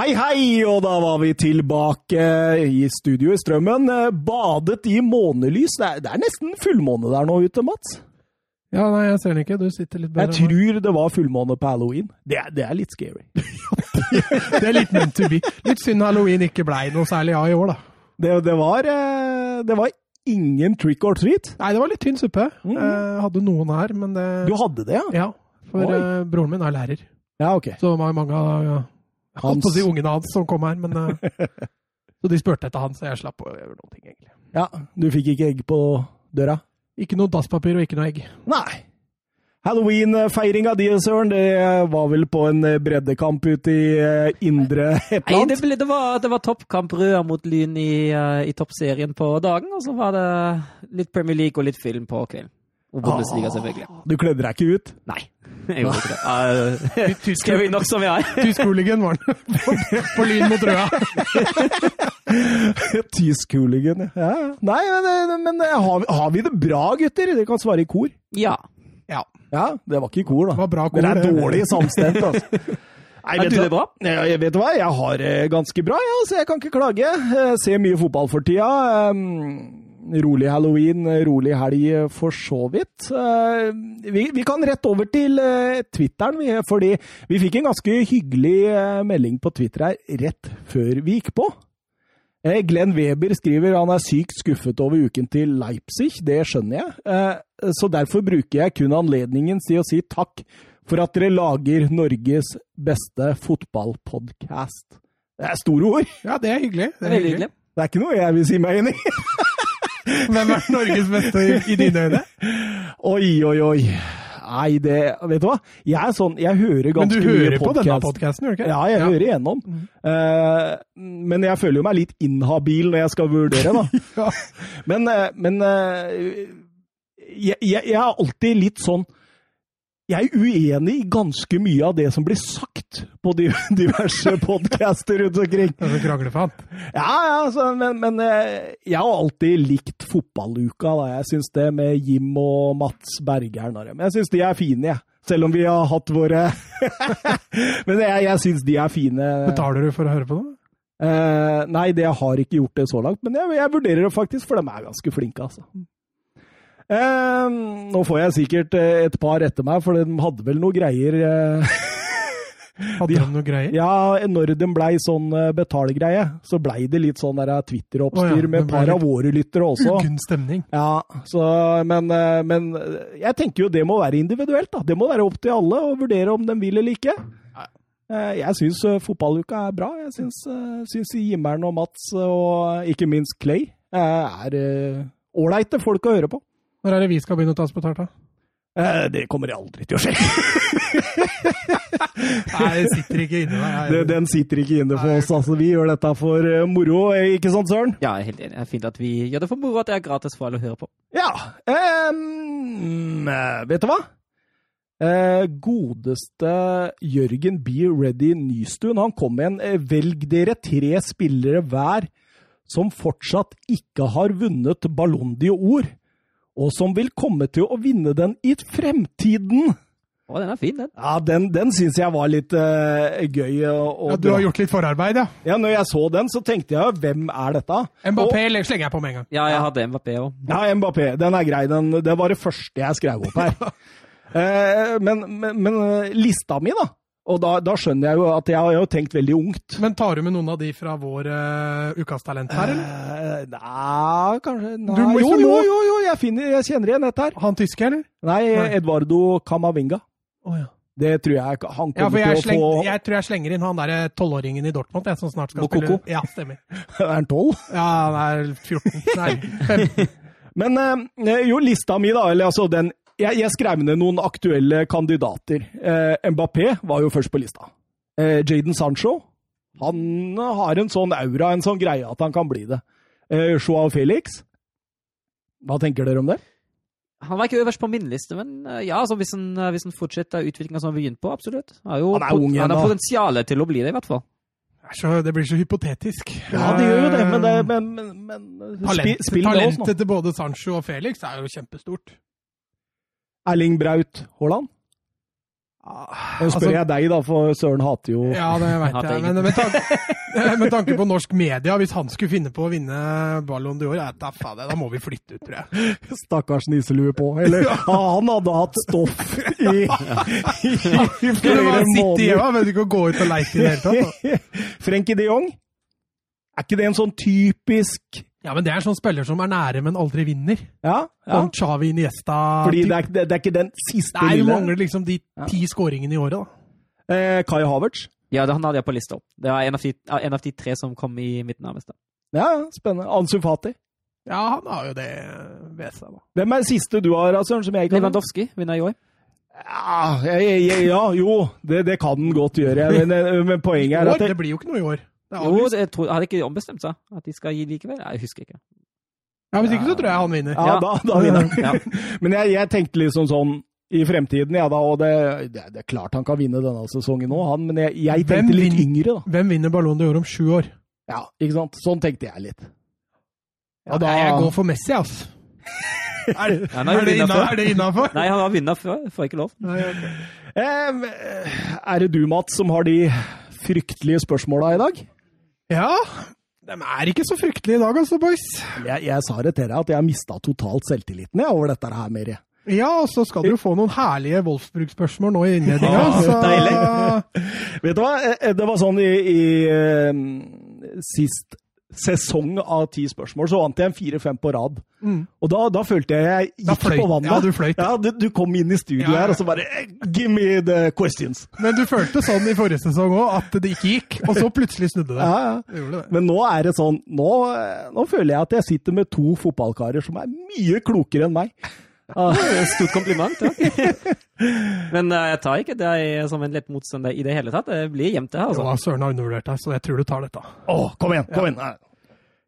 Hei, hei, og da var vi tilbake i studio i Strømmen. Eh, Badet i månelys. Det er, det er nesten fullmåne der nå ute, Mats. Ja, nei, jeg ser den ikke. Du sitter litt bedre. Jeg tror det var fullmåne på halloween. Det er, det er litt scary. Det er litt meant to be. Litt synd halloween ikke blei noe særlig av i år, da. Det, det, var, eh, det var ingen trick or treat. Nei, det var litt tynn suppe. Mm. Jeg hadde noen her, men det Du hadde det, ja? Ja, for Oi. eh, broren min er lærer. Ja, ok. Så mange av jeg holdt på å si ungene hans som kom her, men eh, Så de spurte etter han, så jeg slapp å gjøre noen ting, egentlig. Ja, du fikk ikke egg på døra? Ikke noe dasspapir og ikke noe egg. Nei. Halloween-feiringa di, Søren, det var vel på en breddekamp ute i eh, indre Hepland? Nei, det, ble, det var, det var toppkamp Røa mot Lyn i, eh, i toppserien på dagen, og så var det litt Premier League og litt film på kvelden. Og Bundesliga, selvfølgelig. Du kledde deg ikke ut? Nei, jeg gjorde ikke det. Uh, Skrev nok som jeg er? Tysk hooligan var den på, på Lyn mot røda. Tysk hooligan, ja. Nei, men, men eh, har, vi- har vi det bra, gutter? Dere kan svare i kor. Ja. Ja. Ja, det var ikke i kor, da. Det var bra kor, Dere er dårlig samstemt, altså. Nei, Er vet du det bra? Ja, jeg vet du hva, jeg har det ganske bra, ja, så jeg kan ikke klage. Jeg ser mye fotball for tida. Rolig halloween, rolig helg for så vidt. Uh, vi, vi kan rett over til Twitteren, fordi vi fikk en ganske hyggelig melding på Twitter her rett før vi gikk på. Eh, Glenn Weber skriver han er sykt skuffet over uken til Leipzig, det skjønner jeg. Eh, Så derfor bruker jeg kun anledningen til å si takk for at dere lager Norges beste fotballpodkast. Det er store ord. Ja, det er hyggelig. Det er veldig hyggelig. Det er ikke noe jeg vil si meg enig i. Hvem er Norges beste i, i dine øyne? Oi, oi, oi. Nei, det Vet du hva? Jeg er sånn Jeg hører ganske mye podkast. Men du hører på denne podkasten, gjør du ikke? Ja, jeg hører igjennom. Eh, men jeg føler jo meg litt inhabil når jeg skal vurdere, da. Ja. Men, eh, men uh, jeg, jeg, jeg er alltid litt sånn Jeg er uenig i ganske mye av det som blir sagt på de, diverse podcaster rundt omkring. Det er kranglefant. Ja, ja, så, men, men eh, jeg har alltid likt fotballuka. Da. Jeg syns det med Jim og Mats Bergeren dem. Jeg syns de er fine, jeg. Selv om vi har hatt våre Men jeg, jeg syns de er fine. Betaler du for å høre på dem? Eh, nei, det jeg har ikke gjort det så langt, men jeg, jeg vurderer det faktisk, for de er ganske flinke, altså. Eh, nå får jeg sikkert eh, et par etter meg, for de hadde vel noe greier eh, Hadde De- de noe greier? Ja, når de blei sånn eh, betalgreie, så blei det litt sånn Twitter-oppstyr oh, ja, med et par av våre lyttere også. Uggen stemning. Ja, så, men, men jeg tenker jo det må være individuelt. da. Det må være opp til alle å vurdere om de vil eller ikke. Jeg syns fotballuka er bra. Jeg syns, Jimmern og Mats og ikke minst Clay er ålreite folk å høre på. Når er det vi skal begynne å ta oss betalt, da? Eh, Det kommer aldri til å skje. Nei, det sitter ikke inne. Det- Den sitter ikke inne for oss. altså. Vi gjør dette for eh, moro, eh, ikke sant, Søren? Ja, jeg er helt enig. Det er fint at vi gjør det for moro at det er gratis for alle å høre på. Ja. ehm, eh, vet du hva? Eh, godeste Jørgen B. Ready Nystuen, han kom med en eh, Velg dere tre spillere hver som fortsatt ikke har vunnet Ballon d'Or, og som vil komme til å vinne den i fremtiden. Å, den er fin, den. Ja, den, den syns jeg var litt uh, gøy. å- å Ja, du har dra. gjort litt forarbeid, ja. Ja, når jeg så den, så tenkte jeg hvem er dette? Mbappé slenger jeg på med en gang. Ja, jeg hadde Mbappé òg. Ja, Mbappé. Den er grei. Den, det var det første jeg skrev opp her. uh, men, men, men eh, lista mi, da. Og da, da skjønner jeg jo at jeg har jo tenkt veldig ungt. Men tar du med noen av de fra vår uh, Ukas talent her, eller? Uh, Nei, kanskje nei. Du må- Jo, jo, jo, jo, jeg, finner, jeg kjenner igjen dette her. Han tyske, eller? Nei, Nei. Eduardo Camavinga. Oh, ja. Det tror jeg han han Ja, kommer jeg, til sleng, å få jeg tror jeg slenger inn han derre tolvåringen i Dortmund, jeg, som snart skal Bokoko. spille Ja, stemmer. Er han tolv? Ja, han er 14. Nei, 15. Men eh, jo, lista mi, da. Eller altså den Jeg, jeg skrev ned noen aktuelle kandidater. Eh, Mbappé var jo først på lista. Eh, Jaden Sancho. Han har en sånn aura, en sånn greie, at han kan bli det. Eh, Joao Felix. Hva tenker dere om det? Han var ikke øverst på min liste, men eh, ja, altså, hvis, han, eh, hvis han fortsetter utviklinga som han begynte på, absolutt. Han, har jo Han er ung ennå. har potensial til å bli det, i hvert fall. Det er så, det blir så hypotetisk. Ja, det gjør jo det, men, det, men, men, men Talent, spill, spill med nå. talentet til både Sancho og Felix er jo kjempestort. Erling Braut Haaland? Nå spør jeg deg, da, for Søren hater jo Ja, det veit jeg. Men med tanke, med tanke på norsk media, hvis han skulle finne på å vinne Ballon d'Or, da, da må vi flytte ut, tror jeg. Stakkars nisselue på. Eller ja, han hadde hatt stoff i, i, i Skulle flere bare sitte måneder. hjemme, men ikke å gå ut og leite i det hele tatt. Frenkie de Jong? Er ikke det en sånn typisk Ja, men det er en sånn spiller som er nære, men aldri vinner. Ja, ja. Sånn Chavi Iniesta Fordi det er, det er ikke den siste Nei, du lille mangler liksom de ti skåringene i året, da. eh, Kai Havertz? Ja, det han hadde jeg på lista. Det var en av, de, en av de tre som kom i mitt nærmeste. Ja, ja, spennende. Ansu Fati. Ja, han har jo det ved seg, da. Hvem er siste du har, Søren, som jeg kan Lewandowski vinner i år. Ja, jeg, ja jo, det, det kan den godt gjøre. Men, eh, men poenget er at det, det blir jo ikke noe i år. Jo, det, jeg tror, hadde ikke ombestemt seg at de skal gi likevel? Jeg husker ikke. Ja, Hvis ikke så tror jeg han vinner. Ja, Ja. da, da vinner han. Ja. Men jeg, jeg tenkte liksom sånn i fremtiden, ja da, og det, det, det er klart han kan vinne denne sesongen òg, han, men jeg, jeg Hvem tenkte litt vin- yngre, da. Hvem vinner Ballon d'Or om sju år? Ja, ikke sant? Sånn tenkte jeg litt. Ja, da Jeg går for Messi, altså. Er, har det ja, er det innafor? Nei, han har vunnet før. Får ikke lov. Eh, er det du, Mats, som har de fryktelige spørsmåla i dag? Ja, de er ikke så fryktelige i dag, altså, boys. Jeg, jeg sa det til deg at jeg har mista totalt selvtilliten jeg, over dette her, Meri. Ja, og så skal du få noen herlige Wolfsburg-spørsmål nå i innledninga. Ja, så deilig. Vet du hva? Eh, Det var sånn i, i eh, sist sesong av ti spørsmål, så vant jeg en fire-fem på rad. Mm. Og da, da følte jeg jeg gikk på vannet. ja, du fløyt. Ja, du, du kom inn i studio Ja, ja. her, og så bare eh, Give me the questions. Men du følte sånn i forrige sesong òg, at det ikke gikk, og så plutselig snudde det. Ja, ja. Det det. Men nå er det sånn nå, eh, nå føler jeg at jeg sitter med to fotballkarer som er mye klokere enn meg. Ah, stort kompliment. Ja. Men eh, jeg tar ikke deg som en lett motstander i det hele tatt. Det blir jevnt, det her. Jo, Altså. Søren har undervurdert deg, så jeg tror du tar dette. Å, kom igjen! Kom igjen! Nei.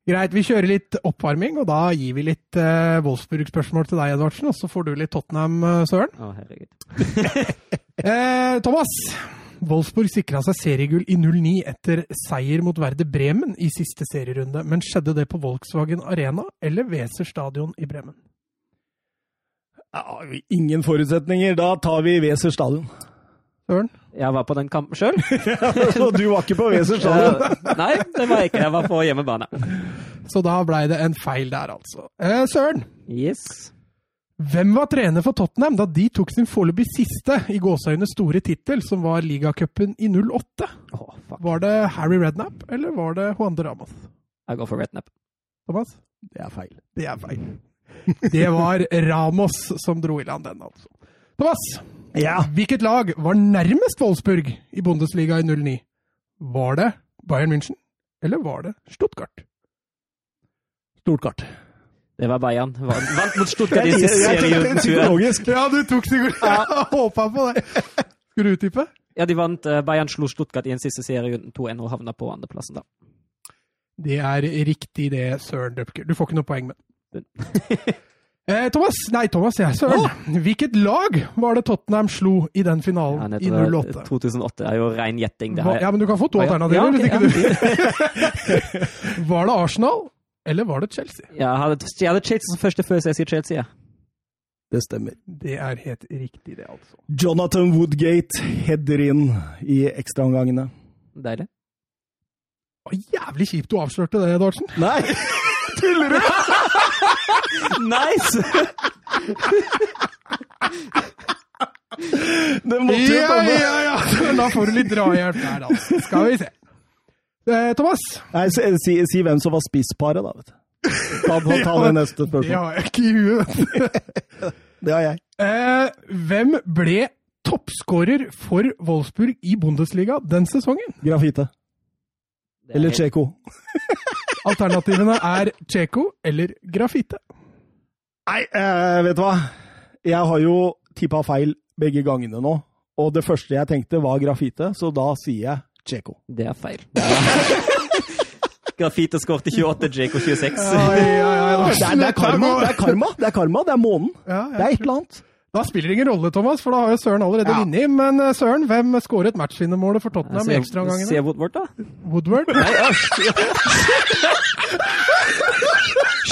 Greit, vi kjører litt oppvarming, og da gir vi litt uh, Wolfsburg-spørsmål til deg, Edvardsen, og så får du litt Tottenham, eh, Søren. Å, herregud. Eh, Thomas, Wolfsburg sikra seg seriegull i 09 etter seier mot Verde Bremen i siste serierunde, men skjedde det på Volkswagen Arena eller Weser stadion i Bremen? Ja, ingen forutsetninger. Da tar vi Weser stadion. Søren? Jeg var på den kampen sjøl. Så du var ikke på Weser stadion? Nei, det var jeg ikke. Jeg var på hjemmebane. Så da blei det en feil der, altså. Eh, Søren, Yes. hvem var trener for Tottenham da de tok sin foreløpig siste i gåseøynes store tittel, som var ligacupen i 08? Oh. Var det Harry Redknapp, eller var det Juan de Ramos? Jeg går for Rednap. Thomas? Det er feil. Det er feil. Det var Ramos som dro i land den, altså. Thomas, Ja. hvilket lag var nærmest Wolfsburg i Bundesliga i 09? Var det Bayern München, eller var det Stuttgart? Stuttgart. Det var Bayern. Vant vant mot Stuttgart i psykologisk. Ja, du tok sikkert Jeg håpa på det. Skulle du utdype? Ja, de vant. eh, Bayern slo Stuttgart i en siste serie 2-1 og havna på andreplassen da. Det er riktig, det, Søren Døpker. Du får ikke noe poeng med eh, Thomas, nei, Thomas, jeg, Søren. Hvilket lag var det Tottenham slo i den Ja, finalen i nettopp, 08? 2008 er jo ren gjetting. Det ja, men du kan få to Å, ja. alternativer. Ja, okay, ja, var det Arsenal, eller var det Chelsea? Jeg hadde, jeg hadde Chelsea som første før, så jeg sier Chelsea. Ja. Det stemmer. Det er helt riktig, det, altså. Jonathan Woodgate header inn i ekstraomgangene. Deilig. Å, jævlig kjipt du avslørte det, Edvardsen. Nei! Tuller du?! Nice! Det måtte jo Ja, komme. ja, ja! ja. Da får du litt drahjelp der, altså. Skal vi se. Eh, Thomas? Nei, si, si, si hvem som var spissparet, da. vet du. Ta, ta, ta det neste spørsmål. Det har jeg ikke i huet. Det har jeg. Eh, hvem ble toppskårer for Wolfsburg i Bundesliga den sesongen? Grafite. Er Eller Tsjeko. Alternativene er Cheko eller Grafite. Nei, eh, vet du hva? Jeg har jo tippa feil begge gangene nå. Og det første jeg tenkte, var grafite, så da sier jeg Cheko. Det er feil. Grafite skårte 28, Jake og 26. Det er, det er karma! Det er karma! Det er karma, det er månen. Ja, ja. Det er et eller annet. Da spiller det ingen rolle, Thomas, for da har jo Søren allerede Ja. vunnet. Men eh, Søren, hvem skåret matchvinnermålet for Tottenham i Se? Woodward, da. Woodward? Nei, æsj!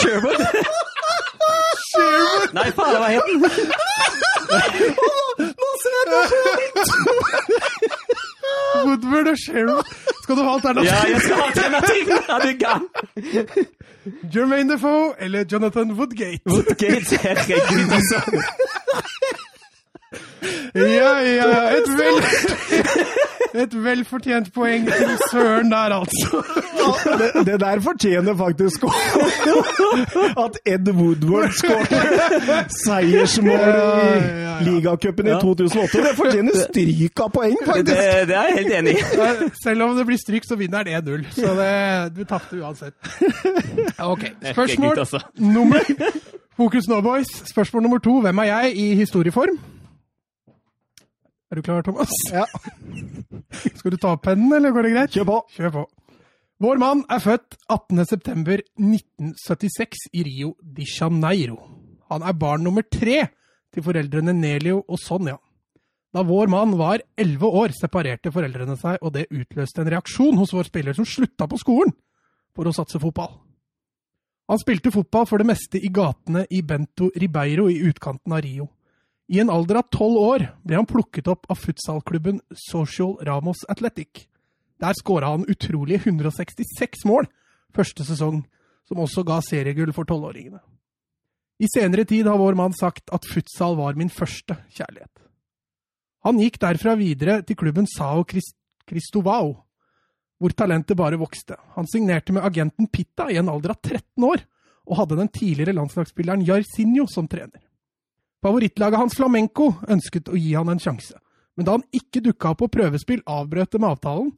Sherwood. Nei, faen, hva het den? Woodward og Sheryl. Skal du ha alternativ? Ja, jeg skal ha alternativ! Er du kan! Jermaine Defoe eller Jonathan Woodgate? Woodgate, herregud, altså. Ja, ja, et vel... Et velfortjent poeng til Søren der, altså. Det, det der fortjener faktisk at Ed Woodward skåret seiersmål i ligacupen i 2008. Det fortjener stryk av poeng, faktisk. det er jeg helt enig i. Selv om det blir stryk, så vinner det 1-0. Så det, du tapte uansett. Ok, spørsmål altså. nummer Fokus nå, boys. Spørsmål nummer to. Hvem er jeg i historieform? Er du klar, Thomas? Ja, Skal du ta opp pennen, eller går det greit? kjør på. Kjør på. Vår mann er født 18.9.1976 i Rio de Janeiro. Han er barn nummer tre til foreldrene Nelio og Sonja. Da vår mann var elleve år, separerte foreldrene seg, og det utløste en reaksjon hos vår spiller som slutta på skolen for å satse fotball. Han spilte fotball for det meste i gatene i Bento Ribeiro i utkanten av Rio. I en alder av tolv år ble han plukket opp av futsalklubben Social Ramos Athletic. Der skåra han utrolige 166 mål første sesong, som også ga seriegull for tolvåringene. I senere tid har vår mann sagt at futsal var min første kjærlighet. Han gikk derfra videre til klubben Sao Crist- Cristovao, hvor talentet bare vokste. Han signerte med agenten Pitta i en alder av 13 år, og hadde den tidligere landslagsspilleren Jarsinho som trener. Favorittlaget hans Flamenco ønsket å gi han en sjanse, men da han ikke dukka opp på prøvespill, avbrøt det med avtalen,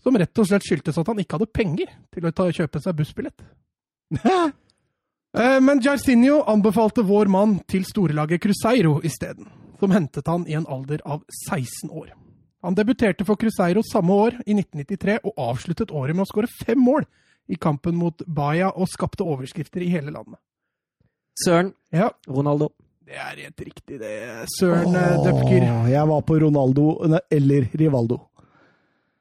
som rett og slett skyldtes at han ikke hadde penger til å ta, kjøpe seg bussbillett. Eh, Men Jarcinho anbefalte vår mann til storelaget Cruzeiro isteden, som hentet han i en alder av 16 år. Han debuterte for Cruzeiro samme år, i 1993, og avsluttet året med å skåre fem mål i kampen mot Baia og skapte overskrifter i hele landet. Søren Ja, Ronaldo. Det er helt riktig, det. Søren oh, Døpker. Jeg var på Ronaldo eller Rivaldo.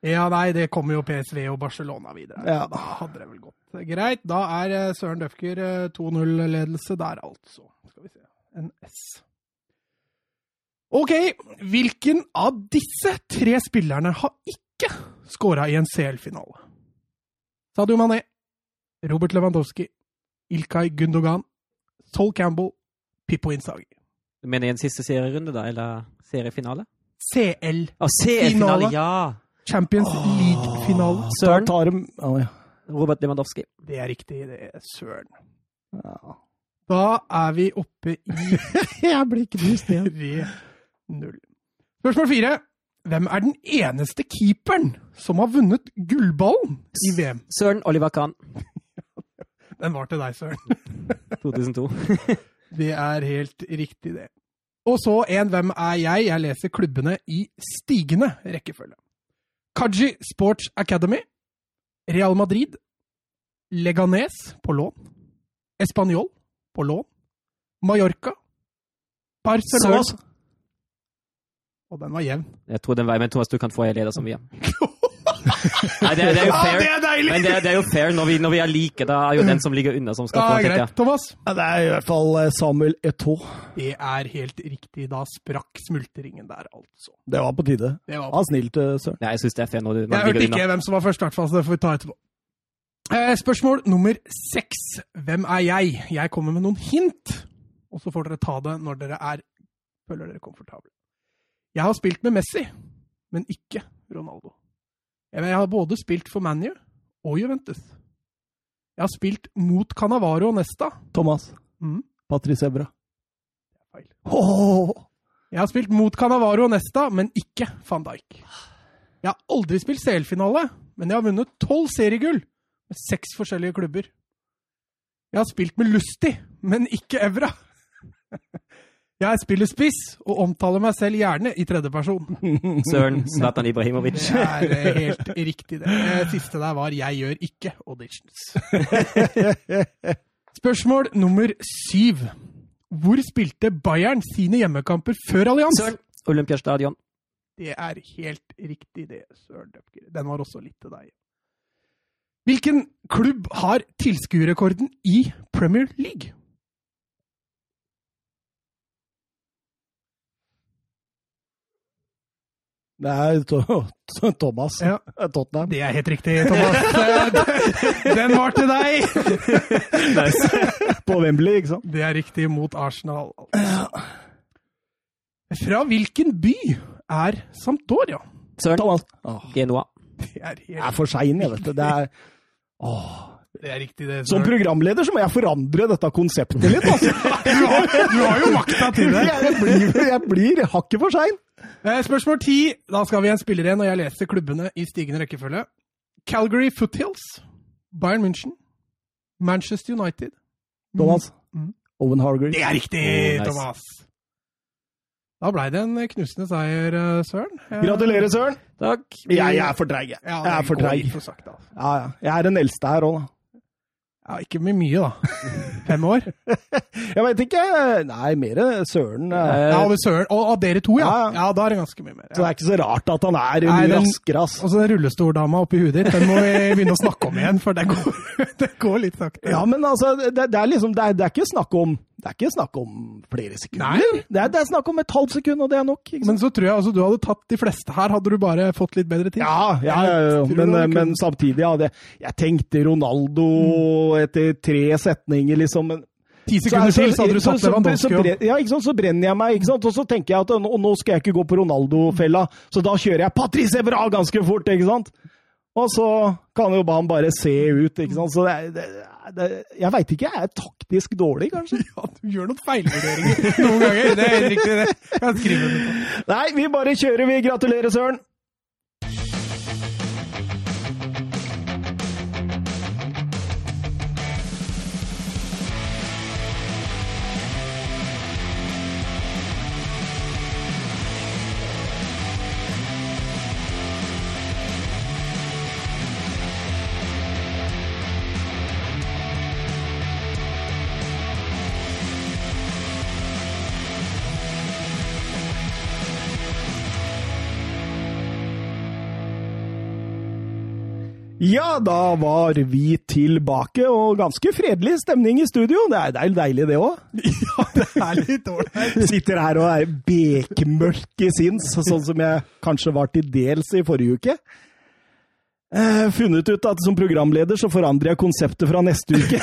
Ja, nei, det kommer jo PSV og Barcelona videre. Ja. Da hadde det vel gått greit. Da er eh, Søren Døfker eh, 2-0-ledelse der, altså. Skal vi se. En S. Ok, hvilken av disse tre spillerne har ikke skåra i en CL-finale? Sadio Mané, Robert Lewandowski, Ilkay Gundogan, Sol Campbell, Pippo Inzaghi. Du mener i en siste serierunde, da? Eller seriefinale? CL. Ah, CL-finale, Ja! Champions League-finale. Da Søren tar de oh, ja. Robert Lewandowski. Det er riktig, det er søren. ja. Da er vi oppe i Jeg blir knust igjen. 3-0. Spørsmål fire. Hvem er den eneste keeperen som har vunnet gullballen i VM? Søren Oliver Kahn. Den var til deg, Søren. 2002. Det er helt riktig, det. Og så en Hvem er jeg? Jeg leser klubbene i stigende rekkefølge. Kaji Sports Academy. Real Madrid. Leganes på lån. Español på lån. Mallorca. Barcelona. Og den var jevn. Jeg tror den var, men Thomas, du kan få en leder som vi er. Nei, det, det er jo Ja, fair. det er deilig! Men det, det er jo fair når vi, når vi er like. Da er jo den som ligger unna, som skal Ja, få, tenker jeg. Thomas? Ja, det er i hvert fall eh, Samuel Eto'o. Det er helt riktig. Da sprakk smultringen der, altså. Det var på tide. Det var snill eh, Søren. Ja, jeg syns det er fair når du, Jeg hørte ikke unna. hvem som var først, i hvert fall, så det får vi ta etterpå. Eh, spørsmål nummer seks. Hvem er jeg? Jeg kommer med noen hint, og så får dere ta det når dere er føler dere komfortable. Jeg har spilt med Messi, men ikke Ronaldo. Jeg har både spilt for ManU og Juventus. Jeg har spilt mot Canavaro og Nesta. Thomas. Mm. Patrice Evra. Feil. Jeg har spilt mot Canavaro og Nesta, men ikke van Dijk. Jeg har aldri spilt CL-finale, men jeg har vunnet tolv seriegull med seks forskjellige klubber. Jeg har spilt med Lusti, men ikke Evra. Jeg spiller spiss og omtaler meg selv gjerne i tredjeperson. Søren Zlatan Ibrahimovic. Det er eh, helt riktig, det. Siste der var 'jeg gjør ikke auditions'. Spørsmål nummer syv. Hvor spilte Bayern sine hjemmekamper før Allianz? Søren Olympiastadion. Det er helt riktig, det, Søren Døpker. Den var også litt til deg. Hvilken klubb har tilskuerrekorden i Premier League? Det er to Thomas. Ja. Tottenham. Det er helt riktig, Thomas. Den var til deg! På Wembley, ikke sant? Det er riktig mot Arsenal. Fra hvilken by er Sampdoria? Søren, Thomas. Åh, Genoa. Det er, helt... er for sein, jeg, vet du. Det er Åh. det er riktig, det. Som programleder så må jeg forandre dette konseptet litt, altså. Du har, du har jo makta til det. Jeg blir, jeg blir hakket for sein. Eh, Spørsmål ti. Da skal vi en spiller igjen, og jeg leser klubbene i stigende rekkefølge. Calgary Foothills, Bayern München, Manchester United Thomas. Mm. Owen Hargreaves. Det er riktig, Oh, nice. Thomas! Da blei det en knusende seier, eh, Søren. Jeg... Gratulerer, Søren. Takk. Jeg, jeg er for treig. jeg. Ja, Jeg er for treig. for altså. Ja, ja. Jeg er den eldste her òg, da. Ja, ikke med mye, da. Fem år. Jeg veit ikke. Nei, mer Søren. eh. Eh, Ja, og, Søren, og av dere to, ja. Ja, ja. Ja, da er det ganske mye mer. Så det er ikke så rart at han er mye raskere, ass. Og så den rullestoldama oppi huet ditt, den må vi begynne å snakke om igjen, for det går, det går litt sakte. Ja, men altså, det, det er liksom Det er, det er ikke snakk om det er ikke snakk om flere sekunder. Det, er, det er snakk om et halvt sekund, og det er nok. Men så tror jeg altså du hadde tatt de fleste her, hadde du bare fått litt bedre tid. Ja, ja, ja. Men, det men samtidig, ja, det, jeg tenkte Ronaldo etter tre setninger, liksom. men- Ti sekunder til, så hadde du tatt Lewandowski ja, ikke sant, så brenner jeg meg, ikke sant? og så tenker jeg at nå, nå skal jeg ikke gå på Ronaldo-fella, så da kjører jeg Patrice Evra ganske fort, ikke sant? Og så kan jo han bare se ut, ikke sant? Så det, det, det, jeg veit ikke, jeg er taktisk dårlig, kanskje? Ja, du gjør noen feilvurderinger noen ganger. Det er helt riktig, det. Jeg skriver det på. Nei, vi bare kjører, vi. Gratulerer, Søren. Ja, da var vi tilbake, og ganske fredelig stemning i studio. Det er, det er deilig, det òg. Ja, det er litt ålreit. Sitter her og er bekmørk i sinns, sånn som jeg kanskje var til dels i forrige uke. Eh, funnet ut at som programleder så forandrer jeg konseptet fra neste uke.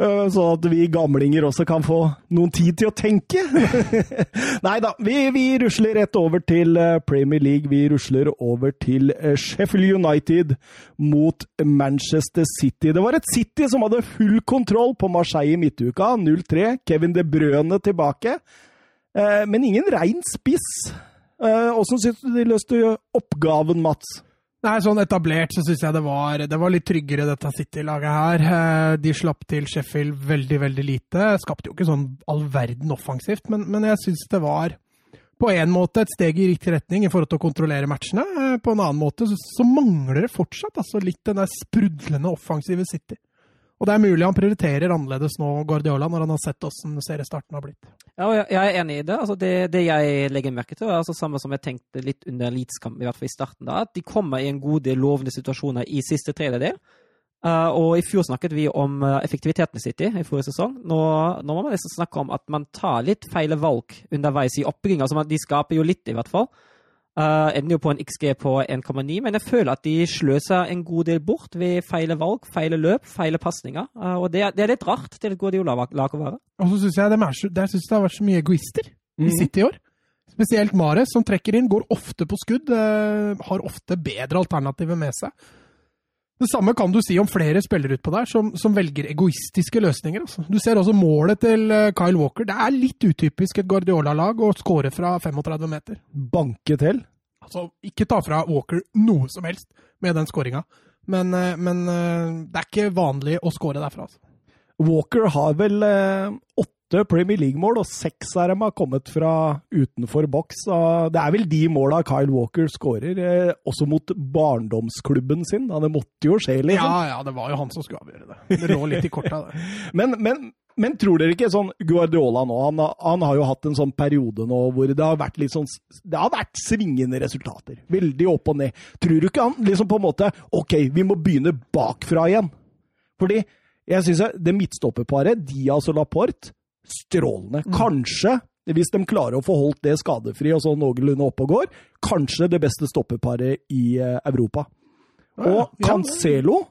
uh, sånn at vi gamlinger også kan få noen tid til å tenke. Nei da, vi, vi rusler rett over til eh, Premier League. Vi rusler over til Sheffield United mot Manchester City. Det var et City som hadde full kontroll på Marseille i midtuka. 0-3. Kevin De Brøne tilbake. Uh, Men ingen rein spiss. Åssen syns du de løste oppgaven, Mats? Nei, sånn etablert så syns jeg det var, det var litt tryggere, dette City-laget her. Eh, De slapp til Sheffield veldig, veldig lite. Skapte jo ikke sånn all verden offensivt, men, men jeg syns det var på en måte et steg i riktig retning i forhold til å kontrollere matchene. Eh, På en annen måte så, så mangler det fortsatt altså litt den der sprudlende offensive City. Og det er mulig han prioriterer annerledes nå, Guardiola, når han har sett åssen seriestarten har blitt. Ja, jeg- er enig i det. Altså det, det jeg legger merke til, er altså samme som jeg tenkte litt under Leeds-kampen, i hvert fall i starten, da, at de kommer i en god del lovende situasjoner i siste tredjedel. Uh, og i fjor snakket vi om uh, effektiviteten i City i forrige sesong. Nå, nå må man nesten snakke om at man tar litt feile valg underveis i oppbygginga. Altså de skaper jo litt, i hvert fall. Uh, ender jo på en XG på 1,9, men jeg føler at de sløser en god del bort ved feile valg, feile løp, feile pasninger. Uh, og det, er- det er litt rart til et Guardiola-lag å være. Og så syns jeg de er så- der synes jeg det har vært så mye egoister i City i år. Spesielt Mares, som trekker inn, går ofte på skudd, Uh, har ofte bedre alternativer med seg. Det samme kan du si om flere spillere utpå der, som, som velger egoistiske løsninger. Altså. Du ser også målet til eh, Kyle Walker. Det er litt utypisk et Guardiola-lag å skåre fra 35 meter. Banke til. Altså, ikke ta fra Walker noe som helst med den skåringa, men, eh, men eh, det er ikke vanlig å skåre derfra. Altså. Walker har vel eh, åtte Premier League-mål, og seks av dem har kommet fra utenfor boks. Det er vel de måla Kyle Walker skårer, eh, også mot barndomsklubben sin. Det måtte jo skje, liksom. Ja, ja, det var jo han som skulle avgjøre det. Det lå litt i korta, det. Men, men, men tror dere ikke sånn Guardiola nå han, han har jo hatt en sånn periode nå hvor det har vært litt sånn Det har vært svingende resultater. Veldig opp og ned. Tror du ikke han liksom på en måte OK, vi må begynne bakfra igjen? Fordi jeg syns det midtstopperparet, Diaz og Laporte, strålende. Kanskje hvis de klarer å få holdt det skadefri og sånn noenlunde oppe og går, kanskje det beste stoppeparet i eh, Europa. Og Ja, Cancelo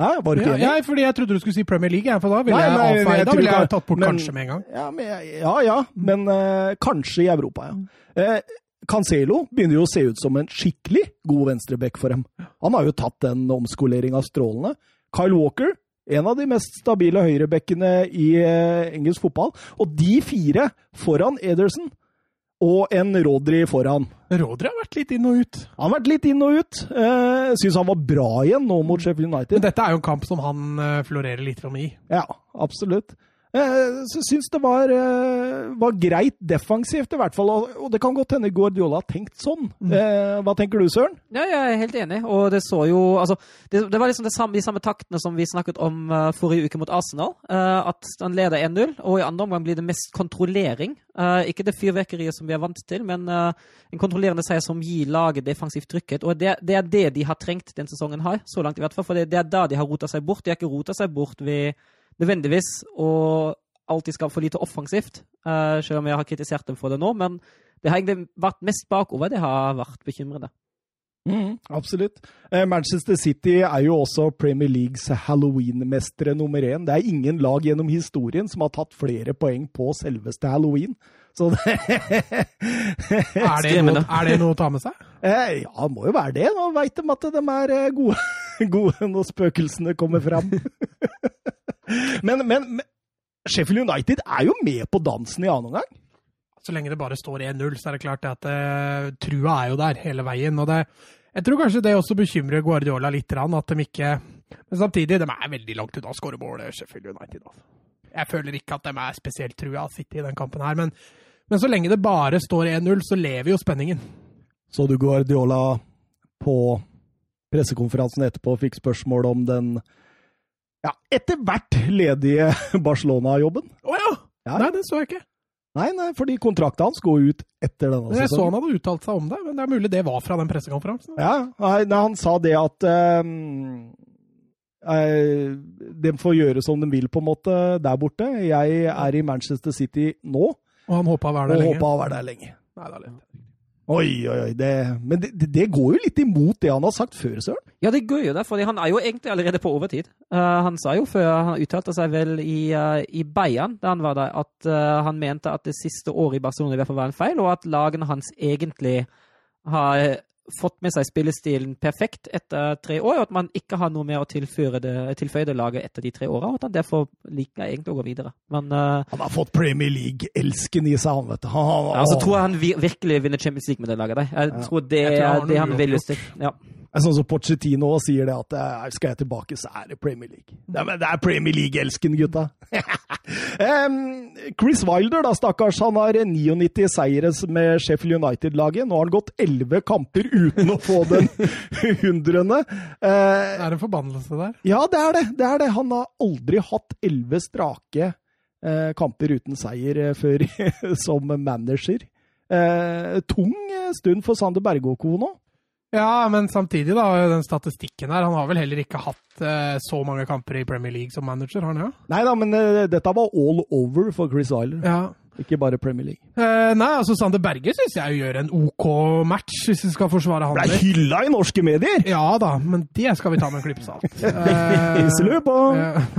Hæ, var du ikke Ja, enig? ja, fordi jeg trodde du skulle si Premier League, for da ville Nei, jeg avfeie. Da ville jeg tatt bort men- kanskje med en gang. Ja, men, ja, ja, men uh, kanskje i Europa, ja. Uh, Cancelo begynner jo å se ut som en skikkelig god venstreback for dem. Han har jo tatt den omskoleringa strålende. Kyle Walker, en av de mest stabile høyrebekkene i eh, engelsk fotball. Og de fire foran Ederson, og en Rodri foran. Rodri har vært litt inn og ut. Han har vært litt inn og ut. Eh, Syns han var bra igjen nå mot Sheffield United. Men dette er jo en kamp som han eh, florerer litt fram i. Ja, absolutt. Eh, så syns det var, eh, var greit defensivt, i hvert fall. Og, det kan godt hende Guardiola har tenkt sånn. Mm. hva tenker du, Søren? Ja, jeg er helt enig. Og det så jo altså, det, det var liksom det samme, de samme taktene som vi snakket om eh, forrige uke mot Arsenal. eh, at han leder 1-0, og i andre omgang blir det mest kontrollering. Eh, ikke det fyrverkeriet som vi er vant til, men eh, en kontrollerende seier som gir laget defensivt trykket. Og det, det er det de har trengt den sesongen her, så langt i hvert fall. For det, det er da de har rota seg bort. De har ikke rota seg bort ved nødvendigvis å alltid skal for lite offensivt, eh, selv om jeg har kritisert dem for det nå. Men det har egentlig vært mest bakover det har vært bekymrende. absolutt. Eh, Manchester City er jo også Premier Leagues halloween-mestere nummer én. Det er ingen lag gjennom historien som har tatt flere poeng på selveste halloween. Så det Er det, noe, er det noe å ta med seg? Eh, Ja, det må jo være det. Nå veit de at de er eh, gode, gode når spøkelsene kommer fram. men, men, men Sheffield United er jo med på dansen i annen omgang. Så lenge det bare står 1-0, så er det klart at uh, trua er jo der hele veien. og det, Jeg tror kanskje det også bekymrer Guardiola litt, at de ikke Men samtidig, de er veldig langt unna å skåre mål, Sheffield United. Altså. Jeg føler ikke at de er spesielt trua av City i den kampen her, men, men så lenge det bare står 1-0, så lever jo spenningen. Så du Guardiola på pressekonferansen etterpå fikk spørsmål om den ja, etter hvert ledige Barcelona-jobben? Å ja! Ja. Nei, det så jeg ikke. Nei, nei, fordi kontrakten hans går ut etter denne sesongen. jeg så han hadde uttalt seg om det, men det er mulig det var fra den pressekonferansen. Ja, nei, nei, han sa det at eh, de får gjøre som de vil, på en måte, der borte. Jeg er i Manchester City nå, Og han håpa å være der lenge. håper å være der lenge. Nei, det er litt. Oi, oi, oi. Det, men det, det- går jo litt imot det han har sagt før, Søren. Ja, det går jo det, for han er jo egentlig allerede på overtid. Uh, han sa jo før, han uttalte seg vel i, uh, i Bayern da han var der, at uh, han mente at det siste året i Barcelona i hvert fall var en feil, og at lagene hans egentlig har fått med seg spillestilen perfekt etter tre år, og at man ikke har noe mer å tilføre det, tilføye det laget etter de tre åra, og at han derfor liker egentlig å gå videre. Men uh, Han har fått Premier League-elsken i seg, han, vet du. Han, han, altså, tror jeg han vir virkelig vinner Champions League med det laget der. Jeg tror det Jeg tror er det han vil lyst til. Ja. Sånn som Pochettino sier det, at eh, skal jeg tilbake, så er det Premier League. Det er, det er Premier League-elsken, gutta! um, Chris Wilder, da, stakkars. Han har 99 seire med Sheffield United-laget. Nå har han gått 11 kamper uten å få den hundrende. Eh, Det er en forbannelse der. ja, det er det. det er det. Han har aldri hatt 11 strake uh, kamper uten seier uh, før som manager. Tung stund for Sander Berge og co. nå. Ja, men samtidig, da, den statistikken her Han har vel heller ikke hatt eh, så mange kamper i Premier League som manager, har han ja? Nei da, men eh, dette var all over for Chris Wyler. ja. Ikke bare Premier League. Eh, nei, altså Sander Berge syns jeg gjør en OK match, hvis vi skal forsvare han Ble litt. hylla i norske medier! Ja da, men det skal vi ta med en klype salt. Eh, Iselø på! Ja.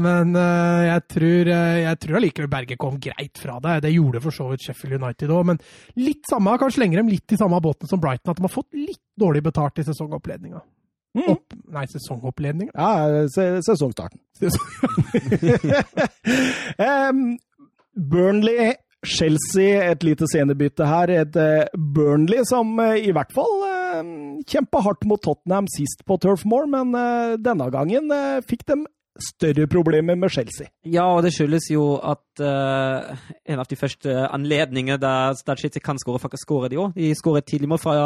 Men eh, jeg tror eh, jeg tror allikevel Berge kom greit fra det. Det gjorde for så vidt Sheffield United òg, men litt samme, kanskje slenger dem litt i samme båten som Brighton, at de har fått litt dårlig betalt i sesongoppledninga. Mm. Opp, nei, sesongoppledninga. Ja, se sesongstarten. Em, Burnley, Chelsea, et lite scenebytte her. Et eh, Burnley som eh, i hvert fall uh, kjempa hardt mot Tottenham sist på Turf men eh, denne gangen eh, fikk de større problemer med Chelsea. Ja, og det skyldes jo at uh, en av de første anledningene der, der kan skåre, faktisk skårer de òg. De skårer et tidlig mål fra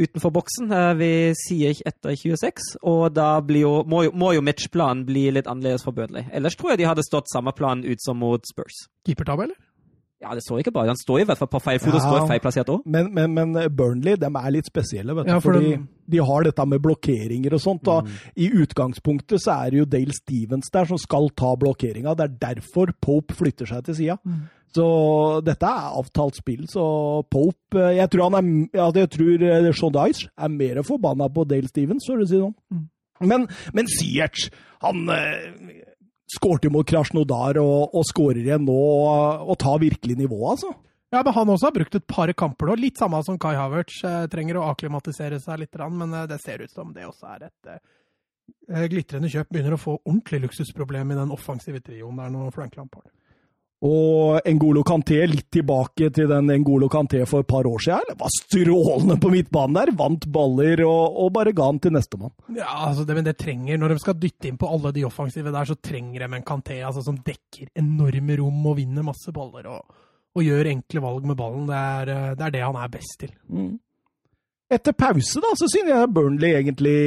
utenfor boksen. eh, vi sier ikke etter 26, og da blir jo, må, jo, må jo matchplanen bli litt annerledes for Burnley. Ellers tror jeg de hadde stått samme plan ut som mot Spurs. Keepertabbe, eller? Ja, det står ikke bra. Han står i hvert fall på feil fot og står feilplassert òg. Men, men, men Burnley de er litt spesielle, vet du. Ja, for fordi den- de har dette med blokkeringer og sånt. Og I utgangspunktet så er det jo Dale Stevens der som skal ta blokkeringa. Det er derfor Pope flytter seg til sida. Så dette er avtalt spill. Så Pope eh, Jeg tror, han er, ja, jeg tror eh, Sean Dyche er mer forbanna på Dale Stevens, for å si det sånn. Men, men Siertz, han eh, skårte mot Krasjnodar og, og skårer igjen nå og, og tar virkelig nivået, altså. Ja, men Han også har brukt et par kamper nå. Litt samme som Kai Havertz. Eh, trenger å akklimatisere seg litt, men det ser ut som det også er et glitrende kjøp. Begynner å få ordentlig luksusproblem i den offensive trioen der nå, Frank Lampard. Og Ngolo Kanté litt tilbake til den Ngolo Kanté for et par år siden. Det Var strålende på midtbanen der. Vant baller og, og bare ga den til nestemann. Ja, altså det, men det trenger, Når de skal dytte inn på alle de offensive der, så trenger de en Kanté altså, som dekker enorme rom og vinner masse baller. og, og gjør enkle valg med ballen. Det er, eh, det er det han er best til. Etter pause da, så synes jeg Burnley egentlig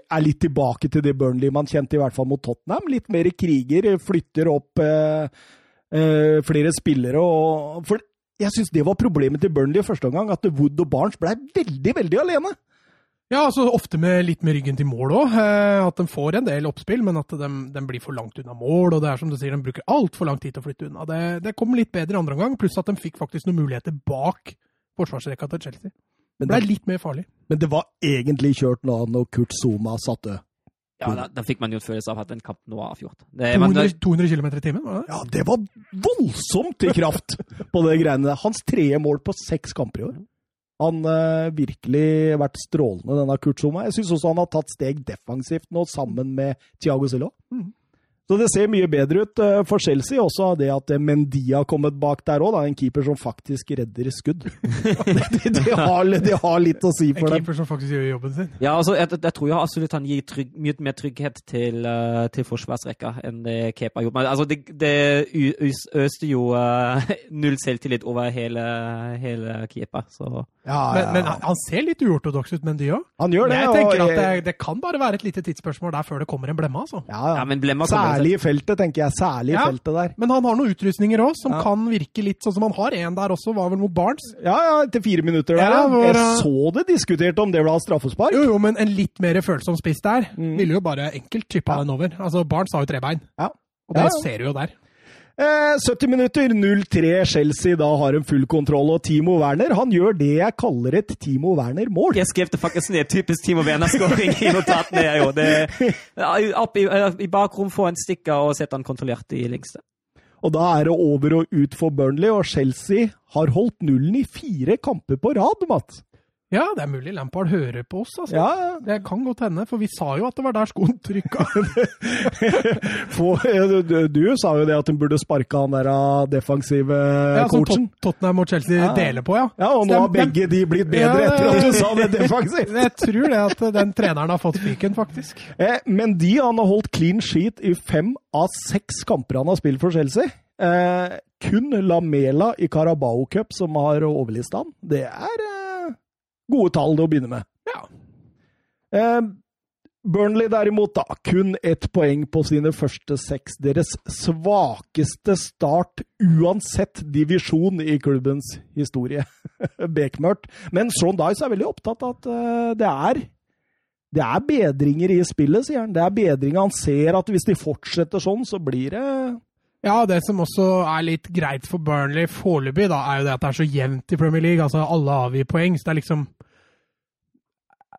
er litt tilbake til det Burnley man kjente i hvert fall mot Tottenham. Litt mer kriger, flytter opp eh, eh, flere spillere. Og, for jeg syns det var problemet til Burnley i første omgang, at Wood og Barnes ble veldig, veldig alene. Ja, altså ofte med litt med ryggen til mål òg. Eh, at de får en del oppspill, men at de, de blir for langt unna mål. Og det er som du sier, de bruker altfor lang tid til å flytte unna. Det, det kom litt bedre i andre omgang, pluss at de fikk faktisk noen muligheter bak forsvarsrekka til Chelsea. Det Men ble det, litt mer farlig. men det var egentlig kjørt nå når Kurt Zuma satte Ja, da, da fikk man jo en følelse av at den kampen var avgjort. Det, 200, 200 km i timen, var det det? Ja, det var voldsomt i kraft på det greiene der. Hans tredje mål på seks kamper i år. Han uh, virkelig vært strålende, denne Kurt Zuma. Jeg syns også han har tatt steg defensivt nå, sammen med Thiago Silva. Mhm. Så det ser mye bedre ut uh, for Chelsea. Også det at Mendy har kommet bak der òg, en keeper som faktisk redder skudd. det, de, de har, de har litt å si for dem. En keeper som faktisk gjør jobben sin. Ja, altså, jeg, jeg tror jo absolutt han gir trygg, mye mer trygghet til, eh, til forsvarsrekka enn det Kepa har gjort. Men altså, det, det øste jo uh, null selvtillit over hele, hele Kepa, så Ja, Men, ja. men han ser litt uortodoks ut, Mendy òg. han gjør det. Jeg tenker og- at det, det kan bare være et lite tidsspørsmål der før det kommer en blemme, altså. ja, ja. Ja, men Blemma kommer Særlig i feltet, tenker jeg. Særlig i Ja. feltet der. Men han har noen utrustninger òg, som Ja. kan virke litt sånn som han har en der også, var vel mot Barents? Ja, ja, etter fire minutter der. Hvor, jeg uh, så det diskutert om det ble straffespark. Jo, jo, men en litt mer følsom spiss der Mm. ville jo bare enkelt chippa Ja. den over. Altså, Barents har jo trebein, Ja. og det Ja, ja. ser du jo der. Eh, 70 minutter, 0-3 Chelsea. Da har de full kontroll. Og Timo Werner han gjør det jeg kaller et Timo Werner-mål. Jeg skrev det faktisk ned. Typisk Timo Werner-skåring i notatene. jeg jo. Opp i, i bakrom, få en stikker og sette han kontrollert i lengste. Og da er det over og ut for Burnley, og Chelsea har holdt nullen i fire kamper på rad, Matt. Ja, det er mulig Lampard hører på oss, altså. Ja, Det kan godt hende, for vi sa jo at det var der skoen trykka. du, du, sa jo det at hun burde sparke han der ah, defensive Ja, som coachen. Tot Tottenham og Chelsea Ja. deler på, ja. Ja, og nå har begge de blitt bedre Ja, etter at du sa det defensivt. Jeg tror det at den treneren har fått fyken, faktisk. Eh, men de han har holdt clean sheet i fem av seks kamper han har spilt for Chelsea. Eh, kun Lamela i Carabao Cup som har overlista han. Det er eh, gode tall til å begynne med. Ja. Eh, Burnley derimot, da. Kun ett poeng på sine første seks. Deres svakeste start uansett divisjon i klubbens historie. Bekmørkt. Men Sean Dice er veldig opptatt av at uh, det er det er bedringer i spillet, sier han. Det er bedringer. Han ser at hvis de fortsetter sånn, så blir det Ja, det som også er litt greit for Burnley foreløpig, da, er jo det at det er så jevnt i Premier League. Altså, alle avgir poeng, så det er liksom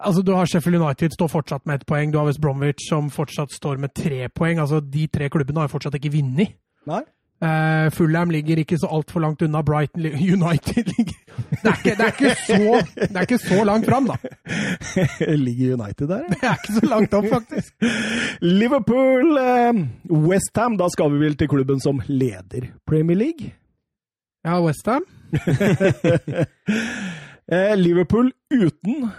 Altså, du har Sheffield United står fortsatt med ett poeng, du har West Bromwich som fortsatt står med tre poeng. Altså, de tre klubbene har jo fortsatt ikke vunnet. Uh, Fulham ligger ikke så altfor langt unna. Brighton United ligger det er, ikke, det, er ikke så, det er ikke så langt fram, da. Ligger United der? Det er ikke så langt opp, faktisk. Liverpool, uh, Westham. Da skal vi vel til klubben som leder Premier League. Ja, Westham. uh, Liverpool uten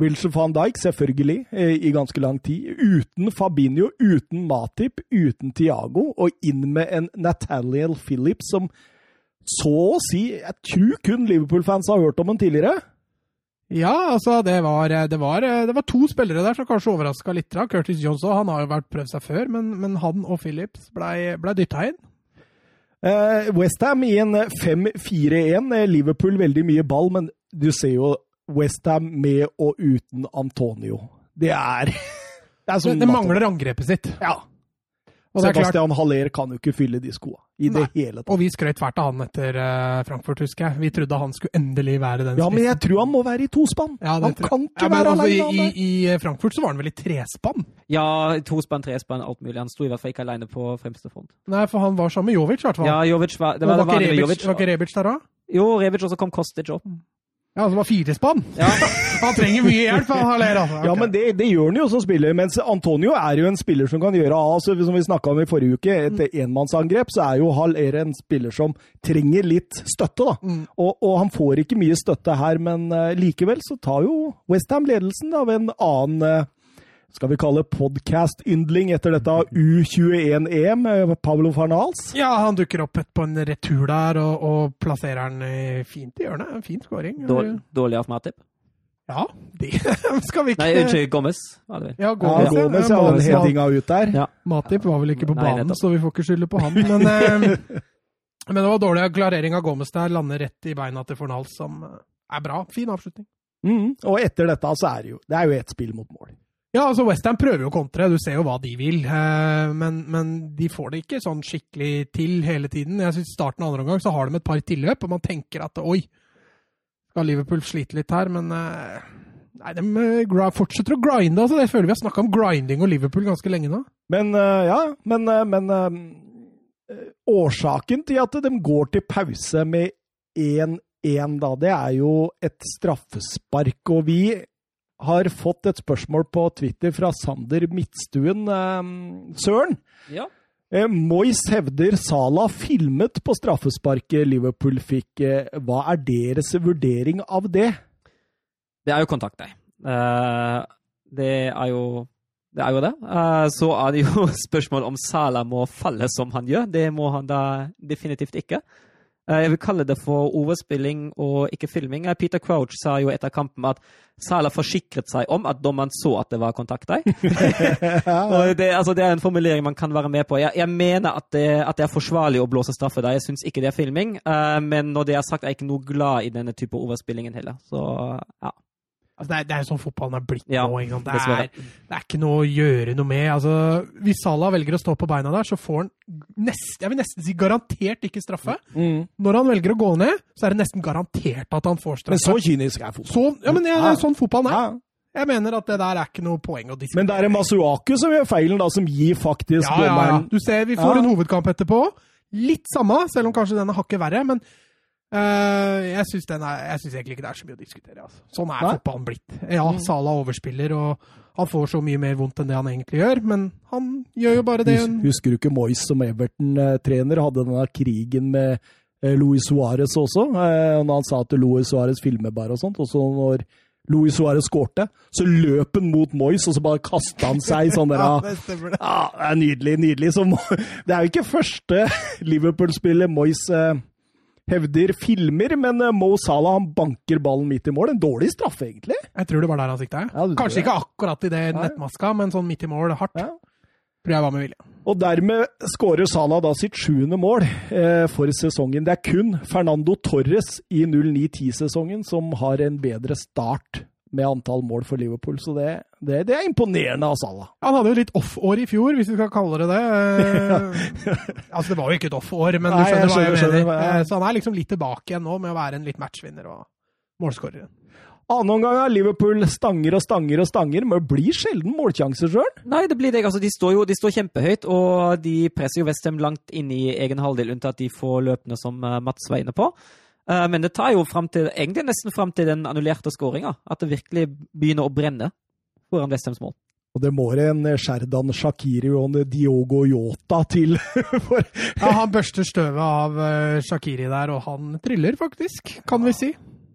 Wilson van Dijk, selvfølgelig, eh, i ganske lang tid. Uten Fabinho, uten Matip, uten Thiago, og inn med en Nathaniel Phillips som så å si Jeg tror kun Liverpool-fans har hørt om ham tidligere. Ja, altså, det var, det var, det var to spillere der som kanskje overraska litt. Curtis også, han har jo vært prøvd seg før, men, men han og Phillips blei ble dytta inn. Eh, Westham i en 5-4-1. Eh, Liverpool veldig mye ball, men du ser jo Westham med og uten Antonio. Det er Det, er Det, det mangler angrepet sitt. Ja. Og det er klart, Sebastian Haller kan jo ikke fylle de skoa i det Nei. hele tatt. og vi skrøt fælt av han etter eh, Frankfurt, husker jeg. Vi trodde han skulle endelig være den Ja, men jeg tror han må være i tospann. Ja, han tror kan ikke ja, være altså, alene. i, i, I Frankfurt så var han vel i trespann? Ja, tospann, trespann, alt mulig. Han sto i hvert fall ikke alene på fremste front. Nei, for han var sammen med Jovic, i hvert fall. Ja, Jovic var Det var, var, det var ikke Rebic, Jovic. var ikke Rebic der òg? Jo, Rebic, og så kom Kostic opp. Ja, som har var firespann? Ja. Han trenger mye hjelp, han Haller. Altså. Ja, men det, det gjør han jo som spiller. Mens Antonio er jo en spiller som kan gjøre altså, Som vi snakka om i forrige uke, et Mm. enmannsangrep, så er jo Haller en spiller som trenger litt støtte. da. Mm. Og, og han får ikke mye støtte her, men uh, likevel så tar jo Westham ledelsen av en annen eh, skal vi kalle podcast-yndling etter dette U21-EM, eh, Pablo Farnals. Ja, han dukker opp på en retur der og, og plasserer den eh, fint i hjørnet. En fin skåring. Dårlig, dårlig av Matip. Ja, det skal vi ikke Nei, unnskyld, Gomez. Ja, Ja, Gomez, ja. Gomez Ja, den headinga ut der. Ja. Matip var vel ikke på banen, Nei, så vi får ikke skylde på han. Men, eh, men det var dårlig klarering av Gomez der. Lander rett i beina til Fornals, som er bra. Fin avslutning. Mm. Og etter dette så er det jo det er jo ett spill mot mål. Ja, altså Westham prøver jo å kontre, du ser jo hva de vil. eh, Men, men de får det ikke sånn skikkelig til hele tiden. Jeg synes starten av andre omgang så har de et par tilløp, og man tenker at oi, skal Liverpool slite litt her? Men eh, nei, de eh, fortsetter å grinde. altså. Jeg føler vi har snakka om grinding og Liverpool ganske lenge nå. Men ja, men, men årsaken til at de går til pause med 1-1, da, det er jo et straffespark. Og vi har fått et spørsmål på Twitter fra Sander Midtstuen. eh, Søren, Ja. eh, Moyes hevder Salah filmet på straffesparket Liverpool fikk. Eh, Hva er deres vurdering av det? Det er jo kontakt, det. Eh, det er jo det. Er jo det. Så er det jo spørsmål om Salah må falle som han gjør. Det må han da definitivt ikke. Eh, jeg vil kalle det for overspilling og ikke filming. Eh, Peter Crouch sa jo etter kampen at Salah forsikret seg om at dommeren så at det var kontakt der. Det, altså, det er en formulering man kan være med på. Jeg, jeg mener at det, at det er forsvarlig å blåse straffe der. Jeg syns ikke det er filming. Uh, men når det er sagt, er jeg ikke noe glad i denne type overspillingen heller. Så ja. Altså, det, er, det er sånn fotballen er blitt Ja, nå. Ikke sant? Det, er, det er ikke noe å gjøre noe med. Altså, hvis Salah velger å stå på beina der, så får han nest, jeg vil nesten si garantert ikke straffe. Mm. Når han velger å gå ned, så er det nesten garantert at han får straffe. Men så kynisk er fotball. Så, ja, men det er sånn fotballen er. Ja. Jeg mener at det der er ikke noe poeng å diskutere. Men det er Masuaku som gjør feilen, da, som gir faktisk ja, ja, ja. Du ser, vi får Ja. en hovedkamp etterpå. Litt samme, selv om kanskje den er hakket verre. Men jeg syns egentlig ikke det er så mye å diskutere. Altså. Sånn er Nei? fotballen blitt. Ja, Salah overspiller, og han får så mye mer vondt enn det han egentlig gjør. Men han gjør jo bare det Hus- Husker du ikke Moyes som Everton-trener hadde denne krigen med Louis Luis Suárez også? Eh, Når han sa at Louis Suárez filmer bare og sånt. Og så når Louis Suárez skårte, så løp han mot Moyes, og så bare kasta han seg sånn der Ja, det er Nydelig, nydelig. Så det er jo ikke første Liverpool-spillet Moyes eh, hevder filmer, men eh, Mo Salah han banker ballen midt i mål. En dårlig straffe, egentlig. Jeg tror det var der han sikta. Ja, Kanskje det? ikke akkurat i det Nei. nettmaska, men sånn midt i mål, hardt. Ja. Tror jeg var med vilje. Og dermed skårer Salah da sitt sjuende mål eh, for sesongen. Det er kun Fernando Torres i 09-10-sesongen som har en bedre start med antall mål for Liverpool, så det, det, det er imponerende av Salah. Han hadde jo litt off-år i fjor, hvis vi skal kalle det det. Altså, det var jo ikke et off-år, men du Nei, jeg skjønner hva jeg skjønner, skjønner, mener. ja. Eh, Så han er liksom litt tilbake igjen nå med å være en litt matchvinner og målskårer. Annen omgang er Liverpool stanger og stanger og stanger, men det blir sjelden målsjanser sjøl. Nei, det blir det. Altså, de står jo de står kjempehøyt, og de presser jo Westham langt inn i egen halvdel, unntatt de få løpene som eh, Mats var inne på. Eh, Men det tar jo frem til, egentlig nesten fram til den annullerte skåringa, at det virkelig begynner å brenne foran Westhams mål. Og det må en Sherdan Shakiri og en Diogo Yota til. for Ja, han børster støvet av eh, Shakiri der, og han triller faktisk, kan vi si.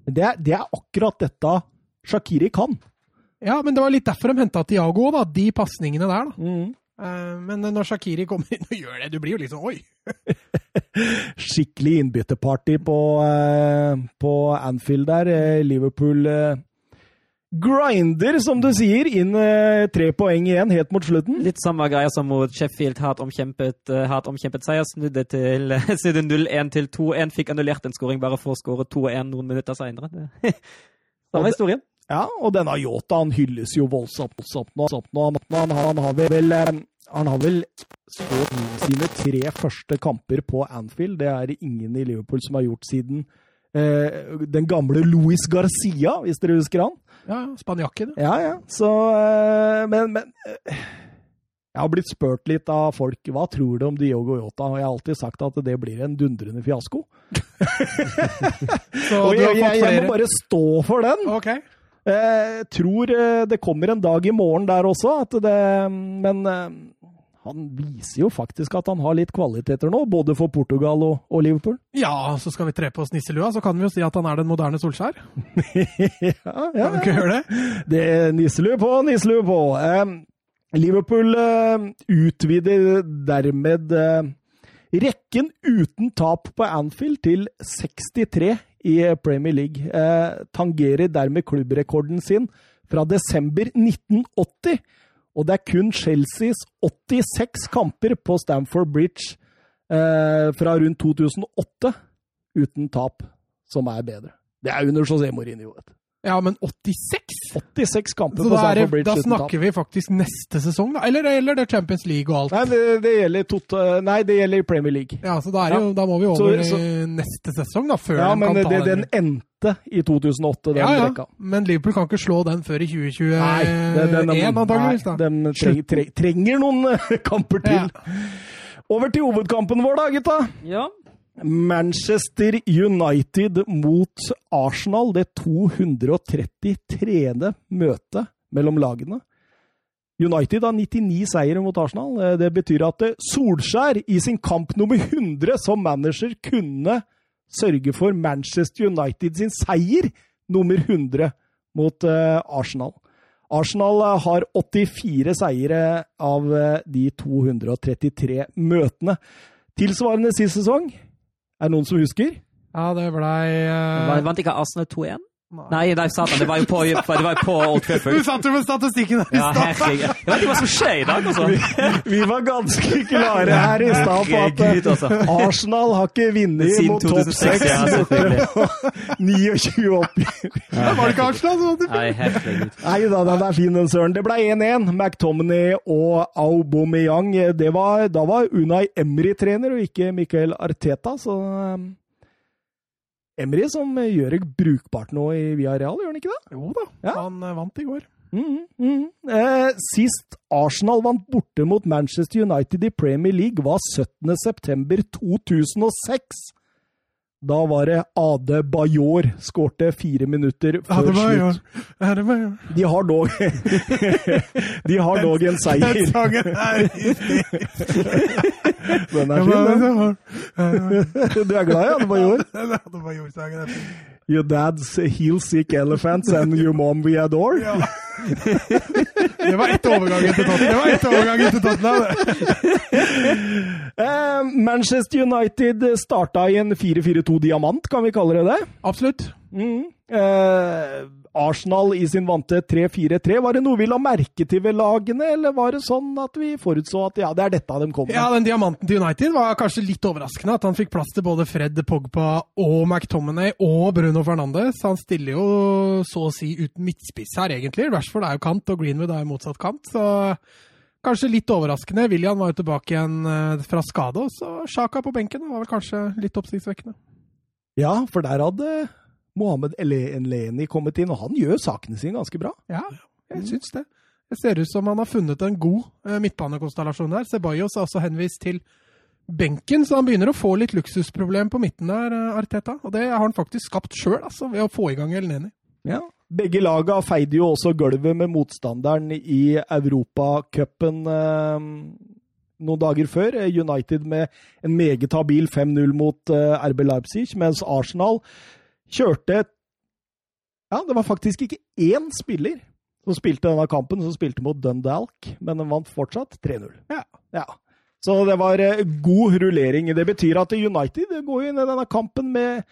det, er, det er akkurat dette Shakiri kan. Ja, men det var litt derfor de henta Tiago, da. De pasningene der, da. Mm. Eh, Men når Shakiri kommer inn og gjør det, du blir jo litt sånn oi. skikkelig innbytteparty på, eh, på Anfield der. Eh, Liverpool eh, grinder, som du sier, inn tre poeng igjen helt mot slutten. Litt samme greia som mot Sheffield. Hardt omkjempet, hardt omkjempet seier. Snudde, til, snudde 0-1 til 2-1. Fikk annullert en skåring bare for å skåre 2-1 noen minutter seinere. Samme historien. Ja, og denne han hylles jo voldsomt, voldsomt nå. Han, han, han, har vel, han har vel skåret sine tre første kamper på Anfield. Det er det ingen i Liverpool som har gjort siden eh, den gamle Luis Garcia, hvis dere husker han. Ja, spanjakken. Ja, ja. Så eh, Men, men eh, jeg har blitt spurt litt av folk hva tror du om Diogo Yota, og jeg har alltid sagt at det blir en dundrende fiasko. og jeg, jeg, jeg, må bare stå for den. Okay. Jeg tror eh, det kommer en dag i morgen der også, det, men eh, han viser jo faktisk at han har litt kvaliteter nå, både for Portugal og, og Liverpool. Ja, så skal vi tre på oss nisselua, så kan vi jo si at han er den moderne Solskjær. ja, ja. Kan vi ikke gjøre det? Det er nisselue på, nisselue på. Eh, Liverpool eh, utvider dermed eh, rekken uten tap på Anfield til 63 i Premier League. Eh, tangerer dermed klubbrekorden sin fra desember 1980. Og det er kun Chelseas 86 kamper på Stamford Bridge eh, fra rundt 2008 uten tap som er bedre. Det er under José Mourinho. vet du. Ja, men 86? 86 kamper på Stamford Bridge da snakker vi faktisk neste sesong, da? Eller eller det er Champions League og alt? Nei, det, det gjelder tot, Nei, det gjelder Premier League. Ja, så da, er det jo, da må vi over Så- så- neste sesong, da, før Ja, de men kan ta det, den den. endte i 2008, den Ja, ja, rekka. men Liverpool kan ikke slå den før i 2021, antakeligvis. nei, den treng, treng, trenger noen eh, kamper til. Ja. Over til hovedkampen vår, da, gutta. Ja. Manchester United mot Arsenal. Det 233. møtet mellom lagene. United har 99 seire mot Arsenal. Eh, Det betyr at eh, Solskjær i sin kamp nummer 100 som manager kunne sørge for Manchester United sin seier nummer 100 mot eh, Arsenal. Arsenal har 84 seire av de 233 møtene. Tilsvarende sist sesong. Er det noen som husker? Ja, det blei Var- uh, Vant ikke Arsenal 2-1? Nei, nei, satan. Det var jo på, det var på Old Du Trafford. satt jo med statistikken der i Ja, stad! Jeg vet ikke hva som skjer i dag, altså. Vi var ganske klare her i stad på at Herregud, eh, altså. Arsenal har ikke vunnet mot topp 2006, seks ja, selvfølgelig. 29 oppgjør. Ja, var det ikke Arsenal som vant i Nei, da, den er fin, den søren. Det ble 1-1. McTominay og Aubameyang. Det var, da var Unai Emry trener, og ikke Michael Arteta. Så um, Emry som gjør det brukbart nå i Villarreal, gjør han ikke det? Jo da, Ja. han eh, vant i går. Mm, mm. Eh, sist Arsenal vant borte mot Manchester United i Premier League, var 17.9.2006. Da var det Ade Bajor skårte fire minutter før var jo slutt. ja, det De har dog De har dog en Den seier. sangen er Den er fin, den. Du er glad i Ade Bajor? Ade Bajor-sangen er fin. Your dad's heel sick elephants and your mom we adore. Ja. Det var ett overgang til Tottenham. Det var ett overgang til Tottenham. Eh, Manchester United starta i en 4-4-2 diamant, kan vi kalle det det? Absolutt. Mm. Eh, Arsenal i sin vante 3-4-3. Var det noe vi la merke til ved lagene, eller var det sånn at vi forutså at ja, det er dette de kommer Ja, den diamanten til United var kanskje litt overraskende. At han fikk plass til både Fred Pogba og McTominay og Bruno Fernandes. Han stiller jo så å si uten midtspiss her, egentlig. Rashford er jo kant, og Greenwood er jo motsatt kant. Så kanskje litt overraskende. William var jo tilbake igjen eh, fra skade, og så Sjaka på benken var vel kanskje litt oppsiktsvekkende. Ja, for der hadde Mohammed Eleni kommet inn, og han gjør sakene sine ganske bra. Ja, jeg syns det. Det ser ut som han har funnet en god eh, midtbanekonstellasjon der. Ceballos er også henvist til benken, så han begynner å få litt luksusproblem på midten der, eh, Arteta. Og det har han faktisk skapt sjøl, altså, ved å få i gang Elneni. Ja. Begge laga feide jo også gulvet med motstanderen i Europacupen eh, noen dager før. United med en meget habil 5-0 mot eh, RB Leipzig, mens Arsenal kjørte Ja, det var faktisk ikke én spiller som spilte denne kampen, som spilte mot Dundalk, men den vant fortsatt 3-0. Ja. Ja. Så det var eh, god rullering. Det betyr at United går inn i denne kampen med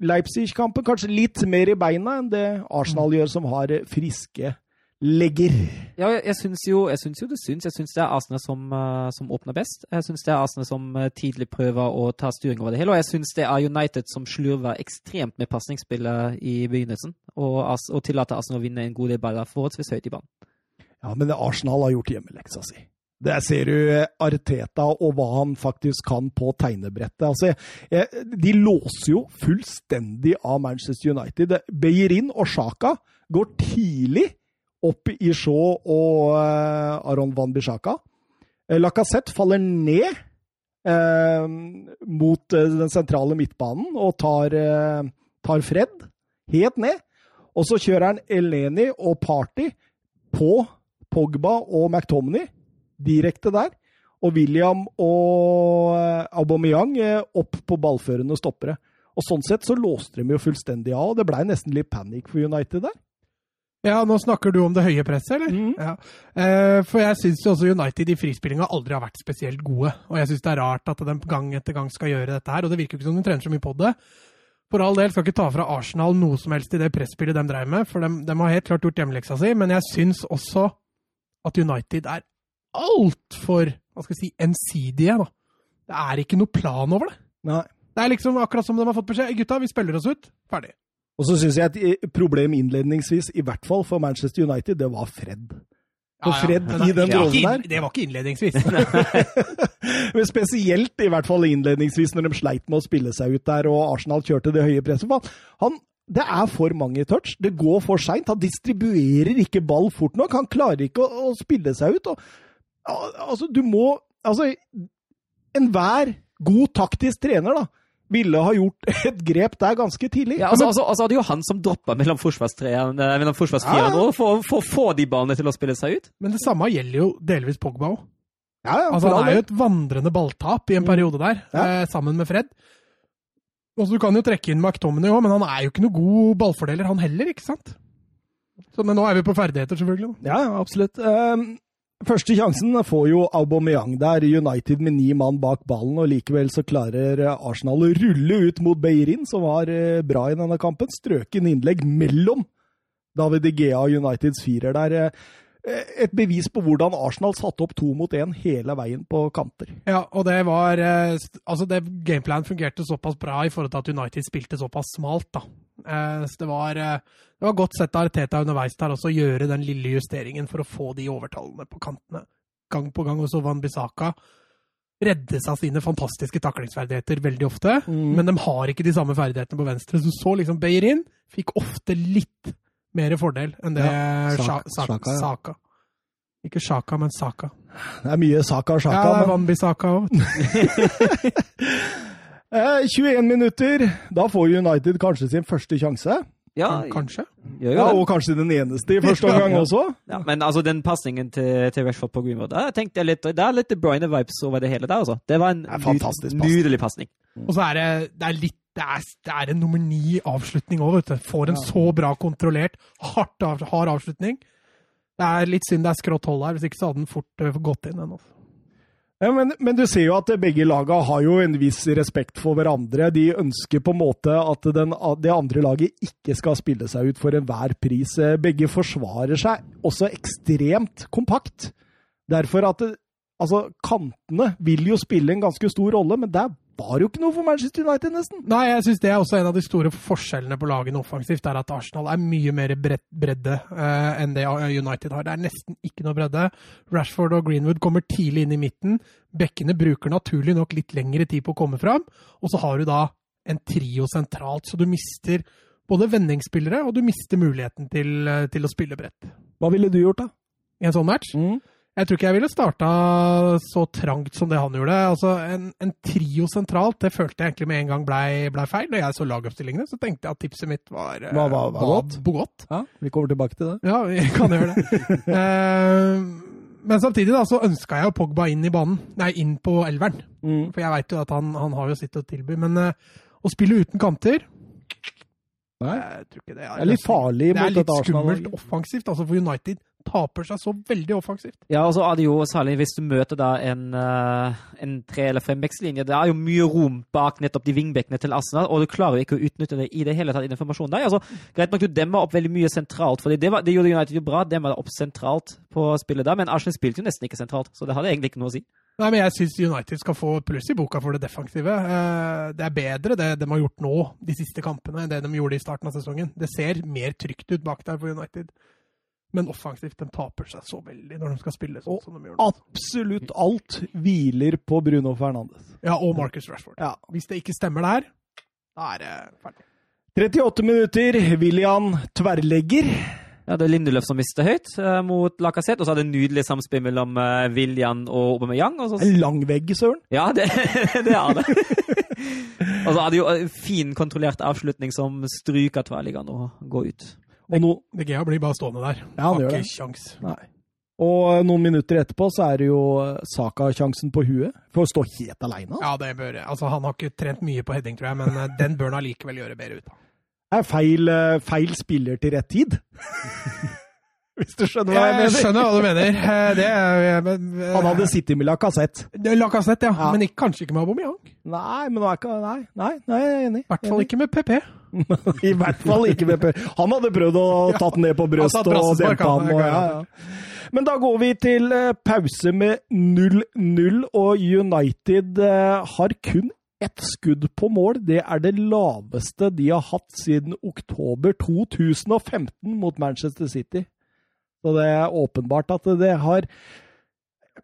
Leipzig-kampen kanskje litt mer i beina enn det Arsenal gjør, som har eh, friske legger. Ja, jeg, jeg syns jo, det syns. Jeg syns det er Arsenal som, uh, som åpner best. Jeg syns det er Arsenal som uh, tidlig prøver å ta styring over det hele. Og jeg syns det er United som slurver ekstremt med pasningsspillet i begynnelsen. Og, og tillater Arsenal å vinne en god del baller forholdsvis høyt i banen. Ja, men Arsenal har gjort hjemmeleksa si. Der ser du eh, Arteta og hva han faktisk kan på tegnebrettet. Altså, de låser jo fullstendig av Manchester United. Beirin og Sjaka går tidlig opp i Shaw og uh, Aron van Bishaka. Eh, Lacassette faller ned uh, mot uh, den sentrale midtbanen og tar, tar Fred helt ned. Og så kjører han Eleni og Party på Pogba og McTominay direkte der. Og William og eh, Aubameyang eh, opp på ballførende stoppere. Og Sånn sett så låste de jo fullstendig av, og det blei nesten litt panikk for United der. Ja, nå snakker du om det høye presset, eller? Mm. Ja. Eh, for jeg syns også United i frispillinga aldri har vært spesielt gode. Og jeg syns det er rart at de gang etter gang skal gjøre dette her, og det virker jo ikke som de trener så mye på det. For all del skal ikke ta fra Arsenal noe som helst i det presspillet de dreier med, for de, de har helt klart gjort hjemmeleksa si, men jeg syns også at United er altfor hva skal jeg si, ensidige. da. Det er ikke noe plan over det. Nei. Det er liksom akkurat som de har fått beskjed. Gutta, vi spiller oss ut. Ferdig. Og så syns jeg et problem innledningsvis, i hvert fall for Manchester United, det var Fred. For Fred ja, i den rollen der. Det var ikke innledningsvis. Men spesielt i hvert fall innledningsvis, når de sleit med å spille seg ut der, og Arsenal kjørte det høye presset. Han, det er for mange touch. Det går for seint. Han distribuerer ikke ball fort nok. Han klarer ikke å, å spille seg ut. Og Altså, du må Altså, enhver god taktisk trener, da, ville ha gjort et grep der ganske tidlig. Ja, altså, altså, altså, det er jo han som dropper mellom forsvarstreeren eh, mellom forsvarsfireren ja. for, for, å få de ballene til å spille seg ut. Men det samme gjelder jo delvis Pogba òg. Ja, ja, altså, han er jo et vandrende balltap i en mm. periode der, eh, sammen med Fred. Altså, du kan jo trekke inn McTominay òg, men han er jo ikke noe god ballfordeler, han heller, ikke sant? Så, men nå er vi på ferdigheter, selvfølgelig. Ja, absolutt. Um, Første sjansen får jo Aubameyang der, United med ni mann bak ballen, og likevel så klarer Arsenal å rulle ut mot Beirin, som var eh, bra i denne kampen. Strøken innlegg mellom David De Gea og Uniteds firer der. Eh, et bevis på hvordan Arsenal satte opp to mot én hele veien på kanter. Ja, og det var eh, Altså, det gameplanen fungerte såpass bra i forhold til at United spilte såpass smalt, da. Så det var det var godt sett av Arteta underveis der også å gjøre den lille justeringen for å få de overtallene på kantene. Gang på gang. også Van Bissaka reddes av sine fantastiske taklingsferdigheter veldig ofte, mm. men de har ikke de samme ferdighetene på venstre. Så så liksom Beirin fikk ofte litt mer fordel enn det ja, Saka, Saka, ja. Saka. Ikke Sjaka, men Saka. Det er mye Saka og Sjaka. Ja, det er Van Bissaka òg. 21 minutter. Da får United kanskje sin første sjanse. Ja, kanskje. Ja, og kanskje den eneste i første omgang også. Ja, men altså, den pasningen til, til Rashford på Greenwood der tenkte jeg litt, Det er litt Bryne-vibes over det hele der, altså. Det var en det nydelig pasning. Og så er det, det er litt det er, det er, en nummer ni-avslutning òg, vet du. Får en så bra kontrollert, hardt av, hard avslutning. Det er litt synd det er skrått hold her, hvis ikke så hadde den fort uh, gått inn. Den, altså. Ja, men, men, du ser jo at begge laga har jo en viss respekt for hverandre. De ønsker på en måte at den, det andre laget ikke skal spille seg ut for enhver pris. Begge forsvarer seg også ekstremt kompakt. Derfor at det, altså, kantene vil jo spille en ganske stor rolle, men der var jo ikke noe for Manchester United, nesten. Nei, jeg syns det er også en av de store forskjellene på lagene offensivt, er at Arsenal er mye mer bredde uh, enn det United har. Det er nesten ikke noe bredde. Rashford og Greenwood kommer tidlig inn i midten. Bekkene bruker naturlig nok litt lengre tid på å komme fram. Og så har du da en trio sentralt, så du mister både vendingsspillere og du mister muligheten til, eh, til å spille bredt. Hva ville du gjort, da? I en sånn match? Mm. Jeg tror ikke jeg ville starta så trangt som det han gjorde. Altså, en, en trio sentralt det følte jeg egentlig med en gang blei ble feil. Når jeg så lagoppstillingene, så tenkte jeg at tipset mitt var, hva, hva, hva, var godt. godt. Ja, vi kommer tilbake til det. Ja, vi kan gjøre det. uh, men samtidig da, så ønska jeg jo Pogba inn i banen, nei, inn på elveren. Mm. For jeg veit jo at han, han, har jo sitt å tilby. Men uh, å spille uten kanter Nei. Jeg tror ikke det er, det er litt farlig Det er litt skummelt offensivt. altså For United taper seg så veldig offensivt. Ja, og så er det jo særlig hvis du møter da en, uh, en tre- eller fembekslinje. Det er jo mye rom bak nettopp de vingbekkene til Arsenal, og du klarer jo ikke å utnytte det i det hele tatt i den formasjonen der. Altså, greit nok du demmer opp veldig mye sentralt, for det, var- det gjorde United jo bra. Demmer opp sentralt på spillet der, men Arsenal spilte jo nesten ikke sentralt, så det hadde egentlig ikke noe å si. Nei, men Jeg syns United skal få pluss i boka for det defensive. Eh, Det er bedre det de har gjort nå, de siste kampene, enn det de gjorde i starten av sesongen. Det ser mer trygt ut bak der for United. Men offensivt, de taper seg så veldig når de skal spille sånn Og som de gjør Og Absolutt alt hviler på Bruno Fernandes. Ja, og Marcus Rashford. Ja. Hvis det ikke stemmer der, da er det ferdig. 38 minutter, William tverrlegger. Ja, det er Lindeløf som mister høyt eh, mot Lacassette, og så er det nydelig samspill mellom eh, William og Aubameyang. Og så En lang vegg, søren. Ja, det, det er det. og så er det jo en fin, kontrollert avslutning som stryker tverrliggeren og går ut. Og, no, De Gea blir bare stående der. Ja, han Har gjør ikke det. sjans. nei. og noen minutter etterpå så er det jo Saka-sjansen på huet. For å stå helt aleine. Ja, det bør Altså, han har ikke trent mye på heading, tror jeg, men eh, den bør han allikevel gjøre bedre ut av. Er feil, eh, feil spiller til rett tid. Hvis du skjønner hva jeg Jeg skjønner hva du mener. Eh, Det er men, eh, Han hadde sittet med Lacassette. det Lacassette, ja. Ja. Men ikke, kanskje ikke med Aubameyang. Nei, men nå er ikke Nei, nei, nei jeg er enig. I hvert fall ikke med PP. I hvert fall ikke med PP. Han hadde prøvd å tatt den ned på tatt og dempe han. Og, ja, ja. Men da går vi til eh, pause med 0-0, og United har kun ett skudd på mål. Det er det laveste de har hatt siden oktober 2015 mot Manchester City. Så det er åpenbart at det har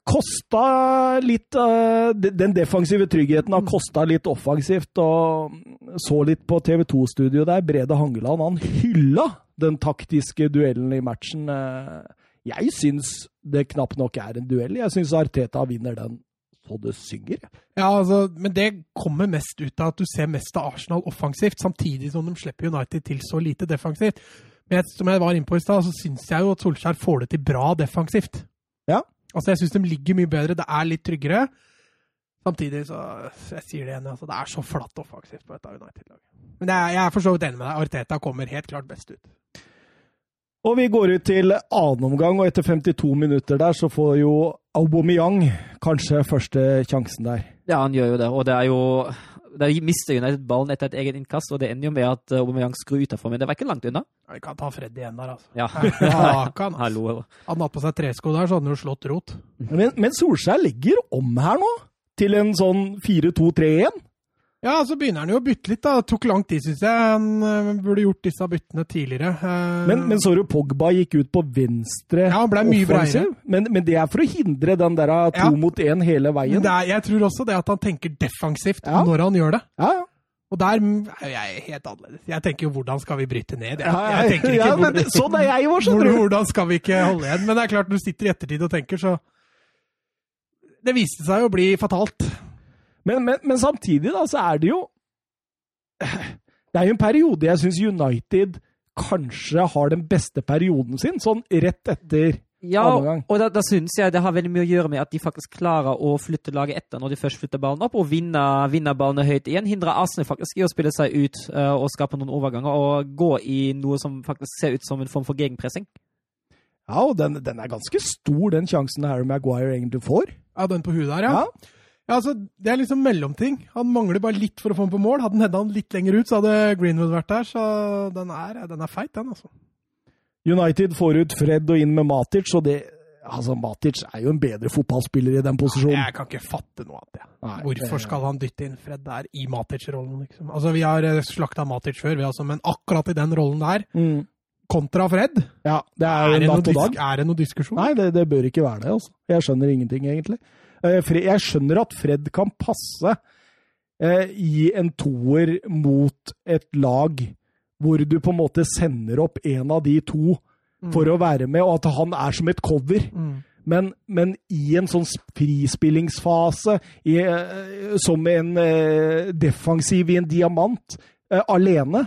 kosta litt eh, Den defensive tryggheten har kosta litt offensivt. og Så litt på TV 2-studioet der. Brede Hangeland han hylla den taktiske duellen i matchen. Eh, Jeg syns det knapt nok er en duell. Jeg syns Arteta vinner den så det synger. Ja, altså, men det kommer mest ut av at du ser mest av Arsenal offensivt, samtidig som de slipper United til så lite defensivt. Men jeg, som jeg var inne på i stad, så syns jeg jo at Solskjær får det til bra defensivt. Ja. Altså, jeg syns de ligger mye bedre, det er litt tryggere. Samtidig så Jeg sier det igjen, altså, det er så flatt offensivt på dette United-laget. Men jeg, jeg er for så vidt enig med deg. Arteta kommer helt klart best ut. Og vi går ut til annen omgang, og etter 52 minutter der så får jo Aubameyang kanskje første sjansen der. Ja, han gjør jo det, og det er jo Der mister United ballen etter et eget innkast, og det ender jo med at eh, Aubameyang skrur utenfor, men det var ikke langt unna. Vi kan ta Freddy igjen der, altså. Ja. Ja, kan, altså. Hallo. Hadde han hatt på seg tresko der, så hadde han jo slått rot. Men, men Solskjær legger om her nå, til en sånn 4-2-3-1. Ja, så begynner han jo å bytte litt. da. Det tok lang tid, syns jeg. Han øh, burde gjort disse byttene tidligere. Eh, Men, men så du Pogba gikk ut på venstre Ja, han ble mye offensiv. Men, men det er for å hindre den der to Ja. mot én hele veien. det er, jeg tror også det at han tenker defensivt Ja. når han gjør det. Ja, ja. Og der er jeg helt annerledes. Jeg tenker jo hvordan skal vi bryte ned? Jeg, Ja, ja, jeg tenker ikke ja, men sånn er jeg òg, skjønner du. Hvordan skal vi ikke holde igjen? Men det er klart, når du sitter i ettertid og tenker, så Det viste seg jo å bli fatalt. Men, men, men samtidig, da, så er det jo Det er jo en periode jeg syns United kanskje har den beste perioden sin, sånn rett etter Ja, og da, da syns jeg det har veldig mye å gjøre med at de faktisk klarer å flytte laget etter når de først flytter ballen opp, og vinner, vinner ballene høyt igjen. Hindrer Arsenal faktisk i å spille seg ut uh, og skape noen overganger, og gå i noe som faktisk ser ut som en form for gegenpressing. Ja, og den, den er ganske stor, den sjansen Harry Maguire egentlig får. Ja, den på huet der, ja. Ja. Ja, altså, Det er liksom mellomting. Han mangler bare litt for å få den på mål. Hadde han hedda han litt lenger ut, så hadde Greenwood vært der. Så den er, den er feit, den, altså. United får ut Fred og inn med Matic, og det Altså, Matic er jo en bedre fotballspiller i den posisjonen. Jeg kan ikke fatte noe av det. Nei, Hvorfor skal han dytte inn Fred der i Matic-rollen, liksom? Altså, Vi har eh, slakta Matic før, vi altså, men akkurat i den rollen der, Mm. kontra Fred, Ja, det er er det, noe er det noe diskusjon? Nei, det, det bør ikke være det. altså. Jeg skjønner ingenting, egentlig. Eh, Jeg skjønner at Fred kan passe eh, i en toer mot et lag hvor du på en måte sender opp en av de to for å være med, og at han er som et cover. Mm. Men, men i en sånn frispillingsfase, i, eh, som en eh, defensiv i en diamant, eh, alene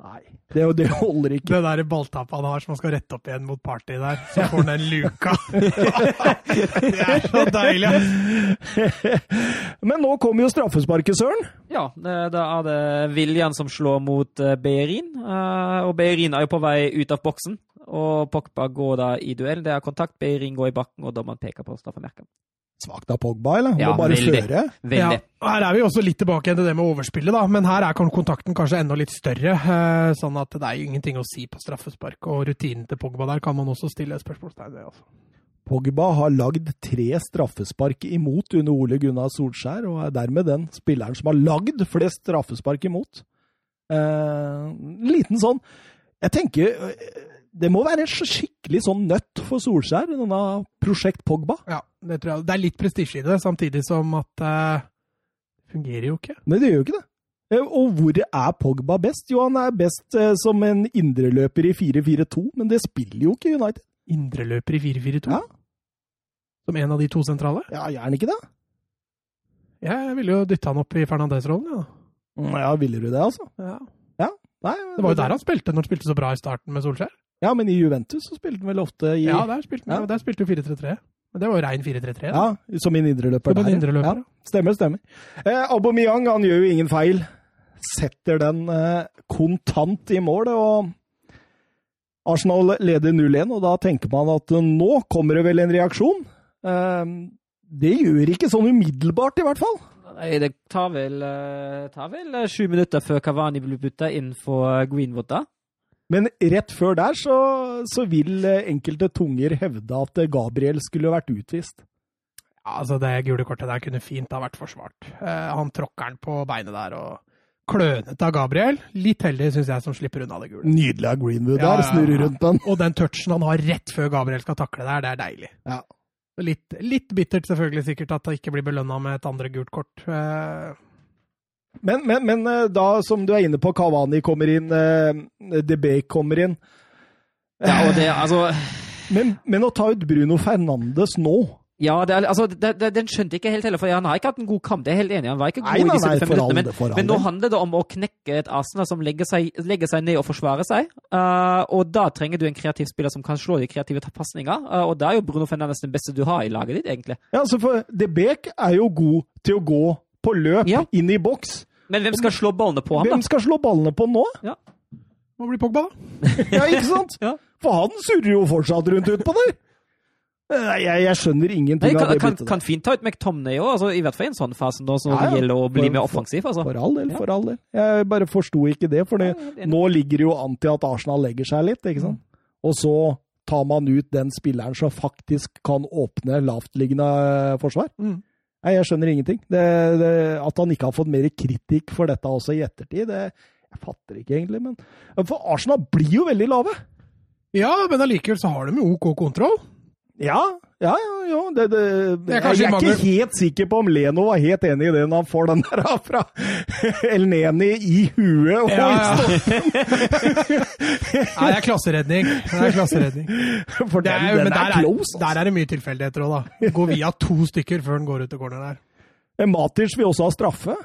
Nei, det, det holder ikke. Det der balltappet han har som han skal rette opp igjen mot Party der, så får han den luka. det er så deilig! Men nå kommer jo straffesparket, Søren. Ja, det- da er det Viljan som slår mot eh, Beirin, eh, og Beirin er jo på vei ut av boksen. og Pogba går da i duell. Det er kontakt, Beirin går i bakken, og dommeren peker på straffemerket. Svakt av Pogba, eller? Han Ja, må bare veldig. føre. Veldig. Ja, her er vi også litt tilbake igjen til det med overspillet, da. Men her er kontakten kanskje enda litt større. eh, Sånn at det er jo ingenting å si på straffespark. Og rutinen til Pogba der kan man også stille spørsmålstegn ved. Altså. Pogba har lagd tre straffespark imot under Ole Gunnar Solskjær, og er dermed den spilleren som har lagd flest straffespark imot. Eh, liten sånn Jeg tenker det må være en skikkelig sånn nøtt for Solskjær, denne Prosjekt Pogba. Ja, det tror jeg. Det er litt prestisje i det, samtidig som at det det fungerer jo ikke. Nei, det gjør jo ikke det. Eh, Og hvor er Pogba best? Jo, han er best uh, som en indreløper i 4-4-2, men det spiller jo ikke United. Indreløper i 4-4-2. Ja. Som en av de to sentrale. Ja, gjerne ikke det? Jeg ville jo dytte han opp i Fernandez-rollen, ja. Mm, Ja, ville du det, altså? ja. Nei, Det var jo der han spilte når han spilte så bra i starten med Solskjær. Ja, men i Juventus så spilte han vel ofte i Ja, der spilte han Ja. der spilte jo 4-3-3. Men det var jo rein 4-3-3. Ja, som en indreløper Som der. indreløper, Ja, stemmer, stemmer. Eh, Aubameyang han gjør jo ingen feil. Setter den eh, kontant i mål. og Arsenal leder 0-1, og da tenker man at eh, nå kommer det vel en reaksjon. Eh, det gjør ikke sånn umiddelbart, i hvert fall. Nei, det tar vel, eh, tar vel eh, sju minutter før Cavani blir putta inn for Greenwood, da. Men rett før der så, så vil eh, enkelte tunger hevde at eh, Gabriel skulle vært utvist. Ja, altså Det gule kortet der kunne fint ha vært forsvart. Eh, han tråkker den på beinet der og klønete av Gabriel. Litt heldig, syns jeg, som slipper unna det gule. Nydelig av Greenwood Ja, der, ja, snurrer rundt den. Og den touchen han har rett før Gabriel skal takle der, det er deilig. Ja. Litt, litt bittert selvfølgelig sikkert at han ikke blir belønna med et andre gult kort. Eh, Men, men, men eh, da, som du er inne på, Kavani kommer inn, eh, DB kommer inn. Ja, og det, altså, Men, men å ta ut Bruno Fernandes nå ja, det er, altså, det, det, den skjønte jeg ikke helt heller, for han har ikke hatt en god kamp. det er helt enig i. Han var ikke god Nei, i de nei, nei, 75 for all minuttene, men, men nå handler det om å knekke et Arsenal som legger seg, legger seg ned og forsvarer seg. Uh, og da trenger du en kreativ spiller som kan slå de kreative pasninger. Uh, og da er jo Bruno Fernandes den beste du har i laget ditt, egentlig. Ja, altså for DB er jo god til å gå på løp Ja. inn i boks. Men hvem skal slå ballene på ham, da? Hvem skal slå ballene på nå? Må bli Pogba, da. Ja, ikke sant? Ja. For han surrer jo fortsatt rundt utpå der. Nei, Jeg, jeg skjønner Nei, ingenting av det kan, byttet kan fint ta ut McTomney òg, altså, i hvert fall i en sånn fase nå, så Ja, ja. det gjelder å bli For- mer offensiv. Altså. For all del, for all del. Jeg bare forsto ikke det, for det, Ja, er nå ligger det jo an til at Arsenal legger seg litt, ikke sant? Og så tar man ut den spilleren som faktisk kan åpne lavtliggende eh, forsvar. Mm. Nei, jeg skjønner ingenting. Det, det, at han ikke har fått mer kritikk for dette også i ettertid, det jeg fatter ikke egentlig. Men for Arsenal blir jo veldig lave. Ja, men allikevel så har de jo OK kontroll. Ja, ja, ja. jo, Det, det, Det er jeg, er mange... ikke helt sikker på om Leno var helt enig i det når han får den der fra El Neni i huet. Og Ja, i ja. Nei, det er klasseredning. Det er klasseredning. For Det er, den men er, der, er, close. Altså. der er det mye tilfeldigheter òg, da. Går via to stykker før den går ut til corner der. Men Matic vil også ha straffe.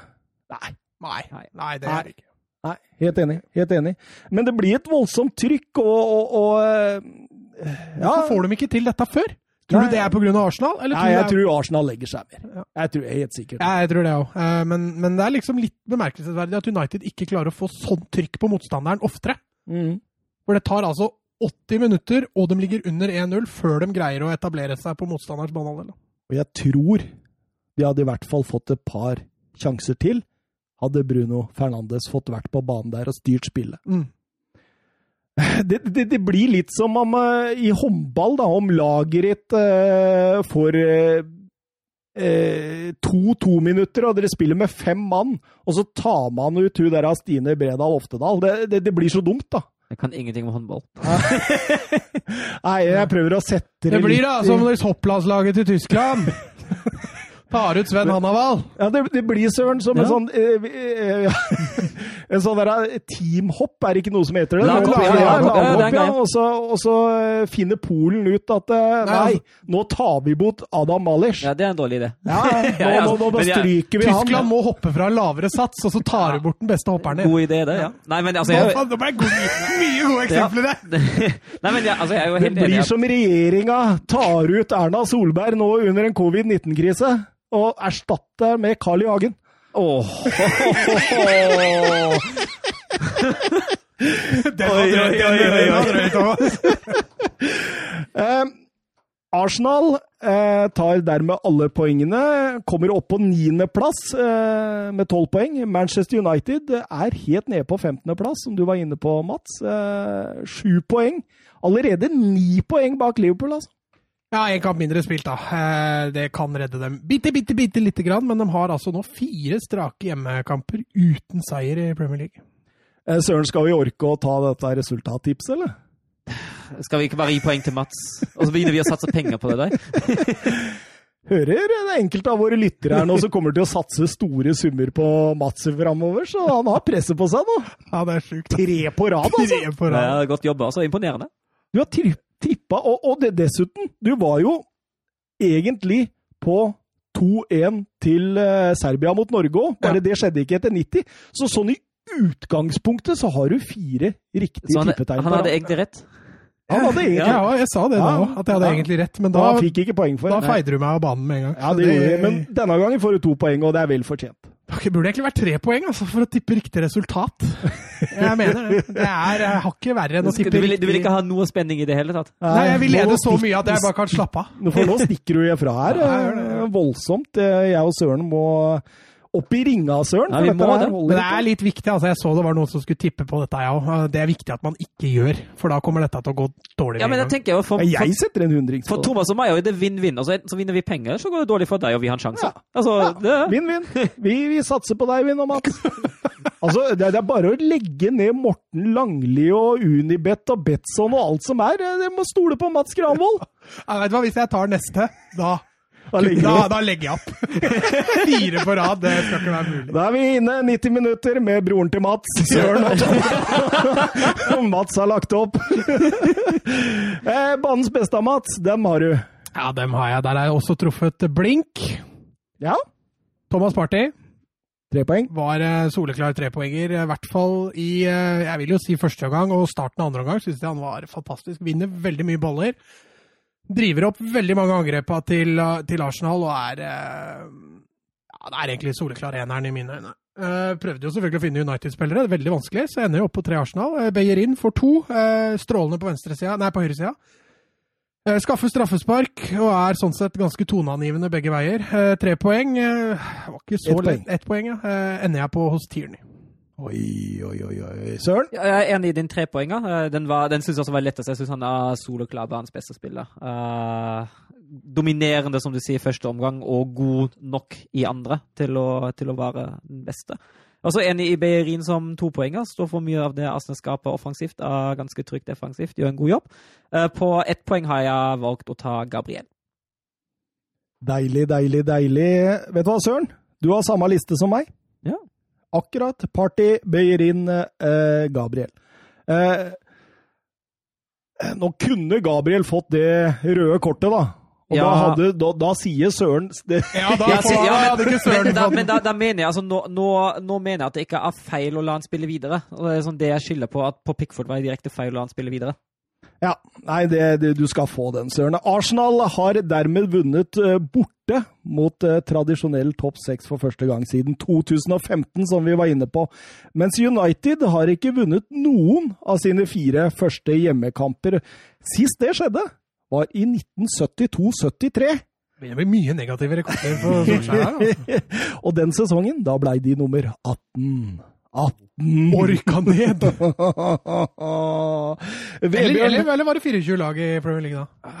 Nei. Nei, Nei. det det ikke. Nei, helt enig. Helt enig. Men det blir et voldsomt trykk, og, og, og eh, Ja. Hvorfor får de ikke til dette før? Tror Nei. du det er pga. Arsenal? Eller Nei, jeg er- tror Arsenal legger seg mer. Ja. Jeg tror jeg helt sikkert. Ja, jeg tror det òg. Men, men det er liksom litt bemerkelsesverdig at United ikke klarer å få sånn trykk på motstanderen oftere. Mm. For det tar altså 80 minutter, og de ligger under 1-0 før de greier å etablere seg på motstanderens banehalvdel. Og jeg tror de hadde i hvert fall fått et par sjanser til, hadde Bruno Fernandes fått vært på banen der og styrt spillet. Mm. Det, det, det blir litt som om uh, i håndball, da, om laget ditt eh, får eh, to to-minutter, og dere spiller med fem mann, og så tar man ut hun der av Stine Bredal Oftedal. Det, det, det blir så dumt, da. Jeg kan ingenting om håndball. Nei, jeg prøver å sette det, litt Det blir litt da som når hopplandslaget til Tyskland tar ut Sven Hannavall. Ja, det, det blir søren som en sånn eh, eh, ja. En sånn der eh, teamhopp, er det ikke noe som heter det? Laghopp, ja, ja, ja, ja, det. Og så, og så eh, finner Polen ut at eh, Nei, nei, altså- nå tar vi bort Adam Malish. Ja, det er en dårlig idé. Ja, nå, ja, nå, nå, nå stryker vi Tyskland han. må hoppe fra lavere sats, og så tar du bort den beste hopperen din. God idé, det, ja. Nei, men altså, jeg, Nå, det ble gode, mye gode eksempler der. Nei, men jeg, altså, jeg er jo helt enig. blir at- som regjeringa tar ut Erna Solberg nå under en covid-19-krise, og erstatter med Carl I. Hagen. Åh. Den var drøy, den var drøy, Thomas. Eh, Arsenal eh, tar dermed alle poengene, kommer opp på niendeplass eh, med tolv poeng. Manchester United er helt nede på femtendeplass, som du var inne på, Mats. Eh, poeng. Allerede ni poeng bak Liverpool, altså. Ja, én kamp mindre spilt, da. Eh, Det kan redde dem bitte, bitte, bitte lite grann, men de har altså nå fire strake hjemmekamper uten seier i Premier League. Eh, Søren, skal vi orke å ta dette resultattipset, eller? Skal vi ikke bare gi poeng til Mats, og så begynner vi å satse penger på det der? Hører det er enkelte av våre lyttere her nå som kommer til å satse store summer på Mats framover, så han har presset på seg nå. Ja, det er sjukt. Tre på rad, altså! Tre på rad. Ja, godt jobba. Altså, imponerende. Du har tri- tippa, og, og det, dessuten, du var jo egentlig på 2-1 til eh, Serbia mot Norge òg, bare Ja. det skjedde ikke etter 90. Så sånn i utgangspunktet så har du fire riktige han, tippetegn. han hadde egentlig rett. Han hadde egentlig Ja, jeg sa det da òg, at jeg hadde Ja. egentlig rett, men Da da, fikk ikke poeng for da Nei. feide du meg av banen med en gang. Ja, det gjorde jeg, men denne gangen får du to poeng, og det er vel fortjent. Det burde egentlig vært tre poeng altså, for å tippe riktig resultat. Jeg mener det. Det er hakket har ikke verre enn å tippe vil, du vil ikke ha noe spenning i det hele tatt? Nei, jeg vil lede så mye at jeg bare kan slappe av. Nå- For nå stikker du ifra her. Ja, eh, Voldsomt. Eh, Jeg og Søren må opp i ringa, Søren. Ja, vi må det. Men det er litt viktig. altså Jeg så det var noen som skulle tippe på dette, ja òg. Det er viktig at man ikke gjør, for da kommer dette til å gå dårlig. Ja, men jeg tenker jo for, Ja, for, Jeg setter en hundrings for på det. Thomas og meg er det vinn-vinn. Altså, så vinner vi penger, så går det dårlig for deg, og vi har en sjanse. Ja. Altså, det, Vinn-vinn. Vi, vi satser på deg, Vinn og Mats. Altså, det, det er bare å legge ned Morten Langli og Unibet og Betson og alt som er. Dere må stole på Mats Granvold. Ja, vet du hva, Hvis jeg tar neste, da Da legger da, da legger jeg opp. Fire på rad, det skal ikke være mulig. Da er vi inne 90 minutter med broren til Mats, Søren. og Mats har lagt opp. Eh, Banens beste av Mats, dem har du. Ja, dem har jeg. Der har jeg også truffet blink. Ja, Thomas Party tre poeng. var eh, soleklar trepoenger, i hvert fall i eh, jeg vil jo si første omgang og starten av andre omgang. Syns jeg han var fantastisk. Vinner veldig mye baller. Driver opp veldig mange angrep til, eh, til Arsenal og er eh, ja, Det er egentlig soleklar eneren i mine øyne. Eh, prøvde jo selvfølgelig å finne United-spillere, er veldig vanskelig, så ender jeg opp på tre Arsenal. Uh, Beyerin får to, strålende på venstresida, nei, på høyresida. Skaffer straffespark og er sånn sett ganske toneangivende begge veier. Tre poeng. var ikke så Ett poeng. lett. Ett poeng, ja. Ender jeg på hos Tierney. Oi, oi, oi, oi. Søren? Jeg er enig i din trepoenger. Eh, Den, var- den syns jeg også var lettest. Jeg syns han er soloklar banens beste spiller. Uh, dominerende, som du sier, i første omgang, og god nok i andre til å, til å være den beste. Også enig i Beirin som topoenger. Står for mye av det Arsenal skaper offensivt. Er ganske trygt defensivt. Gjør en god jobb. Eh, på ett poeng har jeg valgt å ta Gabriel. Deilig, deilig, deilig. Vet du hva, Søren? Du har samme liste som meg. Ja. Akkurat. Party, Beyerin, eh, Gabriel. Eh, nå kunne Gabriel fått det røde kortet, da. Og Ja. da, hadde, da, da sier Søren det, Ja, da får, ja, men- hadde ikke Søren men, da, men da, da mener jeg altså, nå, nå, nå mener jeg at det ikke er feil å la han spille videre. Og det er sånn det jeg skylder på, at på Pickford var det direkte feil å la han spille videre. Ja, nei, det, det, du skal få den, Søren. Arsenal har dermed vunnet eh, borte mot eh, tradisjonell topp seks for første gang siden 2015, som vi var inne på. Mens United har ikke vunnet noen av sine fire første hjemmekamper. Sist det skjedde, var i 1972-73. Begynner å bli mye negative rekorder for Solskjær her. altså. Og den sesongen, da blei de nummer 18. 18! Orka ned! Eller, eller, eller var det 24 lag i Premier League da?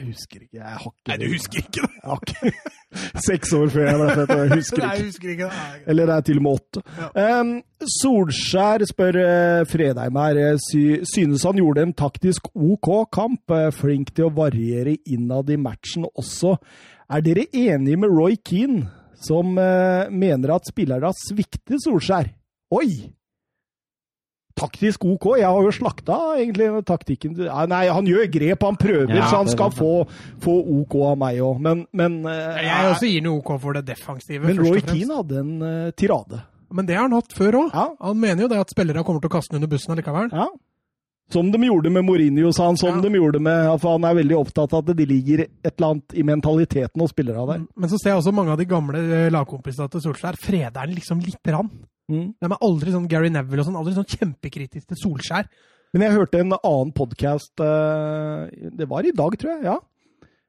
Jeg husker ikke. Jeg har ikke Nei, du husker ikke det! Jeg har. Seks år før jeg ble født, og jeg husker Nei, ikke. jeg husker ikke. Nei. Eller det er til og med åtte. Um, Solskjær spør uh, Fredheim her. eh, Sy synes han gjorde en taktisk OK kamp. eh, flink til å variere innad i matchen også. Er dere enige med Roy Keane, som uh, mener at spillere svikter Solskjær? Oi! Taktisk OK. Jeg har jo slakta egentlig taktikken. Nei, han gjør grep, han prøver, Ja, så han skal få, få OK av meg òg. Men, men Jeg, Jeg også gir noe OK for det defensive. men Roy. Keane hadde en uh, tirade. Men det har han hatt før òg. Ja. Han mener jo det at spillere kommer til å kaste den under bussen allikevel. Ja. Som de gjorde med Mourinho, sa han. Som Ja. de gjorde med For han er veldig opptatt av at det ligger et eller annet i mentaliteten hos spillerne der. Men så ser jeg også mange av de gamle eh, lagkompisene til Solskjær. Freder han liksom lite grann. Mm. De er aldri sånn Gary Neville og sånn, aldri sånn kjempekritisk til Solskjær. Men jeg hørte en annen podkast Det var i dag, tror jeg. ja.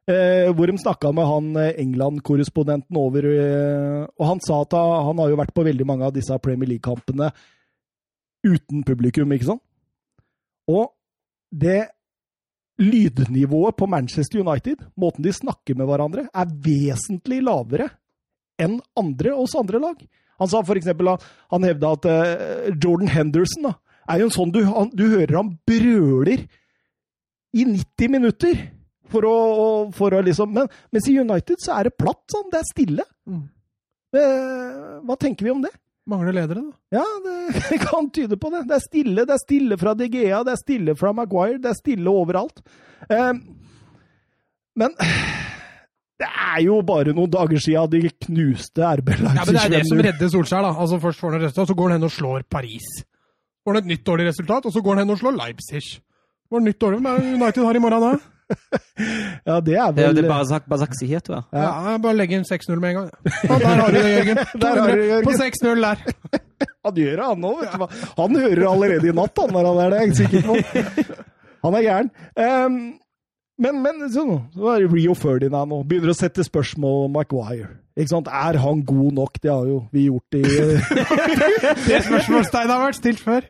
Eh, hvor de snakka med han eh, England-korrespondenten over eh, Og han sa at han, han har jo vært på veldig mange av disse Premier League-kampene uten publikum, ikke sant? Og det lydnivået på Manchester United, måten de snakker med hverandre, er vesentlig lavere enn andre oss andre lag. Han sa for eksempel, han, hevda at eh, Jordan Henderson da, er jo en sånn du, han, du hører han brøler i 90 minutter. For å, for å liksom, men mens i United så er det platt, sånn. Det er stille. Mm. Det, hva tenker vi om det? Mangler ledere, da. Ja, det kan tyde på det. Det er stille. Det er stille fra DGA, det er stille fra Maguire, det er stille overalt. Eh, men det er jo bare noen dager siden de knuste RB Leipzig. Ja, men Det er det som redder Solskjær. da. Altså Først får han et resultat, så går han hen og slår Paris. Får han et nytt dårlig resultat, og så går han hen og slår Leipzig. Et nytt dårlig, United har i morgen da? Ja, det er vel Det er jo det Barzak, Barzak het, ja. Ja, Bare legge inn 6-0 med en gang. Ja, der har du det, Jørgen. Der har du Jørgen. På 6-0 der. Han gjør det, han òg. vet du hva. Han hører allerede i natt, han når han er det. Jeg er ikke sikker på. Han er gæren. Ehm, men, men så, så er det Rio Ferdinand nå. Begynner å sette spørsmål om Maguire. Ikke sant? Er han god nok? Det har jo vi gjort i Det spørsmålstegnet har vært stilt før.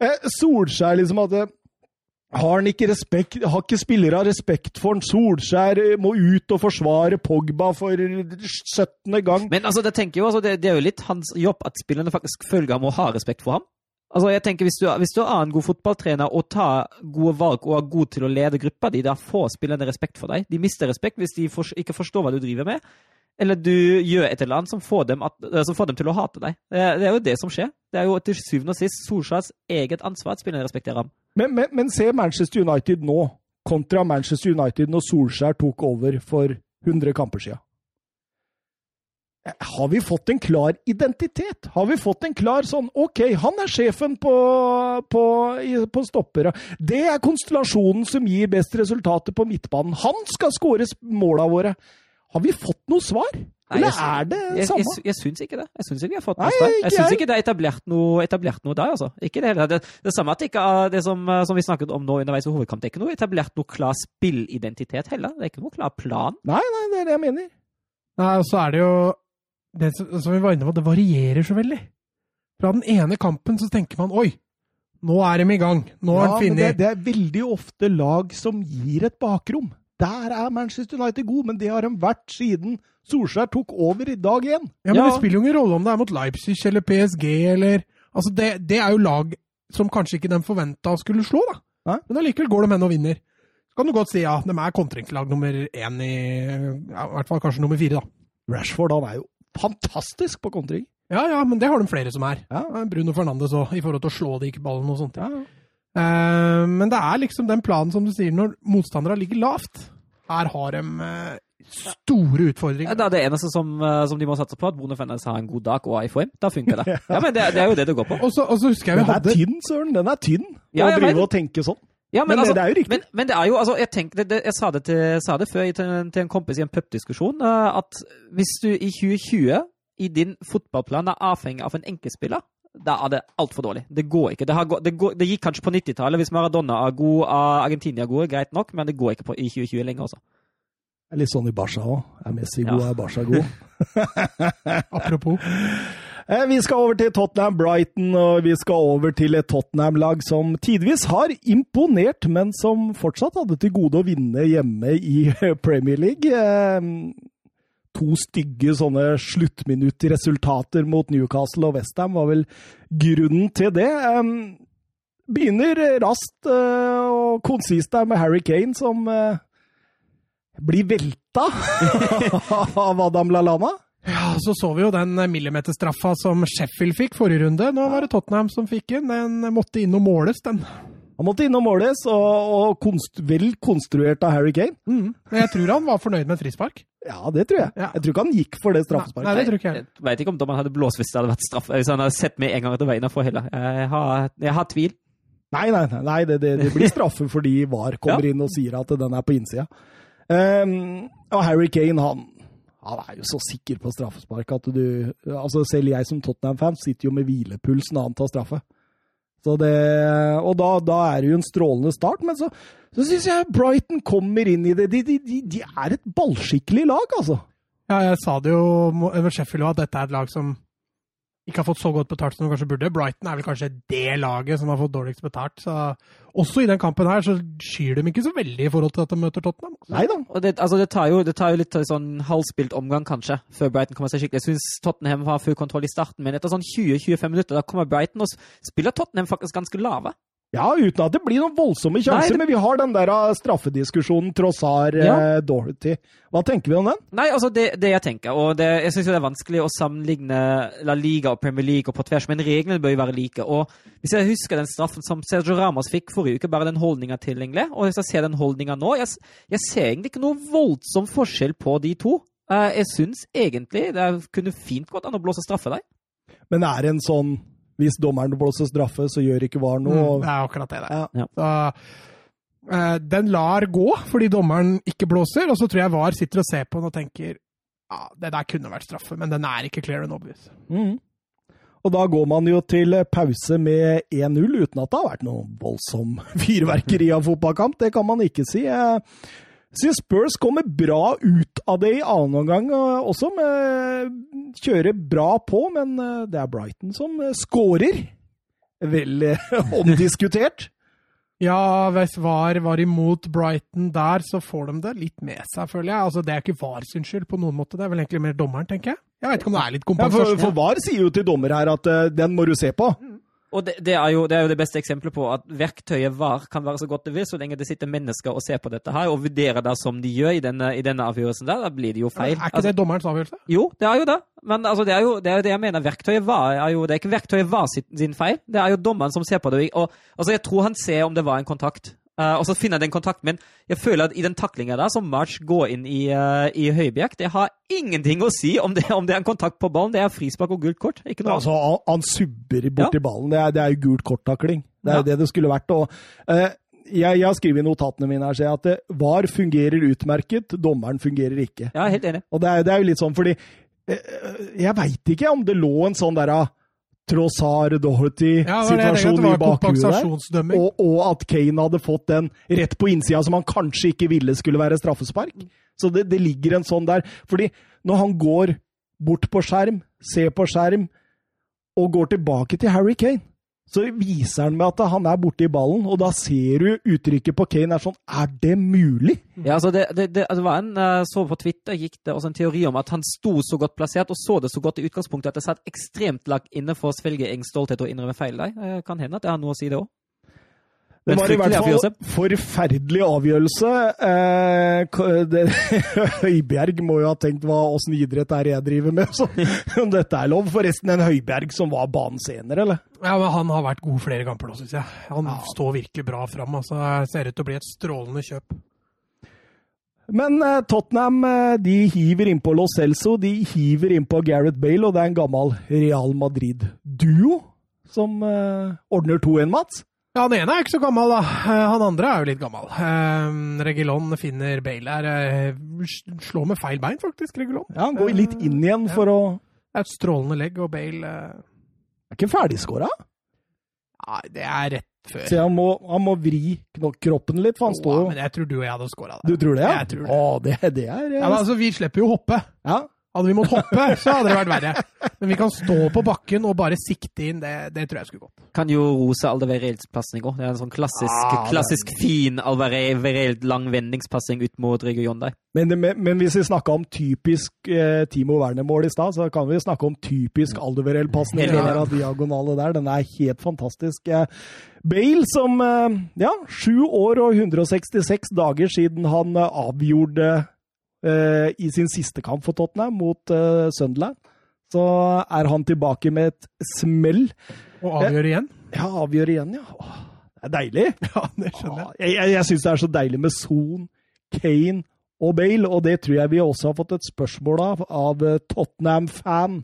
Eh, Solskjær, liksom at eh, har han ikke respekt, har ikke spillere respekt for han? Solskjær eh, må ut og forsvare Pogba for 17. gang. Men altså, det tenker jo, altså, det, det er jo litt hans jobb at spillerne faktisk følger ham og har respekt for ham. Altså, jeg tenker Hvis du, hvis du er en god fotballtrener og tar gode valg og er god til å lede gruppa di, da får spillerne respekt for deg. De mister respekt hvis de for, ikke forstår hva du driver med. Eller du gjør et eller annet som får dem, at, eh, som får dem til å hate deg. Det, er- det er jo det som skjer. Det er jo til syvende og sist Solskjærs eget ansvar at spillerne respekterer ham. Men, men, men se Manchester United nå, kontra Manchester United når Solskjær tok over for 100 kamper siden. Har vi fått en klar identitet? Har vi fått en klar sånn OK, han er sjefen på, på, på stoppere. Det er konstellasjonen som gir best resultater på midtbanen. Han skal skåre måla våre. Har vi fått noe svar? Nei, Eller synes, er det Jeg, samme? jeg, jeg syns ikke det. Jeg syns ikke vi har fått Nei, noe svar. Jeg syns ikke det er etablert noe, etablert noe der, altså. Ikke det hele. Det, det samme at det ikke er det som, eh, som vi snakket om nå underveis i hovedkamp. Det er ikke noe etablert noe klar spillidentitet heller. Det er ikke noe klar plan. Nei, nei, det er det jeg mener. Nei, og så er det jo det som, vi var inne på, det varierer så veldig. Fra den ene kampen så tenker man oi, nå er de i gang. Nå har Ja, han men det, funnet det er veldig ofte lag som gir et bakrom. Der er Manchester United god, men det har de vært siden Solskjær tok over i dag igjen. Ja, men Ja. det spiller jo ingen rolle om det er mot Leipzig eller PSG eller Altså, det, det er jo lag som kanskje ikke de forventa skulle slå, da. Hæ? Men allikevel går de hen og vinner. Så kan du godt si ja, de er kontringslag nummer én i ja, I hvert fall kanskje nummer fire, da. Rashford han er jo fantastisk på kontring. Ja ja, men det har de flere som er. Ja. Ja, Bruno Fernandes òg, i forhold til å slå de ikke ballen og sånt. Ja. Eh, men det er liksom den planen som du sier, når motstanderne ligger lavt. Her har de uh, store utfordringer. Det er det eneste som, eh, som de må satse på, at Bruno Fernandes har en god dag og er i form. Da funker det. Ja, men det, det er jo det det går på. Og så husker jeg vi Den er hadde tynn, søren. Den er tynn. Ja, å drive og tenke sånn. Ja, Men det- det er jo riktig. Men, men det er jo, altså, jeg, tenker, det, det, jeg sa det, til, sa det før til, en- til en kompis i en pubdiskusjon, eh, at hvis du i 2020 i din fotballplan er avhengig av en enkeltspiller, da er det altfor dårlig. Det går ikke. Det, har, det, går, det gikk kanskje på 90-tallet hvis Maradona er god, er Argentina er god, greit nok, men det går ikke på, i 2020 lenger også. Det er litt sånn i Barca òg. Er Messi Ja. god, er Barca god. Apropos. Eh, Vi skal over til Tottenham Brighton, og vi skal over til et Tottenham-lag som tidvis har imponert, men som fortsatt hadde til gode å vinne hjemme i Premier League. Eh, To stygge sånne sluttminuttresultater mot Newcastle og Westham var vel grunnen til det. Eh, Begynner raskt og konsist der med Harry Kane, som blir velta av Adam Lallana. Ja, så så vi jo den millimeterstraffa som Sheffield fikk forrige runde. Nå var det Tottenham som fikk den. Den måtte inn og måles, den. Han måtte inn og måles, og, og konst, vel konstruert av Harry Kane. Men jeg tror han var fornøyd med et frispark. Ja, det tror jeg. Ja. Jeg tror ikke han gikk for det straffesparket. Nei, straffesparket. det tror ikke jeg. Jeg vet ikke om dommeren hadde blåst hvis det hadde vært straff. Hvis han hadde sett meg en gang etter veien for heller. Jeg har, jeg har tvil. Nei, nei, nei, nei det, det, det, blir straffe fordi VAR kommer ja. inn og sier at den er på innsida. Um, og Harry Kane, han, han, er jo så sikker på straffespark at du altså Selv jeg som Tottenham-fan sitter jo med hvilepuls når han tar straffe. Så det, og da, da, er det jo en strålende start, men så, så syns jeg Brighton kommer inn i det. De, de, de, de er et ballskikkelig lag, altså. Ja, jeg sa det jo over Sheffield at dette er et lag som ikke har fått så godt betalt som de kanskje burde. Brighton er vel kanskje det laget som har fått dårligst betalt. Så også i den kampen her så skyr de ikke så veldig i forhold til at de møter Tottenham. Nei da. Og det, altså det, tar jo, det, tar jo, litt sånn halvspilt omgang, kanskje, før Brighton kommer seg skikkelig. Jeg syns Tottenham har full kontroll i starten, men etter sånn 20-25 minutter da kommer Brighton og spiller Tottenham faktisk ganske lave. Ja, uten at det blir noen voldsomme sjanser, det... men vi har den der ah, straffediskusjonen Trossar ja. eh, Dorothy. Hva tenker vi om den? Nei, altså det, det jeg tenker, og det, jeg syns det er vanskelig å sammenligne La Liga og Premier League og på tvers, men reglene bør jo være like. Og hvis jeg husker den straffen som Sergio Ramos fikk forrige uke, bare den holdninga til, egentlig, og hvis jeg ser den holdninga nå, jeg, jeg, ser egentlig ikke noe voldsom forskjell på de to. Uh, jeg syns egentlig det kunne fint gått an å blåse straffe der. Men er det en sånn hvis dommeren blåser straffe, så gjør ikke VAR noe. Mm, det er akkurat det det Ja. Så, uh, den lar gå fordi dommeren ikke blåser, og så tror jeg VAR sitter og ser på den og tenker ja, det der kunne vært straffe, men den er ikke clear and obvious. Mm. Og da går man jo til pause med 1-0, uten at det har vært noe voldsom fyrverkeri av fotballkamp. Det kan man ikke si. Jeg syns Spurs kommer bra ut av det i annen omgang også, med kjører bra på, men eh, det er Brighton som eh, skårer. Vel eh, omdiskutert. Ja, hvis VAR var imot Brighton der, så får de det litt med seg, føler jeg. Altså, Det er ikke VAR sin skyld på noen måte, det er vel egentlig mer dommeren, tenker jeg. Jeg vet ikke om det er litt kompensasjon. Ja, for, for VAR sier jo til dommer her at uh, den må du se på. Mm. Og det, det, er jo, det, er jo, det beste eksempelet på at verktøyet VAR kan være så godt det vil, så lenge det sitter mennesker og ser på dette her, og vurderer det som de gjør i denne, i denne avgjørelsen der, da blir det jo feil. Er ikke altså, det dommerens avgjørelse? Jo, det er jo det. Men altså, det, er jo, det er jo det jeg mener. Verktøyet VAR er jo Det er ikke verktøyet VAR sin, sin feil, det er jo dommeren som ser på det. Og, altså, jeg tror han ser om det var en kontakt. Uh, og så finner jeg den kontakten. min. jeg føler at i den taklinga der, som March går inn i, uh, i Høibjerg, det har ingenting å si om det, om det, er en kontakt på ballen. Det er frispark og gult kort. Ikke noe altså, han, han subber borti ja. ballen. Det er, det er jo gult kort-takling. Det er jo ja. det det skulle vært. Og, uh, jeg, jeg, har skrevet i notatene mine her, at det, VAR fungerer utmerket, dommeren fungerer ikke. Ja, helt enig. Og det er, det er jo litt sånn fordi Jeg veit ikke om det lå en sånn derre Trossard Doherty-situasjon ja, i bakhuet der. Og, og, at Kane hadde fått den rett på innsida som han kanskje ikke ville skulle være straffespark. Så det, det, ligger en sånn der. Fordi når han går bort på skjerm, ser på skjerm, og går tilbake til Harry Kane så viser han med at han er borti ballen, og da ser du uttrykket på Kane er sånn Er det mulig? Ja, altså det, det, det, det var en uh, så på Twitter gikk det også en teori om at han sto så godt plassert og så det så godt i utgangspunktet at det satt ekstremt langt inne for å svelge egen stolthet og innrømme feil der. Uh, kan hende at det har noe å si, det òg. Det var i hvert fall forferdelig avgjørelse. Eh, Høibjerg må jo ha tenkt hva åssen idrett er det jeg driver med, så om dette er lov. Forresten en Høibjerg som var banen senere, eller? Ja, men han har vært god flere kamper nå, syns jeg. Han ja. står virkelig bra fram. Altså, ser ut til å bli et strålende kjøp. Men eh, Tottenham eh, de hiver innpå Lo Celso, de hiver innpå Gareth Bale, og det er en gammel Real Madrid-duo som eh, ordner 2-1, Mats. Ja, han ene er ikke så gammel, da. Eh, han andre er jo litt gammel. Uh, Regilon finner Bale her. Uh, slår med feil bein, faktisk, Regilon. Ja, Han går litt inn igjen for ja. å Det er et strålende legg, og Bale. Er ikke ferdigskåra? Nei, det er rett før. Så han må, han må vri kroppen litt, for han står jo Men jeg tror du og jeg hadde skåra der. Du tror det, ja? Jeg tror det. Å, det, det er ja, men altså, Vi slipper jo å hoppe. Ja. Hadde vi måttet hoppe, så hadde det vært verre. Men vi kan stå på bakken og bare sikte inn. Det, det tror jeg skulle gått. Kan jo rose Aldeverelds pasning òg. Det er en sånn klassisk, ah, klassisk fin Aldereld lang vendingspassing ut mot regionen der. Men, men, men, hvis vi snakka om typisk eh, Timo Werner-mål i stad, så kan vi snakke om typisk Aldevereld-pasning. Den diagonale der, den er helt fantastisk. Eh, Bale som eh, ja, sju år og 166 dager siden han eh, avgjorde i sin siste kamp for Tottenham mot uh, Sunderland. Så er han tilbake med et smell. Og avgjør igjen? Ja, avgjør igjen, ja. Åh, det er deilig. Ja, det skjønner jeg. Jeg, jeg, jeg syns det er så deilig med Son, Kane og Bale, og det tror jeg vi også har fått et spørsmål av av eh, Tottenham-fan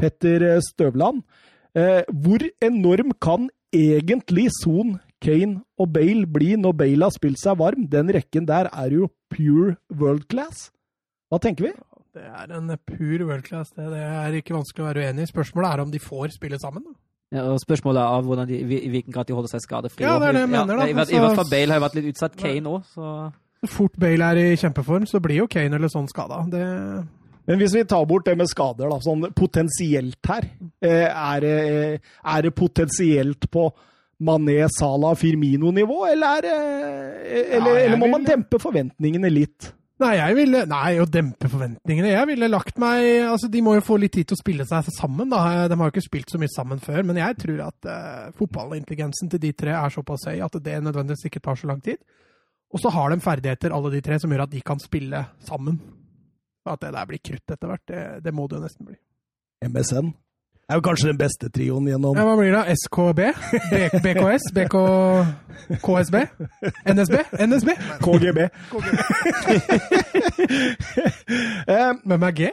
Petter Støvland. Eh, hvor enorm kan egentlig Son, Kane og Bale bli når Bale har spilt seg varm? Den rekken der er jo pure world class. Hva tenker vi? Det er en pur world class. Det, det er ikke vanskelig å være uenig i. Spørsmålet er om de får spille sammen. da. Ja, og spørsmålet er av hvordan de, i hvilken grad de holder seg skadefrie. Ja, det er det jeg mener, da. I, hvert- I hvert fall Bale har jo vært litt utsatt. Kane òg, så fort Bale er i kjempeform, så blir jo Kane eller sånn skada. Det Men hvis vi tar bort det med skader, da, sånn potensielt her, eh, er det, er det potensielt på Mané, Salah, Firmino-nivå, eller, er eller, Ja, eller må man dempe forventningene litt? Nei, jeg ville Nei, å dempe forventningene. Jeg ville lagt meg Altså, De må jo få litt tid til å spille seg sammen, da. De har jo ikke spilt så mye sammen før. Men jeg tror at uh, fotballintelligensen til de tre er såpass høy at det nødvendigvis ikke tar så lang tid. Og så har de ferdigheter, alle de tre, som gjør at de kan spille sammen. At det der blir krutt etter hvert, det, det må det jo nesten bli. MSN er jo kanskje den beste trioen gjennom Ja, Hva blir det? SKB? BKS? BK... KSB? NSB? NSB? KGB. eh, Hvem er G?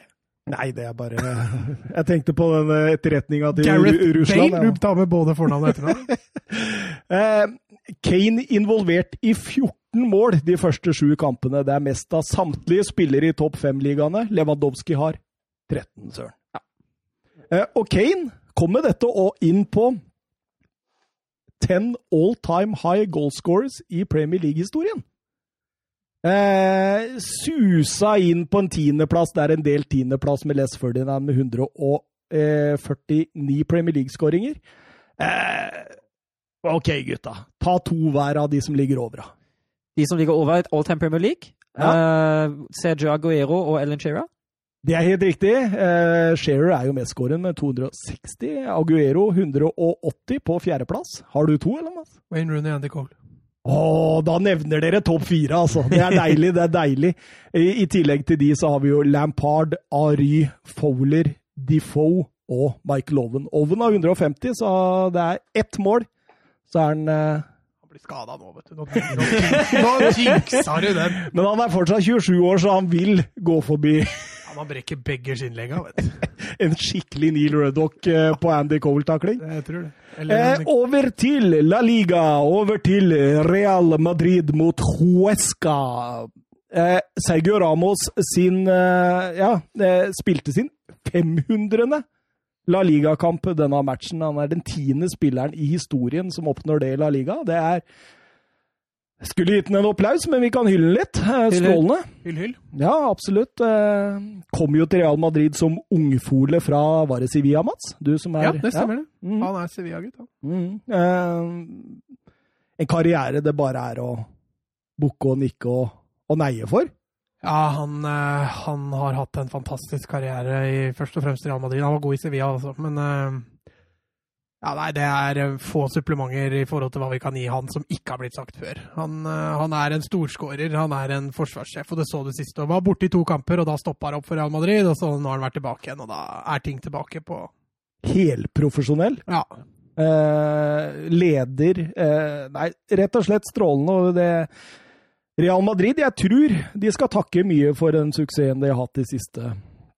nei, det er bare Jeg tenkte på den eh, etterretninga til Gareth Ru- Russland. Bale? ja. Du tar med både fornavn og etternavn? Eh, Kane involvert i 14 mål de første sju kampene. Det er mest av samtlige spillere i topp fem-ligaene. Lewandowski har 13, søren. Eh, og Kane kom med dette og inn på 10 all time high goalscorers i Premier League-historien. Eh, susa inn på en tiendeplass. Det er en del tiendeplass med Les Ferdinand med 149 Premier League-skåringer. Eh, OK, gutta. Ta to hver av de som ligger over. de som ligger over et all time Premier League, eh, Sergio Aguero og Ellen Shearer. Det er helt riktig. Eh, Shearer er jo mestskåren med 260. Aguero 180 på fjerdeplass. Har du to, eller? Mats? Wayne Rooney, Andy Cole. Å, da nevner dere topp fire, altså. Det er deilig, det er deilig. I, I tillegg til de så har vi jo Lampard, Ary, Fowler, Defoe og Michael Owen. Owen har 150, så det er ett mål. Så er han eh, Han blir skada nå, vet du. Nå, nå, nå jinxa du den. Men han er fortsatt 27 år, så han vil gå forbi Ja, man brekker begge skinnlegga, vet du. en skikkelig Neil Ruddock eh, på Andy Cole-takling. Jeg tror det. Eller, Eh, over til La Liga, over til Real Madrid mot Huesca. Eh, Sergio Ramos sin eh, Ja, eh, spilte sin 500. La Liga-kamp denne matchen. Han er den tiende spilleren i historien som oppnår det i La Liga. Det er Skulle gitt den en applaus, men vi kan hylle den litt. Eh, Hyll, hyll. Strålende. hyll, hyll. Ja, absolutt. Eh, kom jo til Real Madrid som ungfole fra Var det Sevilla, Mats? Du som er Ja, det stemmer det. Mm. Han er Sevilla-gutt, han. Mm. Eh, en karriere det bare er å bukke og nikke og, og neie for. Ja, han, eh, han har hatt en fantastisk karriere i først og fremst Real Madrid. Han var god i Sevilla, altså. Men ja, nei, det er eh, få supplementer i forhold til hva vi kan gi han som ikke har blitt sagt før. Han, eh, han er en storskårer, han er en forsvarssjef, og det så du sist. Og var borte i to kamper, og da stoppa han opp for Real Madrid. Og så nå har han vært tilbake igjen, og da er ting tilbake på Helprofesjonell. Ja. Eh, leder eh, Nei, rett og slett strålende. Og det Real Madrid, jeg tror de skal takke mye for den suksessen de har hatt de siste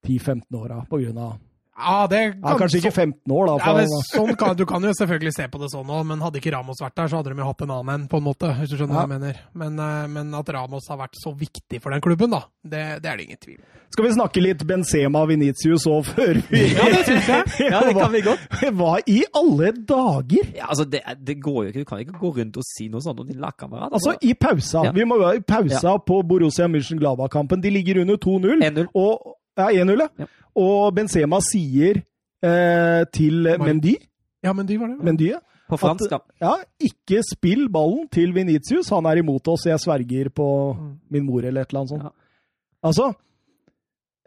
10-15 åra, av Ja, det ja, Kanskje ikke 15 år, da. Ja, For, men sånn kan, du kan jo selvfølgelig se på det sånn òg, men hadde ikke Ramos vært der, så hadde de jo hatt en annen en, på en måte. hvis du skjønner hva jeg mener. Men, eh, men at Ramos har vært så viktig for den klubben, da, det, det er det ingen tvil skal vi snakke litt Benzema Venitius òg, før vi Ja, det syns jeg. Ja, det kan vi godt. Hva i alle dager? Ja, altså, det, det går jo ikke. Du kan ikke gå rundt og si noe sånt om din lagkamerat. Altså, i pausa. Ja. Vi må være i pausa på Borussia München-Glava-kampen. De ligger under 2-0. 1-0. Og, ja, 1-0, ja. Ja. Og Benzema sier eh, til Mendy, Ja, Mendy var det. Mendy ja, På fransk, da. ja, ikke spill ballen til Venitius. Han er imot oss. Jeg sverger på min mor, eller et eller annet sånt. Ja. Altså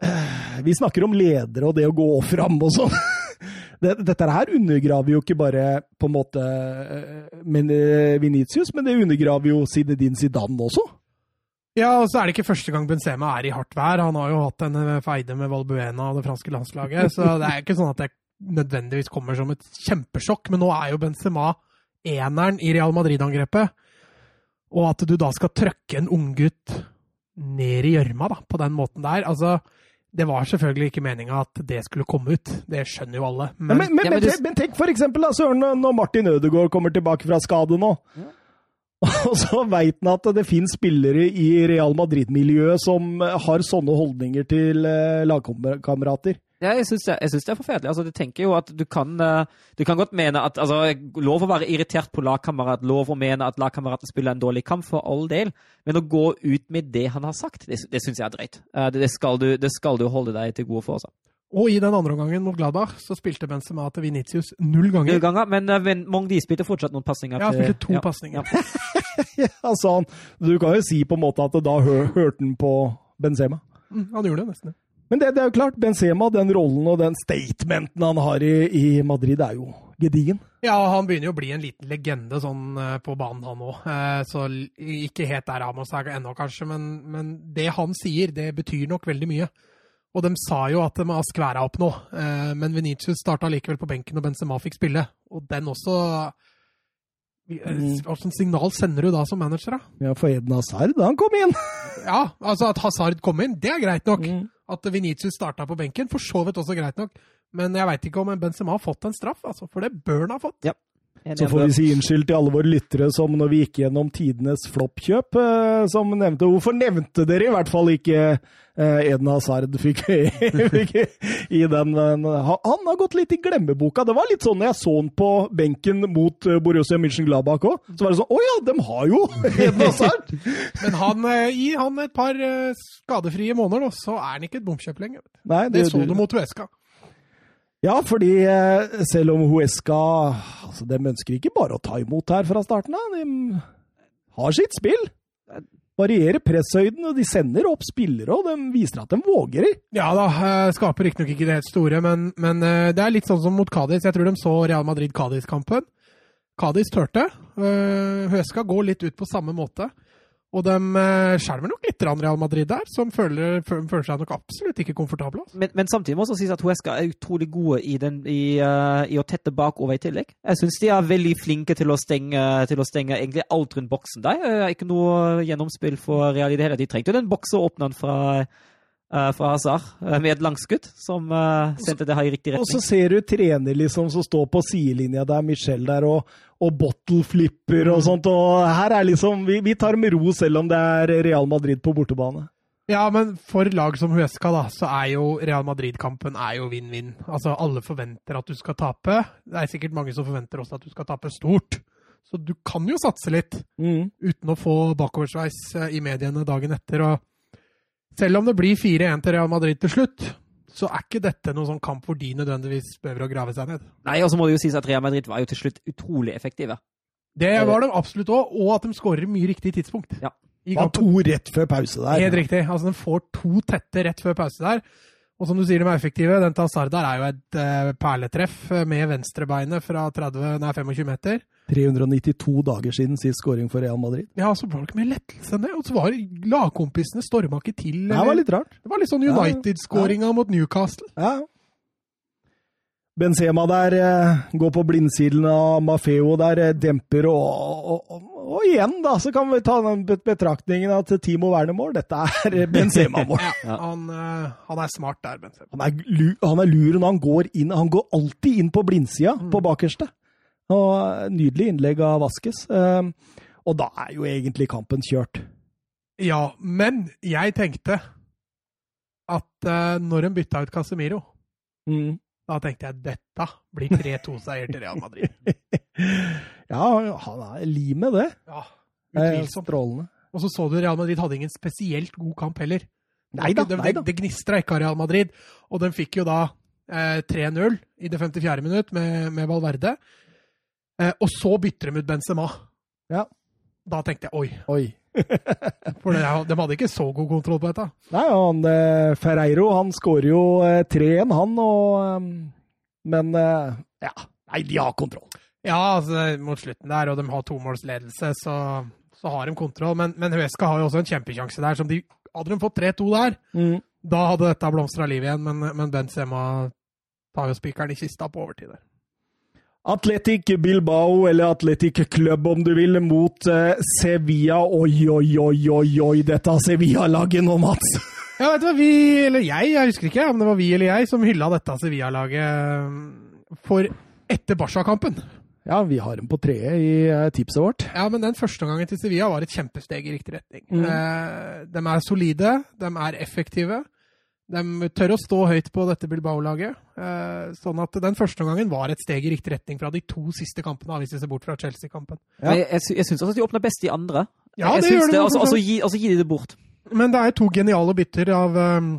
eh, Vi snakker om ledere og det å gå fram og sånn. Dette her undergraver jo ikke bare på en måte eh, men, eh, Venitius, men det undergraver jo Zinedine Zidane også. Ja, og så er det ikke første gang Benzema er i hardt vær. Han har jo hatt en eh, feide med Valbuena og det franske landslaget, så det er ikke sånn at det nødvendigvis kommer som et kjempesjokk. Men nå er jo Benzema eneren i Real Madrid-angrepet. Og at du da skal trøkke en unggutt ned i gjørma på den måten der. Altså, Det var selvfølgelig ikke meninga at det skulle komme ut. Det skjønner jo alle. Men, ja, men, men, Ja, men tenk- men tenk for eksempel da, Søren, når Martin Ødegaard kommer tilbake fra skade nå. Og så veit han at det finnes spillere i Real Madrid-miljøet som har sånne holdninger til eh, lagkamerater. Ja, jeg syns det, er forferdelig. Altså, du tenker jo at du kan, eh, du kan godt mene at altså, Lov å være irritert på lagkamerat, lov å mene at lagkameraten spiller en dårlig kamp, for all del. Men å gå ut med det han har sagt, det, det syns jeg er drøyt. Eh, Det, skal du, det skal du holde deg til gode for. Altså. Og i den andre omgangen mot Gladbach så spilte Benzema til Vinicius null ganger. Null ganger, men uh, Mongdi spilte fortsatt noen pasninger. Ja, han spilte to ja. pasninger. Ja. altså, han, du kan jo si på en måte at da hø, hørte han på Benzema. Mm, han gjorde det nesten. Men det, det er jo klart, Benzema, den rollen og den statementen han har i, i Madrid, er jo gedigen. Ja, han begynner jo å bli en liten legende sånn eh, på banen, han òg. Så ikke helt der Amos er ennå, kanskje, men, men det han sier, det betyr nok veldig mye. Og de sa jo at de har skværa opp nå, eh, men Venitius starta likevel på benken, og Benzema fikk spille. Og den også Hva slags signal sender du da som manager, da? Ja, for Eden Hazard, han kom inn! Ja, altså at Hazard kom inn, det er greit nok. Mm. At Venitius starta på benken, for så vidt også greit nok. Men jeg veit ikke om Benzema har fått en straff, altså, for det bør han ha fått. Så får vi si unnskyld til alle våre lyttere som når vi gikk gjennom tidenes floppkjøp, eh, som nevnte Hvorfor nevnte dere i hvert fall ikke eh, Eden Hazard fikk, fikk i den han, har gått litt i glemmeboka. Det var litt sånn når jeg så han på benken mot Borussia Borussia Mönchengladbach òg, så var det sånn Å ja, de har jo Eden Hazard! Men han, eh, gi han et par eh, skadefrie måneder, nå, så er han ikke et bomkjøp lenger. Nei, Det så du mot Huesca. Ja, fordi eh, selv om Huesca altså, De ønsker ikke bare å ta imot her fra starten av. De har sitt spill. Varierer presshøyden, og de sender opp spillere, og de viser at de våger. Ja da, eh, skaper riktignok ikke det helt store, men, men eh, det er litt sånn som mot Cádiz. Jeg tror de så Real Madrid-Cádiz-kampen. Cádiz turte. Huesca går litt ut på samme måte. Og de uh, skjelver nok litt Real Madrid der, som føler, føler seg nok absolutt ikke komfortable. Altså. Men, men samtidig må også sies at Huesca er utrolig gode i, den, i, uh, i å tette bakover i tillegg. Jeg syns de er veldig flinke til å stenge, til å stenge egentlig alt rundt boksen der. Eh, ikke noe gjennomspill for Real i det hele. De trengte jo den boksen å åpne den fra Hazard Hazar med et langskudd, som uh, sendte det her i riktig retning. Og så ser du trener liksom som står på sidelinja der, Michel der, og, og bottle flipper og sånt. Og her er liksom Vi, vi tar med ro selv om det er Real Madrid på bortebane. Ja, men for lag som Huesca, da, så er jo Real Madrid-kampen er jo vinn-vinn. Altså, alle forventer at du skal tape. Det er sikkert mange som forventer også at du skal tape stort. Så du kan jo satse litt. Mm. uten å få bakoversveis eh, i mediene dagen etter. Og selv om det blir 4-1 til Real Madrid til slutt, så er ikke dette noen sånn kamp hvor de nødvendigvis behøver å grave seg ned. Nei, og så må det jo sies at Real Madrid var jo til slutt utrolig effektive. Det var de absolutt òg, og at de skårer mye riktig tidspunkt. Ja. I var to rett før pause der. Helt riktig. Altså, de får to tette rett før pause der. Og som du sier, de er effektive. Den til Hazard der er jo et uh, perletreff med venstrebeinet fra 30, nei, 25 meter. 392 dager siden sist scoring for Real Madrid. Ja, så var det ikke mer lettelse enn det. Og så var lagkompisene storma ikke til. Det var litt rart. Det var litt sånn Ja, ja. United-skåringa mot Newcastle. Ja. Benzema der eh, går på blindsiden av Mafeo der, eh, demper og, og, og, og igjen da, så kan vi ta den betraktningen at Timo Werner-mål, dette er Benzema-mål. Ja, han, eh, han er smart der, Benzema. Han er, han er lur når han går inn, han går alltid inn på blindsida, på bakerste. Og nydelig innlegg av Vaskes. Eh, og da er jo egentlig kampen kjørt. Ja, men jeg tenkte at eh, når en bytta ut Casemiro, Mm. da tenkte jeg dette blir 3-2-seier til Real Madrid. Ja, han er limet, det. Ja, Eh, utvilsomt. Strålende. Og så så du Real Madrid hadde ingen spesielt god kamp heller. Nei da, det, nei det, det gnistra ikke av Real Madrid. Og den fikk jo da eh, 3-0 i det 54. minutt med, med Valverde. Eh, og så bytter de ut Benzema. Ja. Da tenkte jeg oi, Oi. for de, de hadde ikke så god kontroll på dette. Nei, han eh, Ferreiro han skårer jo eh, 3-1, han, og eh, Men eh, ja. Nei, de har kontroll. Ja, altså, mot slutten der, og de har tomålsledelse, så, så har de kontroll. Men, men Huesca har jo også en kjempesjanse der. som de, Hadde de fått 3-2 der, Mm. da hadde dette blomstra liv igjen. Men, men Benzema tar jo spikeren i kista på overtid der. Atletic Bilbao, eller Atletic Club om du vil, mot eh, Sevilla. Oi, oi, oi, oi, oi, dette Sevilla-laget nå, Mats! Ja, vet du hva, vi, eller jeg, jeg husker ikke om det var vi eller jeg, som hylla dette Sevilla-laget mm, for etter Barca-kampen. Ja, vi har dem på treet i eh, tipset vårt. Ja, men den første gangen til Sevilla var et kjempesteg i riktig retning. Mm. Eh, de er solide, de er effektive. De tør å stå høyt på dette Bilbao-laget. Eh, sånn at den første gangen var et steg i riktig retning fra de to siste kampene, hvis vi ser bort fra Chelsea-kampen. Ja. Jeg, jeg, jeg syns også at de åpner best i andre. Ja, jeg det gjør de. det, altså, så altså, gi, altså gi de det bort. Men det er to geniale bytter av, um,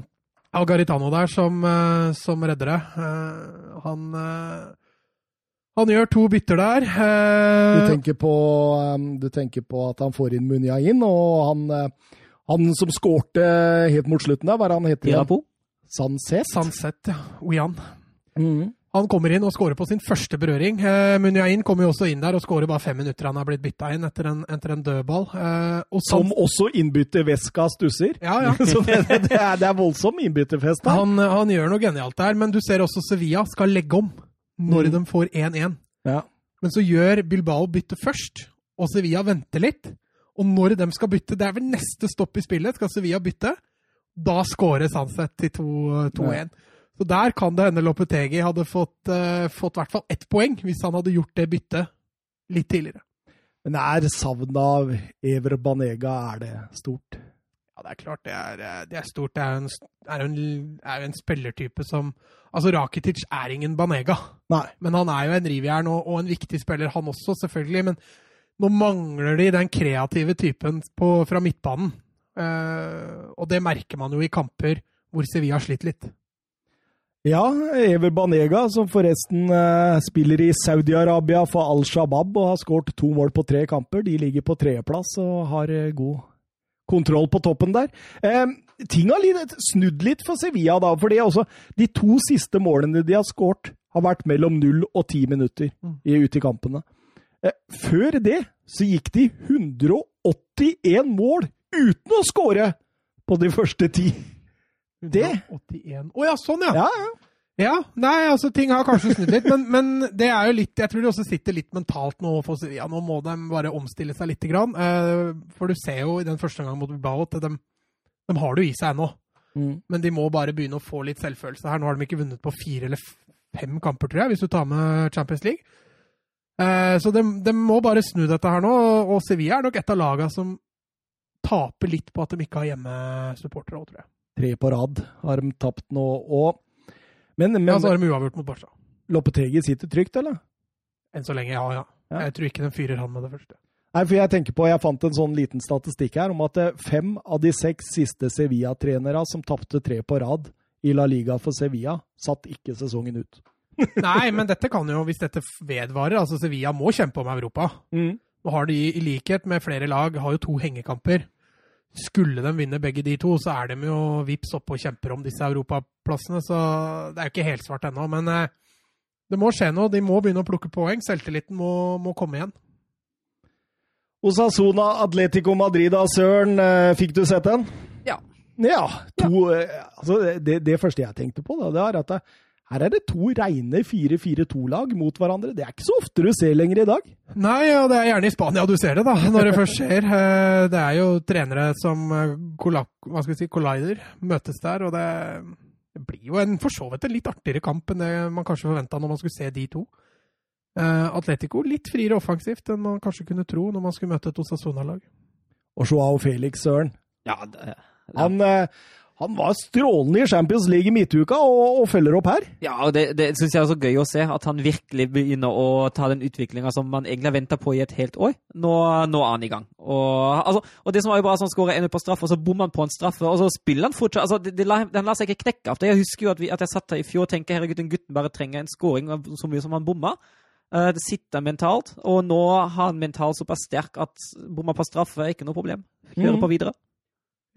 Algaritano der som, uh, som redder det. Uh, han, uh, han gjør to bytter der. Du tenker, på, um, du tenker på at han får inn Munya inn, og han, eh, han som skårte helt mot slutten der, hva er han heter? igjen? Sanset? Sanset, ja. Ojan. Mm. Han kommer inn og skårer på sin første berøring. Eh, Munyain kommer jo også inn der og skårer bare fem minutter han har blitt bytta inn etter en, etter en dødball. Eh, og Som også innbytterveska stusser. Ja, ja. Så det, det, er, det er voldsom innbytterfest Da. Han, han gjør noe genialt der, men du ser også Sevilla skal legge om når Mm. de får 1-1. Ja. Men så gjør Bilbao bytte først, og Sevilla venter litt. Og når de skal bytte, det er vel neste stopp i spillet, skal Sevilla bytte, da skårer Sanset til 2 2-1. Så der kan det hende Lopetegi hadde fått, uh, fått hvert fall ett poeng, hvis han hadde gjort det byttet litt tidligere. Men er savnet av Ever Banega er det stort? Ja, det er klart det er, eh, det er stort. Det er jo en, er en, er en spillertype som Altså, Rakitic er ingen Banega. Nei. Men han er jo en rivjern og, og en viktig spiller, han også, selvfølgelig. Men nå mangler de den kreative typen på, fra midtbanen. Uh, og det merker man jo i kamper hvor Sevilla har slitt litt. Ja, Ever Banega, som forresten uh, spiller i Saudi-Arabia for Al Shabaab og har skåret to mål på tre kamper. De ligger på tredjeplass og har uh, god kontroll på toppen der. Ting har litt, snudd litt for Sevilla, da, fordi de to siste målene de har skåret, har vært mellom null og ti minutter mm. ute i kampene. Eh, før det så gikk de 181 mål uten å skåre på de første ti. Det? 181. oh, ja, sånn ja. Ja, ja. Ja, nei, altså ting har kanskje snudd litt, men, men det er jo litt Jeg tror de også sitter litt mentalt nå for ja, Nå må de bare omstille seg lite grann. Eh, for du ser jo i den første gangen mot Bilbao at de, de har det jo i seg ennå. Mm. Men de må bare begynne å få litt selvfølelse her. Nå har de ikke vunnet på fire eller fem kamper, tror jeg, hvis du tar med Champions League. Eh, så de, de må bare snu dette her nå, og Sevilla er nok et av lagene som taper litt på at de ikke har hjemmesupportere òg, tror jeg. Tre på rad har de tapt nå. òg. men men Ja, så har de uavgjort mot Barca. Loppetegi sitter trygt, eller? Enn så lenge, ja, ja. Ja. Jeg tror ikke de fyrer han med det første. Nei, for Jeg tenker på, jeg fant en sånn liten statistikk her om at eh, fem av de seks siste Sevilla-trenere som tapte tre på rad i La Liga for Sevilla, satt ikke sesongen ut. Nei, men dette kan jo, hvis dette vedvarer altså Sevilla må kjempe om Europa. Og har de, i likhet med flere lag, har jo to hengekamper. Skulle de vinne begge de to, så er de jo vips oppe og kjemper om disse europaplassene. Så det er jo ikke helt svart ennå. Men eh, det må skje noe. De må begynne å plukke poeng. Selvtilliten må, må komme igjen. Osasona Atletico Madrid av Søren, eh, fikk du sett den? Ja. Ja. To, ja. altså det, det første jeg tenkte på, da, det er at det, her er det to reine 4-4-2-lag mot hverandre. Det er ikke så ofte du ser lenger i dag. Nei, og det er gjerne i Spania du ser det, da, når det først skjer. Eh, Det er jo trenere som eh, hva skal vi si, collider, møtes der, og det, blir jo en, for så vidt en litt artigere kamp enn det man kanskje forventa når man skulle se de to. Eh, Atletico litt friere offensivt enn man kanskje kunne tro når man skulle møte et Osasona-lag. Og Joao Felix, Søren. Ja, det, Han, eh, han var strålende i Champions League i midtuka og, og følger opp her. Ja, og det, det syns jeg er så gøy å se. At han virkelig begynner å ta den utviklinga som man egentlig har venta på i et helt år. Nå, nå er han i gang. Og, altså, og det som var jo bra, at han skårer en på straffe, og så bommer han på en straffe, og så spiller han fortsatt altså, det, det, Den lar seg ikke knekke av. det. Jeg husker jo at, vi, at jeg satt her i fjor og tenkte herregud, den gutten bare trenger en skåring så mye som han bomma. Eh, det sitter mentalt, og nå har han mentalt såpass sterk at bomma på straffe er ikke noe problem. Kjører Mhm. på videre.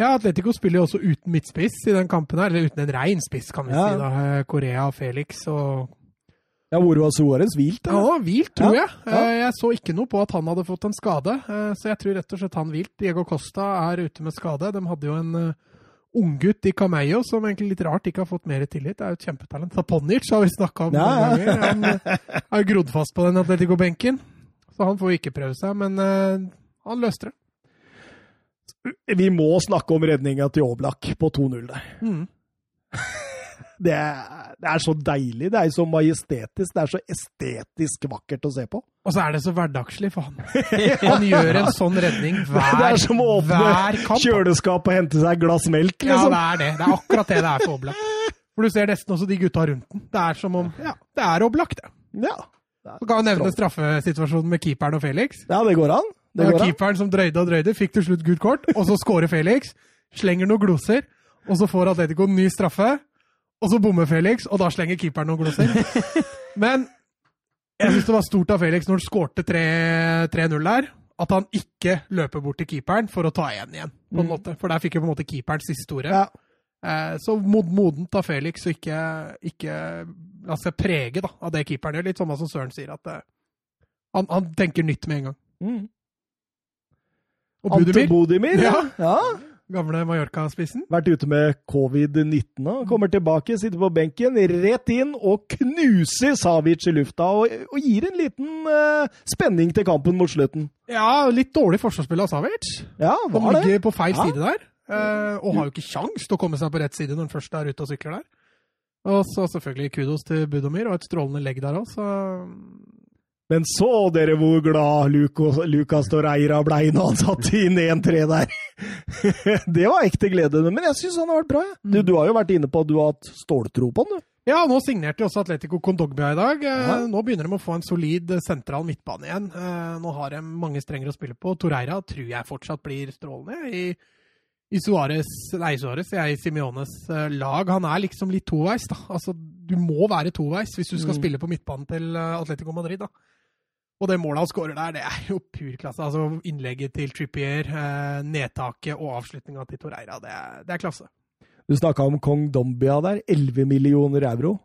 Ja, Atletico spiller jo også uten midtspiss i den kampen her, eller uten en rein spiss, kan vi Ja. si. da. Korea og Felix og Ja, hvor var Suárez hvilt? Ja, eller? han hvilt, tror Ja, jeg. ja. Eh, Jeg så ikke noe på at han hadde fått en skade, eh, så jeg tror rett og slett han hvilt. Diego Costa er ute med skade. De hadde jo en unggutt i Camello som egentlig litt rart ikke har fått mer tillit. Det er jo et kjempetalent. Saponic har vi snakka om Ja, mange ganger. Han eh, er jo grodd fast på den Atletico-benken, så han får jo ikke prøve seg, men eh, han løste det. Vi må snakke om redninga til Oblak på 2-0 der. Mm. Det er, det er så deilig. Det er så majestetisk. Det er så estetisk vakkert å se på. Og så er det så hverdagslig for han. Han gjør en sånn redning hver, det er som å åpne kjøleskapet og hente seg et glass melk, Ja, liksom. det er det. Det er akkurat det det er for Oblak. For du ser nesten også de gutta rundt den. Det er som om Ja, det er Oblak, det. Ja. Så kan jo nevne straffesituasjonen med keeperen og Felix. ja, det går an. Det Det var keeperen som drøyde og drøyde, fikk til slutt gult kort, og så scorer Felix. Slenger noen gloser, og så får Atletico en ny straffe. Og så bommer Felix, og da slenger keeperen noen gloser. Men jeg syns det var stort av Felix når han skårte 3 3-0 der, at han ikke løper bort til keeperen for å ta igjen igjen. på en Mm. måte. For der fikk jo på en måte keeperen siste ordet. Ja. Eh, så mod modent av Felix å ikke, ikke la seg prege da, av det keeperen gjør. Litt sånn som Søren sier, at eh, han, han tenker nytt med en gang. Mm. Og Ante Budimir, Bodimir, ja. Ja. gamle Mallorca-spissen. Vært ute med covid-19 og kommer tilbake, sitter på benken, rett inn og knuser Savic i lufta. Og, og gir en liten uh, spenning til kampen mot slutten. Ja, litt dårlig forsvarsspill av Savic. Ja, Han var det? ligger på feil Ja. side der, Uh, og har jo ikke sjans til å komme seg på rett side når han først er ute og sykler der. Og så selvfølgelig kudos til Budomir, og et strålende legg der òg, så Men så dere hvor glad Luko- Lucas Torreira blei når han satte inn 1-3 der. det var ekte glede. Men jeg syns han har vært bra. Ja. Du, du har jo vært inne på at du har hatt ståltro på han, du. Ja, nå signerte jo også Atletico Condogbia i dag. Eh, Ja. Nå begynner de å få en solid eh, sentral midtbane igjen. Eh, Nå har de mange strenger å spille på. Torreira tror jeg fortsatt blir strålende i, i Suárez nei, Suárez, jeg, i Simiones lag. Han er liksom litt toveis, da. Altså, du må være toveis hvis du skal Mm. spille på midtbanen til Atletico Madrid, da. Og det målet han skårer der, det er jo pur klasse. Altså, innlegget til Trippier, eh, nedtaket og avslutninga til Torreira, det er, det er klasse. Du snakka om Kong Dombia der. 11 millioner euro.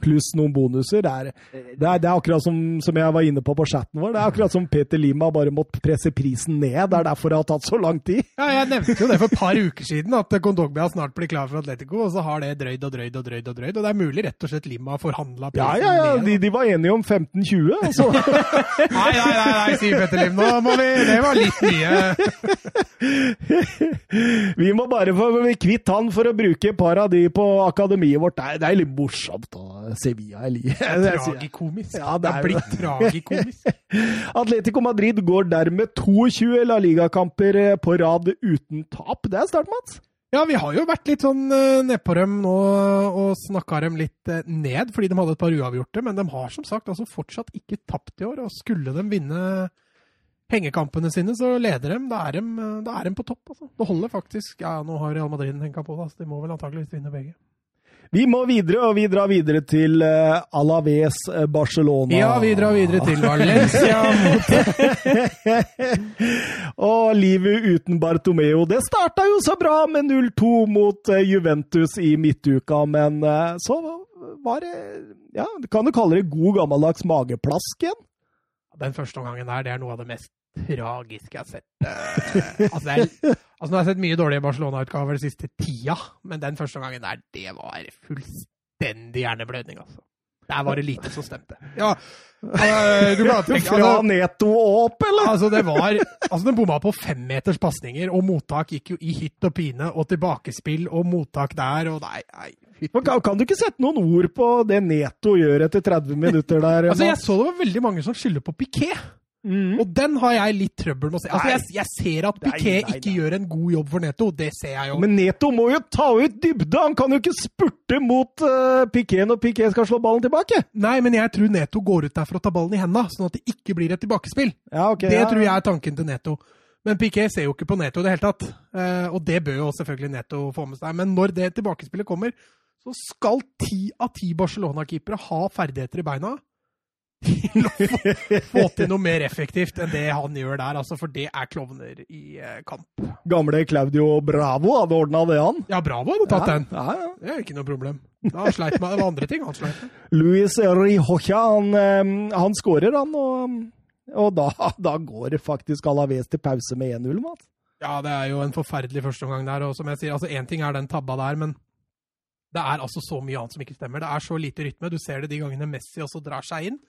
Pluss noen bonuser. Det er, det er, det er akkurat som, som jeg var inne på på chatten vår. Det er akkurat som Peter Lima bare måtte presse prisen ned. Det er derfor det har tatt så lang tid. Ja, jeg nevnte jo det for et par uker siden, at Kondogbia snart blir klar for Atletico, og så har det drøyd og drøyd og drøyd. Og drøyd, og det er mulig rett og slett Lima forhandla Ja, ja, ja. De, de var enige om 15-20. Altså. Nei, nei, nei, nei, sier Petter Lim. Nå må vi Det var litt mye. Vi må bare få kvitt han for å bruke et par av de på akademiet vårt. Det er, det er litt morsomt, da. Sevilla jeg liker. Jeg sier- Tragikomisk. Ja, det det er er blitt tragikomisk. Atletico Madrid går dermed 22 La Liga-kamper eh, på rad uten tap. Det er start, Mats. Ja, vi har jo vært litt sånn uh, nedpå dem nå og snakka dem litt eh, ned, fordi de hadde et par uavgjorte. Men de har som sagt altså fortsatt ikke tapt i år. Og skulle de vinne hengekampene sine, så leder de. Da er de, eh, da er de på topp. altså. Det holder faktisk. Ja, nå har Real Madrid en på, da, så de må vel antakeligvis vinne begge. Vi må videre, og vi drar videre til uh, Alaves eh, Barcelona. Ja, vi drar videre til Valencia. og livet uten Bartomeo. Det starta jo så bra med 0-2 mot eh, Juventus i midtuka, men uh, så var det Ja, kan du kalle det god gammeldags mageplask igjen? Den første omgangen der, det er noe av det mest tragiske jeg har sett. Eh, altså, er, altså, nå har jeg sett mye dårlige Barcelona-utgaver den siste tida, men den første gangen der, det var fullstendig hjerneblødning, altså. Der var det lite som stemte. Ja, eh, du kan tenke Fra altså, Neto og opp, eller? altså, det var Altså, den bomma på femmeters pasninger, og mottak gikk jo i hytt og pine, og tilbakespill og mottak der, og nei, nei Kan, kan du ikke sette noen ord på det Neto gjør etter 30 minutter der? Altså, jeg så det var veldig mange som skylder på Piquet. Mm. Og den har jeg litt trøbbel med å se. Altså, jeg, jeg ser at Nei, Piquet nei, ikke nei. gjør en god jobb for Neto. Det ser jeg jo. Men Neto må jo ta ut dybde! Han kan jo ikke spurte mot uh, Piquet når Piquet skal slå ballen tilbake! Nei, men jeg tror Neto går ut der for å ta ballen i henda, sånn at det ikke blir et tilbakespill. Ja, okay, det ja. tror jeg er tanken til Neto. Men Piquet ser jo ikke på Neto i det hele tatt. Uh, og det bør jo selvfølgelig Neto få med seg. Men når det tilbakespillet kommer, så skal ti av ti Barcelona-keepere ha ferdigheter i beina til å få, få til noe mer effektivt enn det han gjør der. Altså, for det er klovner i eh, kamp. Gamle Claudio Bravo hadde ordna det, han. Ja, Bravo hadde tatt ja, den. Ja, ja. Det er ikke noe problem. Da sleit med, det var andre ting han sleit med. Luis Rihocha, han, eh, han skårer, han. Og, og da, da går faktisk Alaves til pause med 1-0, Mats. Ja, det er jo en forferdelig førsteomgang der. Og som jeg sier, altså én ting er den tabba der, men det er altså så mye annet som ikke stemmer. Det er så lite rytme. Du ser det de gangene Messi også drar seg inn.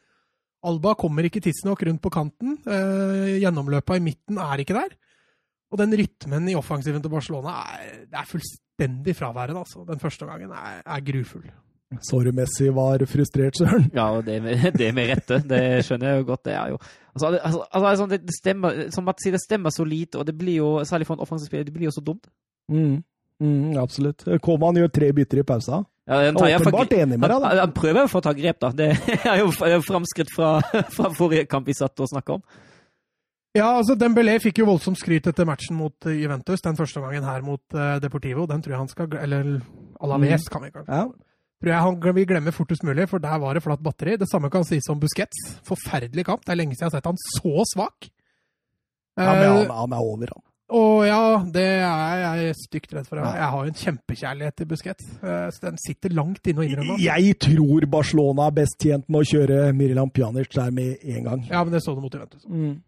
Alba kommer ikke tidsnok rundt på kanten. Eh, gjennomløpa i midten er ikke der. Og den rytmen i offensiven til Barcelona er, det er fullstendig fraværende. altså. Den første gangen er, er grufull. Sorry, Messi var frustrert, Søren. Ja, og det med, det med rette. Det skjønner jeg jo godt. Det er jo Altså, altså, altså det, det stemmer Som Mats sier, det stemmer så lite, og det blir jo, særlig for en offensiv spiller, det blir jo så dumt. Mm. Mm, absolutt. Koman gjør tre bytter i pausa. Ja, tar Åpenbart enig med deg, han, da. han prøver å få ta grep, da. Det er jo framskritt fra, fra forrige kamp vi satt og snakka om. Ja, altså Dembélé fikk jo voldsomt skryt etter matchen mot eh, Juventus, den første gangen her mot eh, Deportivo. Den tror jeg han skal Eller Alaves, kan vi kanskje Ja. Tror jeg han vil glemme fortest mulig, for der var det flatt batteri. Det samme kan sies om Busquets. Forferdelig kamp. Det er lenge siden jeg har sett han så svak. Ja, men Eh, han, han er over, han. Og ja, det er jeg stygt redd for. Jeg har jo en kjempekjærlighet til Busquets. eh, Så den sitter langt inne å innrømme. Jeg tror Barcelona er best tjent med å kjøre Miriam Pjanic der med en gang. Ja, men det så du mot Juventus. Mm.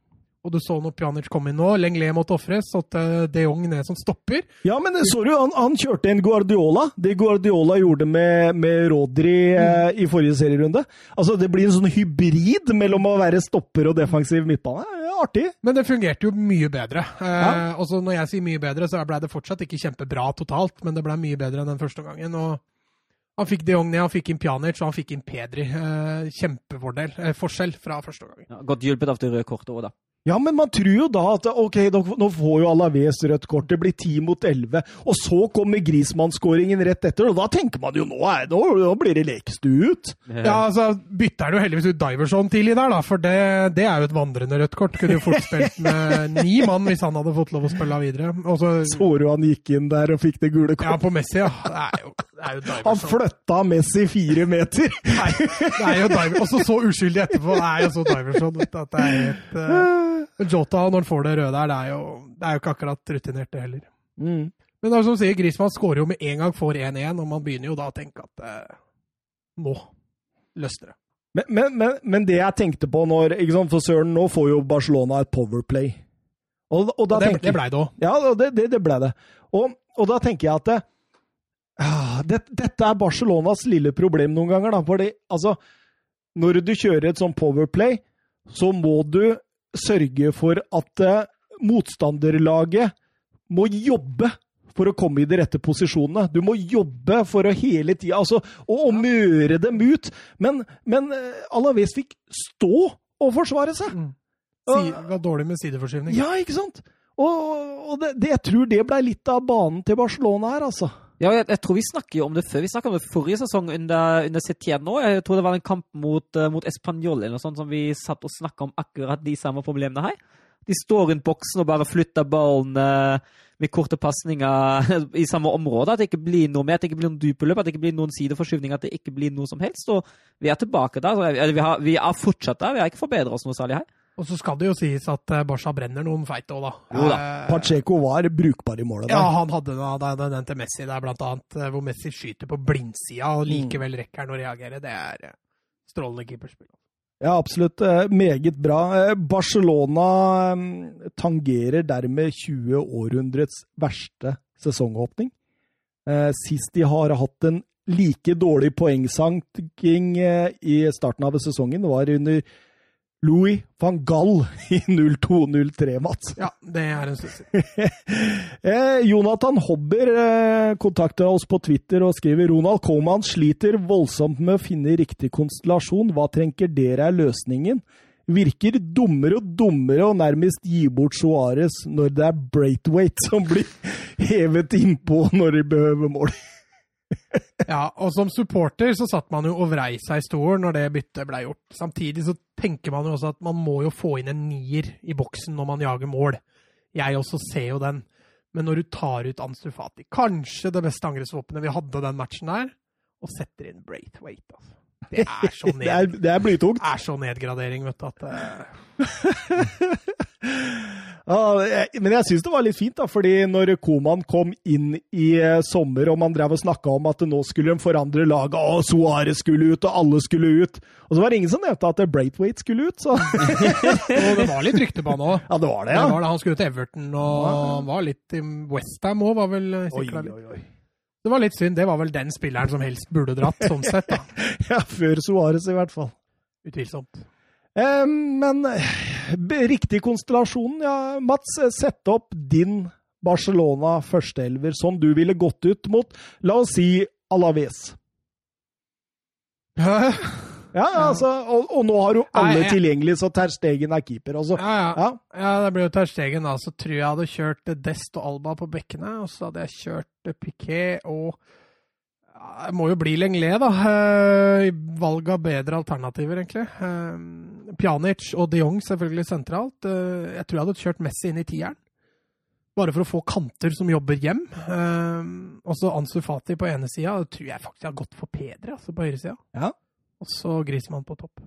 Og du så når Pjanic kom inn nå. Lenglet måtte ofres, satte de Jong ned som stopper. Ja, men så du, han, han kjørte en Guardiola. Det Guardiola gjorde med, med Rodri eh, i forrige serierunde. Altså, Det blir en sånn hybrid mellom å være stopper og defensiv midtbane. Artig. Men det fungerte jo mye bedre. Eh, Ja. og så når jeg sier mye bedre, så ble det fortsatt ikke kjempebra totalt, men det ble mye bedre enn den første gangen. og han fikk de Jong ned, han fikk inn Pjanic og han fikk inn Pedri. Eh, kjempefordel. Eh, forskjell fra første gangen. Ja, godt hjulpet av det røde kortet òg, da. Ja, men man tror jo da at ok, nå får jo Alaves rødt kort, det blir 10 mot 11, og så kommer Grismann-skåringen rett etter, og da tenker man jo nå, er, nå, nå blir det lekestue ut. Ja, altså bytter han jo heldigvis ut Diverson tidlig der, da, for det, det er jo et vandrende rødt kort. Kunne jo fort spilt med ni mann hvis han hadde fått lov å spille videre. Og så Så du han gikk inn der og fikk det gule kortet? Ja, på Messi, ja. Det er jo, det er jo Han flytta Messi fire meter! Nei, det er jo Diverson. Og så så uskyldig etterpå. Det er jo så Diverson. vet du, At det er helt eh, Jota, når han får det røde der, det er jo, det er jo ikke akkurat rutinert, det heller. Mm. Men det er som sier, Griezmann skårer jo med en gang, for 1-1, og man begynner jo da å tenke at eh, nå løsner det. Men, men, men, men det jeg tenkte på når ikke sant, For Søren, nå får jo Barcelona et powerplay. Og, og det, tenker, det blei det òg. Ja, det, det, det ble det. Og, og da tenker jeg at det, ah, det, dette er Barcelonas lille problem noen ganger. da, fordi altså, Når du kjører et sånt powerplay, så må du sørge for at eh, motstanderlaget må jobbe for å komme i de rette posisjonene. Du må jobbe for å hele tida altså, å, å møre dem ut. Men, men eh, Alaves fikk stå og forsvare seg. Si, var dårlig med sideforskyvning. Ja, ikke sant? Og, og det, det, jeg tror det ble litt av banen til Barcelona her, altså. Ja, jeg, jeg tror vi snakker jo om det før. Vi snakket om det forrige sesong under, under Setien nå. Jeg tror det var en kamp mot, uh, mot Español eller noe sånt som vi satt og snakka om akkurat de samme problemene her. De står rundt boksen og bare flytter ballen uh, med korte pasninger i samme område. At det ikke blir noe mer, at det ikke blir noen dype løp, at det ikke blir noen sideforskyvning, at det ikke blir noe som helst. Og vi er tilbake der. Vi, har, vi er fortsatt der. Vi har ikke forbedret oss noe særlig her. Og så skal det jo sies at eh, Barca brenner noen feite òg, da. Jo da. Eh, Pacheco var brukbar i målet Ja, han hadde da, da, da, den til Messi der, blant annet, eh, hvor Messi skyter på blindsida og likevel rekker han å reagere. Det er strålende keeperspill. Ja, absolutt. Meget bra. Barcelona eh, tangerer dermed 20 århundrets verste sesongåpning. Eh, Sist de har hatt en like dårlig poengsanking i starten av sesongen, var under Louis van Gall i 02-03, Mats. Ja, det er en stund siden. Eh, Jonathan Hobber kontakter kontakta oss på Twitter og skriver Ronald Coman sliter voldsomt med å finne riktig konstellasjon. Hva tenker dere er løsningen? Virker dummere og dummere og nærmest gi bort Suárez når det er Braithwaite som blir hevet innpå når de behøver mål. Ja, og som supporter så satt man jo og vrei seg i stolen når det byttet ble gjort. Samtidig så tenker man jo også at man må jo få inn en nier i boksen når man jager mål. Jeg også ser jo den. Men når du tar ut Anstrufati, kanskje det beste angrepsvåpenet vi hadde den matchen der, og setter inn Braithwaite, altså. Det er så, Det er, det er blytungt. er så nedgradering, vet du, at uh, men jeg syns det var litt fint, da, fordi når Koman kom inn i eh, sommer og man drev og snakka om at nå skulle de forandre laget, og Suárez skulle ut, og alle skulle ut Og så var det ingen som nevnte at Braithwaite skulle ut, så Og det var litt rykte på han òg. Ja, det var det, Det var det. Han skulle til Everton, og han var litt i Westham òg, var vel eh, Oi, sikra litt. oi, oi. Det var litt synd. Det var vel den spilleren som helst burde dratt, sånn sett. da. Ja, før Suárez, i hvert fall. Utvilsomt. Eh, men eh, riktig konstellasjonen, ja. Mats, sett opp din Barcelona førsteelver som du ville gått ut mot, la oss si Alaves. Ja, Ja, altså, og, og nå har du alle Nei, tilgjengelig, så Ter Stegen er keeper. Altså. ja. Ja. Ja, det blir jo Ter Stegen, da. Så tror jeg hadde kjørt Dest og Alba på bekkene. Og så hadde jeg kjørt Piquet og ja, Det må jo bli Lenglet, da. Eh, Valg av bedre alternativer, egentlig. Eh, Pjanic og de Jong selvfølgelig sentralt. Eh, Jeg tror jeg hadde kjørt Messi inn i tieren. Bare for å få kanter som jobber hjem. Og så Ansu Fati på ene sida. Det tror jeg faktisk jeg har gått for Pedre altså på høyresida. Ja. Og så Griezmann på topp.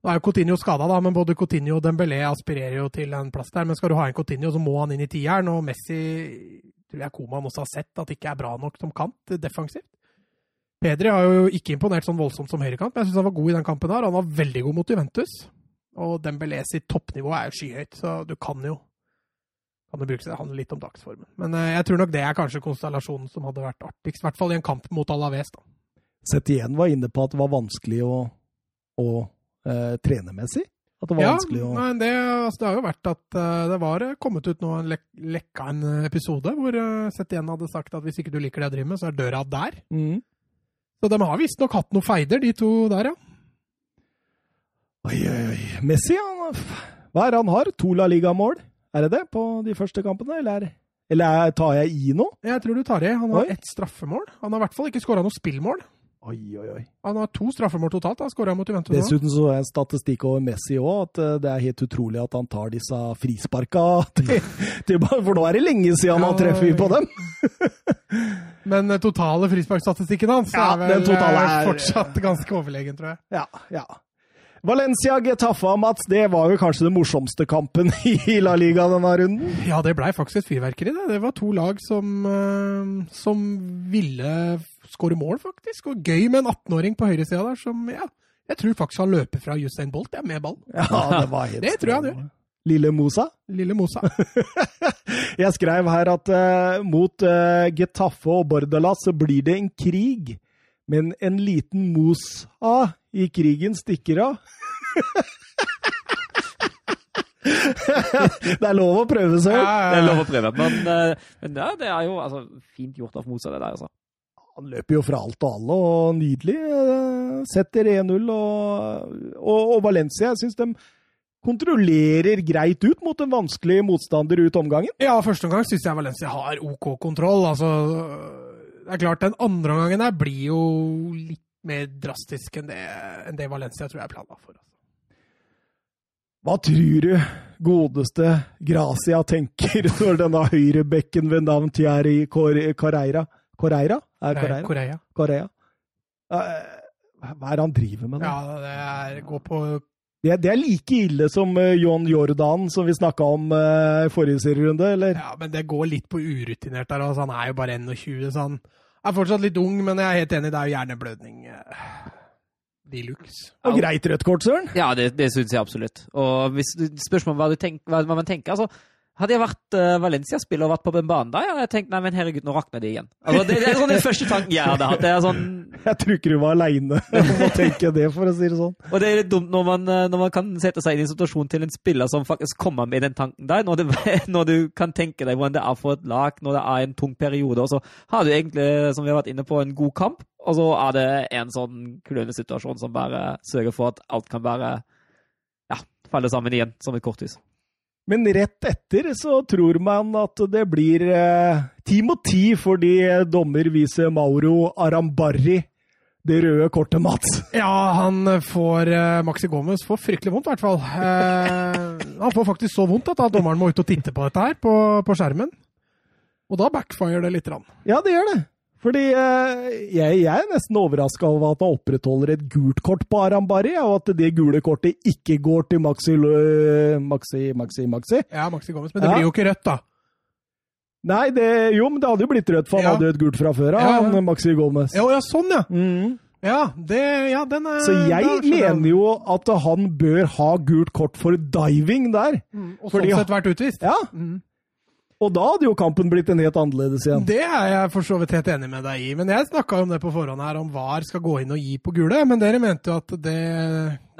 Nå er jo Coutinho skada, da, men både Coutinho og Dembélé aspirerer jo til en plass der. Men skal du ha en Coutinho, så må han inn i tieren. Og Messi tror jeg Koman også har sett at ikke er bra nok som kant defensivt. Pedri har jo ikke imponert sånn voldsomt som høyrekant, men jeg syns han var god i den kampen. her. Han var veldig god mot Juventus. Og Dembélé sitt toppnivå er jo skyhøyt, så du kan jo kan det. Handler litt om dagsformen. Men eh, jeg tror nok det er kanskje konstellasjonen som hadde vært artigst. I hvert fall i en kamp mot Alaves. da. Setien var inne på at det var vanskelig å, å eh, trene messig. At det var Ja, vanskelig å nei, det, altså, det har jo vært at uh, det var eh, kommet ut nå en lek lekka en episode hvor uh, Setien hadde sagt at hvis ikke du liker det jeg driver med, så er døra der. mm. Så de har visstnok hatt noen feider, de to der, ja. Oi, oi, oi. Messi, han, hva er det han har? To La Liga-mål? Er det det på de første kampene, eller, er- eller er- tar jeg i nå? Jeg tror du tar i. Han har Oi. ett straffemål. Han har i hvert fall ikke skåra noe spillmål. Oi, oi, oi. Han har to straffemål totalt. Han skåra mot Juventus. Dessuten så er en statistikk over Messi òg, at eh, det er helt utrolig at han tar disse frisparka til, til For nå er det lenge siden han har treffet på dem! Men den totale frisparkstatistikken hans Ja, er vel eh, er- fortsatt ganske overlegen, tror jeg. Ja, ja. Valencia Getafa, Mats, det var jo kanskje den morsomste kampen i La Liga denne runden. Ja, det blei faktisk et fyrverkeri, det. Det var to lag som, eh, som ville skåre mål, faktisk. Og gøy med en 18-åring på høyresida der som ja, jeg tror faktisk han løper fra Usain Bolt jeg, med ball. Ja, det var helt Det tror jeg han gjør. Lille Mosa. Lille Mosa. Jeg skrev her at uh, mot uh, Getafe og Bordalas så blir det en krig, men en liten Mosa i krigen stikker av. det er lov å prøve seg. Det er lov å prøve. Men, uh, men ja, det er jo altså, fint gjort av Mosa, det der. altså. Han løper jo fra alt og alle, og nydelig. Setter 1-0. Og, og, og Valencia, jeg syns de kontrollerer greit ut mot en vanskelig motstander ut omgangen. Ja, første omgang syns jeg Valencia har OK kontroll. Altså, det er klart, den andre omgangen der blir jo litt mer drastisk enn det, enn det Valencia tror jeg planla for. Altså. Hva tror du godeste Gracia tenker når denne høyrebekken ved navn Thierry Correira Correira? Er Correia. Correia. Eh, Hva er det han driver med? nå? Ja, det er gå på Det, det er like ille som uh, John Jordan, som vi snakka om i i forrige serierunde, eller? Ja, men det går litt på urutinert der. Altså, han er jo bare 21, så han er fortsatt litt ung, men jeg er helt enig, det er jo hjerneblødning Uh, de luxe. Og greit rødt kort, Søren. Ja, det, det syns jeg absolutt. Og hvis du spørsmål hva, du tenk, hva, hva man tenker altså, Hadde jeg vært uh, Valencia-spiller og vært på den banen da, hadde jeg tenkt nei, men herregud, nå rakner det igjen. Altså, det, det er sånn den første tanken jeg hadde hatt. Det er sånn, Jeg tror ikke du var aleine om å tenke det, for å si det sånn. og det er litt dumt når man, eh, når man kan sette seg inn i en situasjon til en spiller som faktisk kommer med den tanken der, når, det, når du kan tenke deg hvordan det er for et lag når det er en tung periode. Og så har du egentlig, som vi har vært inne på, en god kamp, og så er det en sånn klønende situasjon som bare sørger for at alt kan bare ja, falle sammen igjen som et korthus. Men rett etter så tror man at det blir eh, ti mot ti fordi dommer viser Mauro Arambarri det røde kortet, Mats. Ja, han får eh, Maxi Gomez får fryktelig vondt, i hvert fall. Eh, han får faktisk så vondt at da dommeren må ut og titte på dette her på, på skjermen. Og da backfirer det litt. grann. Ja, det gjør det. Fordi eh, jeg, jeg er nesten overraska over at han opprettholder et gult kort på Arambari, og at det gule kortet ikke går til Maxi øh, Maxi, Maxi, Maxi. Ja, Maxi Gomez, Men det Ja. blir jo ikke rødt, da. Nei, det, jo, men det hadde jo blitt rødt, for han Ja. hadde jo et gult fra før av, Ja, ja. Maxi Gomez. Ja, ja, sånn, ja. Mm. Ja, det, ja den er Så jeg da mener jo at han bør ha gult kort for diving der. Mm, Og sånn sett vært utvist. Ja, Mm. Og da hadde jo kampen blitt en helt annerledes igjen. Det er jeg for så vidt helt enig med deg i. Men jeg snakka jo om det på forhånd her, om VAR skal gå inn og gi på gule. Men dere mente jo at det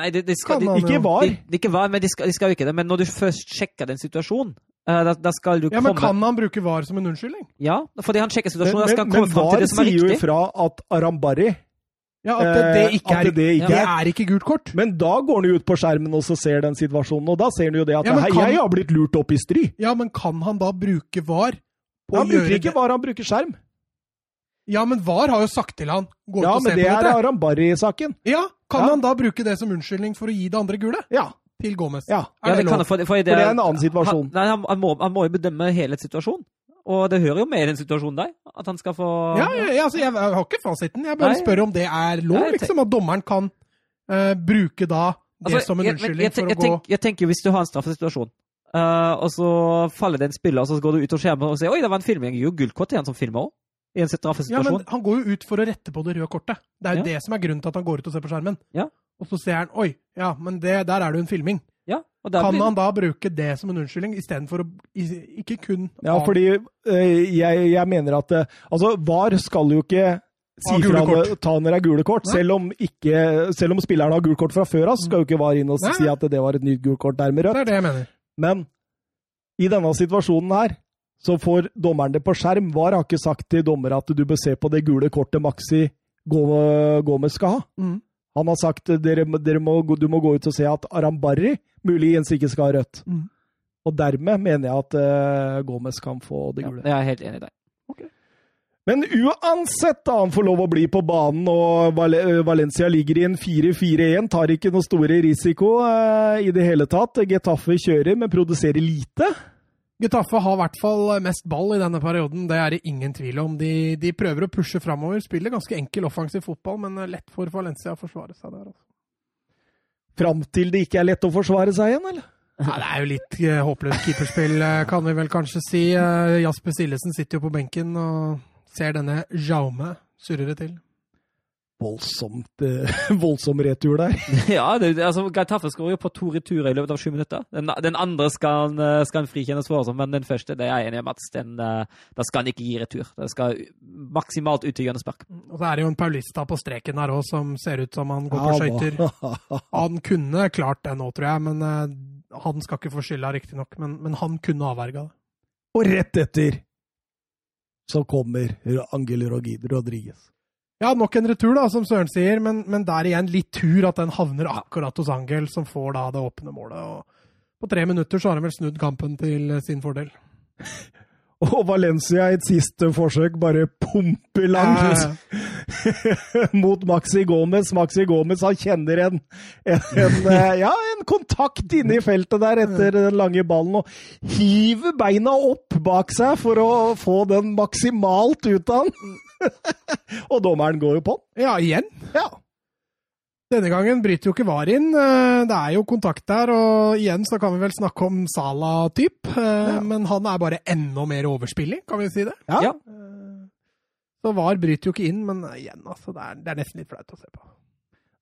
Nei, det, det skal, de, Ikke var. de, de, ikke var, men de skal, de skal jo ikke det. Men når du først sjekker den situasjonen, eh, da, da skal du Ja, men kan han bruke VAR som en unnskyldning? Ja, fordi han sjekker Men, situasjonen. da skal men, men komme fram til VAR det som er sier jo ifra at Arambari Ja, at det, det Eh, ikke at er, det ikke det er- er ikke gult kort. Men da går han jo ut på skjermen og så ser den situasjonen, og da ser han jo det at Ja, men «Hei, kan- jeg har blitt lurt opp i stry. Ja, men kan han da bruke VAR? på Han å gjøre bruker ikke det? VAR, han bruker skjerm. Ja, men VAR har jo sagt til han gå ut Ja, og se men det er dette. Arambari-saken. Ja, Kan Ja. han da bruke det som unnskyldning for å gi det andre gule Ja. til Gomez? ja. Ja, det det kan han, for, for det, For det er en annen situasjon. Han, nei, han, han, må, han må jo bedømme hele situasjonen. Og det hører jo med i den situasjonen der. At han skal få Ja, ja, ja, altså, jeg, jeg har ikke fasiten. Jeg bare Nei. spør om det er lov, Nei, liksom. At dommeren kan uh, bruke da det Altså, som en jeg- unnskyldning jeg, for jeg, å gå tenk, jeg tenker hvis du har en straffesituasjon, uh, og så faller det en spiller, og så går du ut og skjermen og sier oi, det var en filming. Jeg gir jo gullkort til han som filmer òg. I en straffesituasjon. Ja, men han går jo ut for å rette på det røde kortet. Det er jo Ja. det som er grunnen til at han går ut og ser på skjermen. Ja. Og så ser han oi, ja, men det, der er det jo en filming. Ja, og Kan blir- han da bruke det som en unnskyldning istedenfor å ikke kun Ja, fordi øh, jeg, jeg mener at eh, Altså, VAR skal jo ikke si fra når, ta når det er gule kort. Selv om, ikke, selv om spilleren har gult kort fra før av, så skal jo ikke VAR inn og Nei. si at det var et nytt gult kort, dermed Det rødt. er det jeg mener. Men i denne situasjonen her, så får dommeren det på skjerm. VAR har ikke sagt til dommer at du bør se på det gule kortet Maxi Gå- Gomez skal ha. Mm. Han har sagt dere, dere må, du må gå ut og se at Arambari muligens ikke skal ha rødt. Mm. Og dermed mener jeg at uh, Gomez kan få det ja, gule. Jeg er helt enig i deg. Men uansett, da, han får lov å bli på banen, og Val Valencia ligger i en 4-4-1. Tar ikke noe store risiko uh, i det hele tatt. Getafe kjører, men produserer lite. Getafe har i hvert fall mest ball i denne perioden, det er det ingen tvil om. De, de prøver å pushe framover, spiller ganske enkel offensiv fotball, men lett for Valencia å forsvare seg der. Altså. Fram til det ikke er lett å forsvare seg igjen, eller? Ja, det er jo litt eh, håpløst keeperspill, eh, kan vi vel kanskje si. Eh, Jasper Sillesen sitter jo på benken og ser denne Jaume surre til. Voldsomt, eh, voldsom retur der. Ja, det, altså, Gaitaffe skårer jo på to returer i løpet av sju minutter. Den, den andre skal han, eh, skal han frikjennes for, altså, men den første det er jeg enig i, Mats. Den, eh, da skal han ikke gi retur. Det skal maksimalt ut til hjørnespark. Og så er det jo en Paulista på streken her òg, som ser ut som han går på skøyter. Han kunne klart det nå, tror jeg, men han skal ikke få skylda, riktignok. Men, men han kunne avverga det. Og rett etter så kommer Angel Rogide Rodriguez. Ja, nok en retur, da, som Søren sier, men, men der igjen litt tur at den havner akkurat hos Angel, som får da det åpne målet. Og på tre minutter så har han vel snudd kampen til eh, sin fordel. Og Valencia i et siste forsøk bare pumper langt mot Maxi Gomez. Maxi Gomez han kjenner en, en, en, eh, ja, en kontakt inne i feltet der etter den lange ballen og hiver beina opp bak seg for å få den maksimalt ut av han. og dommeren går jo på. Ja, igjen. Ja. Denne gangen bryter jo ikke VAR inn. Eh, Det er jo kontakt der, og igjen så kan vi vel snakke om Sala-typ. eh, Ja. Men han er bare enda mer overspilling, kan vi si det? Ja. Ja. Eh, Så VAR bryter jo ikke inn, men igjen, altså. Det er, det er nesten litt flaut å se på.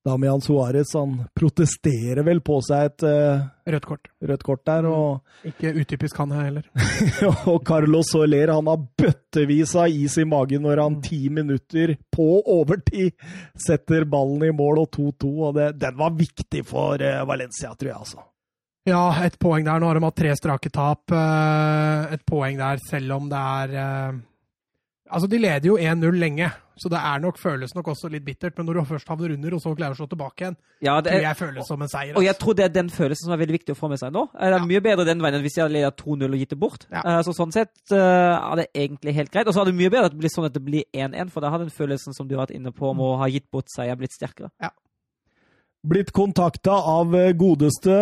Damian Suárez han protesterer vel på seg et uh, Rødt kort. rødt kort der. og Ikke utypisk han her heller. Og Carlos Soler han har bøttevis av is i magen når han ti minutter på overtid setter ballen i mål og 2-2. og det, Den var viktig for uh, Valencia, tror jeg. altså. Ja, et poeng der. Nå har de hatt tre strake tap. Uh, Et poeng der, selv om det er Altså, de leder jo 1-0 lenge, så det er nok, føles nok også litt bittert. Men når du først havner under, og så klarer å slå tilbake igjen, Ja, det tror er, jeg føles som en seier. og jeg altså. tror det er den følelsen som er veldig viktig å få med seg nå. Det er mye bedre den veien enn hvis jeg hadde ledet 2-0 og gitt det bort. Ja. Eh, Så sånn sett eh, er det egentlig helt greit. Og så er det mye bedre at det blir sånn at det blir 1-1, for da har den følelsen som du har vært inne på om å ha gitt bort seier, blitt sterkere. Blitt kontakta av eh, godeste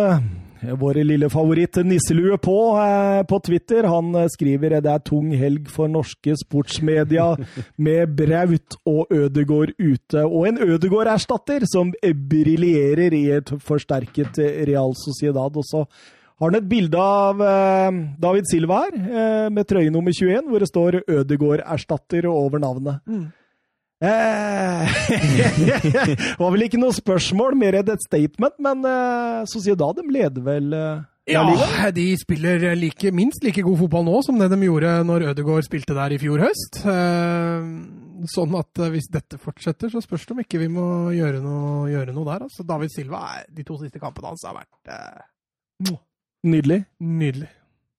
eh, vår lille favoritt Nisselue på, eh, på Twitter. Han eh, skriver det er tung helg for norske sportsmedia med Braut og Ødegård ute, og en Ødegård-erstatter som briljerer i et forsterket Real Sociedad. Og så har han et bilde av eh, David Silva her, eh, med trøye nummer 21, hvor det står Ødegård-erstatter over navnet. Mm. Eh, det var vel ikke noe spørsmål, mer et statement, men eh, Sociedad de leder vel eh, Ja, de spiller like, minst like god fotball nå som det de gjorde når Ødegaard spilte der i fjor høst. Eh, sånn at eh, hvis dette fortsetter, så spørs det om ikke vi må gjøre noe, gjøre noe der. Altså, David Silva, de to siste kampene hans har vært eh, Nydelig. nydelig.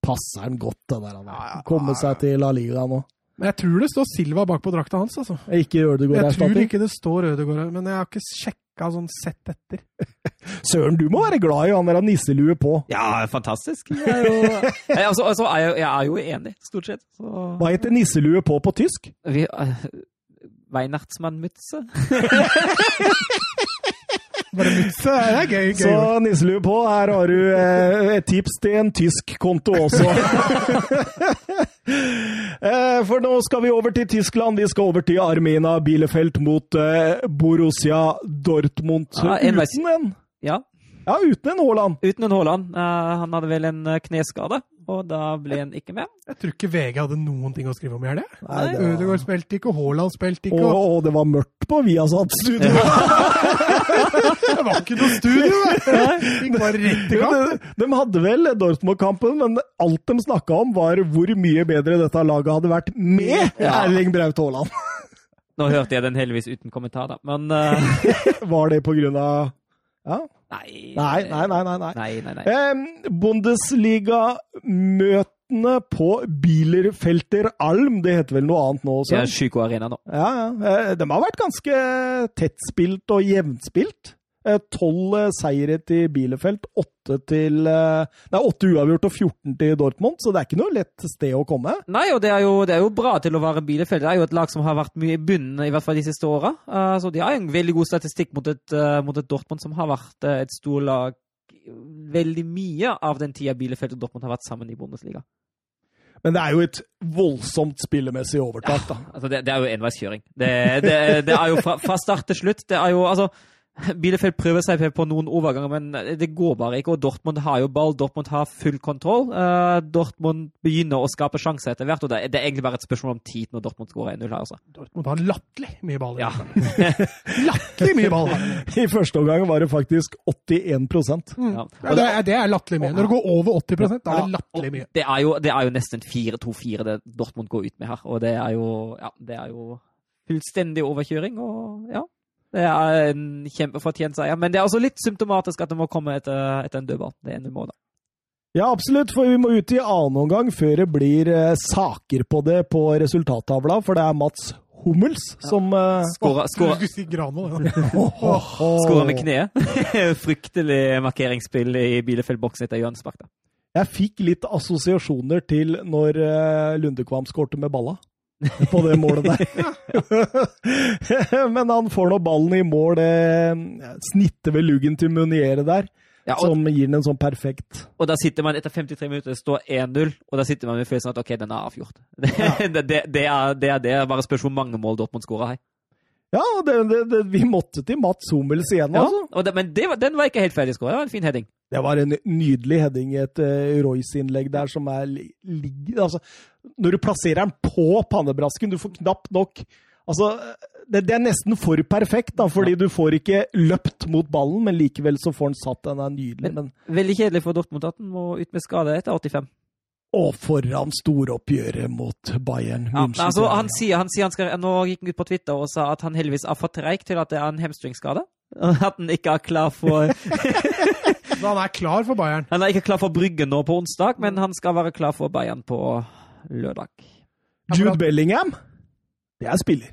Passer han godt, det der. Han. Ja, ja, Komme ja, seg til La Liga nå. Men jeg tror det står Silva bak på drakta hans, altså. Ikke Jeg tror ikke det står Ødegaard her, men jeg har ikke sjekka sånn sett etter. Søren, du må være glad i han der nisselue på. Ja, fantastisk. Jeg er jo, jeg, altså, altså, er jeg, jeg er jo enig, stort sett. Så, Hva heter nisselue på på tysk? vi, uh, Weihnachtsmannmütze? Bare mutse, det er gøy. Så gøy. nisselue på, her har du eh, et tips til en tysk konto også. Eh, for nå skal vi over til Tyskland. Vi skal over til Armina Bielefeld mot eh, Borussia Dortmund. Ja, uten en. Ja, Ja, uten en Haaland. uten en Haaland. Eh, han hadde vel en kneskade, og da ble han ikke med. Jeg tror ikke VG hadde noen ting å skrive om i helga. Var- Ødegaard spilte ikke, Haaland spilte ikke. Og... og det var mørkt på Viasat studio. Det var ikke noe studio! det. Gikk bare rett i gang. de, de hadde vel Dortmund-kampen, men alt de snakka om, var hvor mye bedre dette laget hadde vært med Ja. Erling Braut Haaland. Nå hørte jeg den heldigvis uten kommentar, da. Men uh... Var det på grunn av Ja? Nei. Nei, nei, nei. nei, nei. Nei, nei, nei. Em, Bundesliga-møtene på Bielerfelter Alm, det heter vel noe annet nå Det også? er Syko Arena nå. Ja, ja. Eh, De har vært ganske tettspilt og jevnspilt. Eh, Tolv eh, seire til Bielefeld, åtte til eh, Nei, åtte uavgjort og 14 til Dortmund, så det er ikke noe lett sted å komme. Nei, og det er, jo, det er jo bra til å være Bielefeld. Det er jo et lag som har vært mye i bunnen, i hvert fall de siste åra. så de har en veldig god statistikk mot et, mot et Dortmund som har vært et storlag veldig mye av den tida Bielefeld og Dortmund har vært sammen i Bundesliga. Men det er jo et voldsomt spillemessig overtak, da. Altså, det, det er jo enveiskjøring. Det, det, det er jo fra, fra start til slutt. Det er jo, altså Bielefeld prøver seg på noen overganger, men det går bare ikke. Og Dortmund har jo ball, Dortmund har full kontroll. Eh, Dortmund begynner å skape sjanser etter hvert, og det, er- det er egentlig bare et spørsmål om tid når Dortmund skårer 1-0 her, altså. Dortmund har latterlig mye ball. Ja. det. latterlig mye ball. I første omgang var det faktisk 81 Ja. Ja, det, er, det er latterlig mye. Når det går over 80 da er det latterlig mye. Det er jo, det er jo nesten 4-2-4 det Dortmund går ut med her, og det er jo, ja, det er jo fullstendig overkjøring, og ja. Det er en kjempefortjent seier, men det er også litt symptomatisk at det må komme etter, etter en dødball. Det ene målet. Ja, absolutt, for vi må ut i annen omgang før det blir eh, saker på det på resultattavla, for det er Mats Hummels som eh, Skåra, Du skulle si ja. skåra med kneet. Fryktelig markeringsspill i Bielefeld-boksen etter hjørnespark. da. Jeg fikk litt assosiasjoner til når eh, Lundekvam skårte med balla. På det målet der. Men han får nå ballen i mål, det snitter ved luggen til Muniere der, Ja, og, som gir den en sånn perfekt og da sitter man etter 53 minutter, det står 1-0, og da sitter man med følelsen at ok, den er avgjort. Det, det, det, er, det er det. Bare spørs hvor mange mål Dortmund skårer her. Ja, det, det, det, vi måtte til Mats Hummels igjen, Ja, altså. det, men det, var- den var ikke helt ferdig skåra. Det var en fin heading. Det var en nydelig heading i et uh, Royce-innlegg der som er li- ligger Altså, når du plasserer den på pannebrasken, du får knapt nok Altså, det, det er nesten for perfekt, da, fordi du får ikke løpt mot ballen, men likevel så får den satt. Den er nydelig. Men, Veldig kjedelig for Dortmund at den må ut med skade etter 85. og foran storoppgjøret mot Bayern Ja, altså, han sier, han sier han skal, Nå gikk han ut på Twitter og sa at han heldigvis er for treig til at det er en hamstringskade. At han ikke er klar for Så han er klar for Bayern. Han er ikke klar for Brygge nå på onsdag, men han skal være klar for Bayern på lørdag. Jude Bellingham, det er spiller.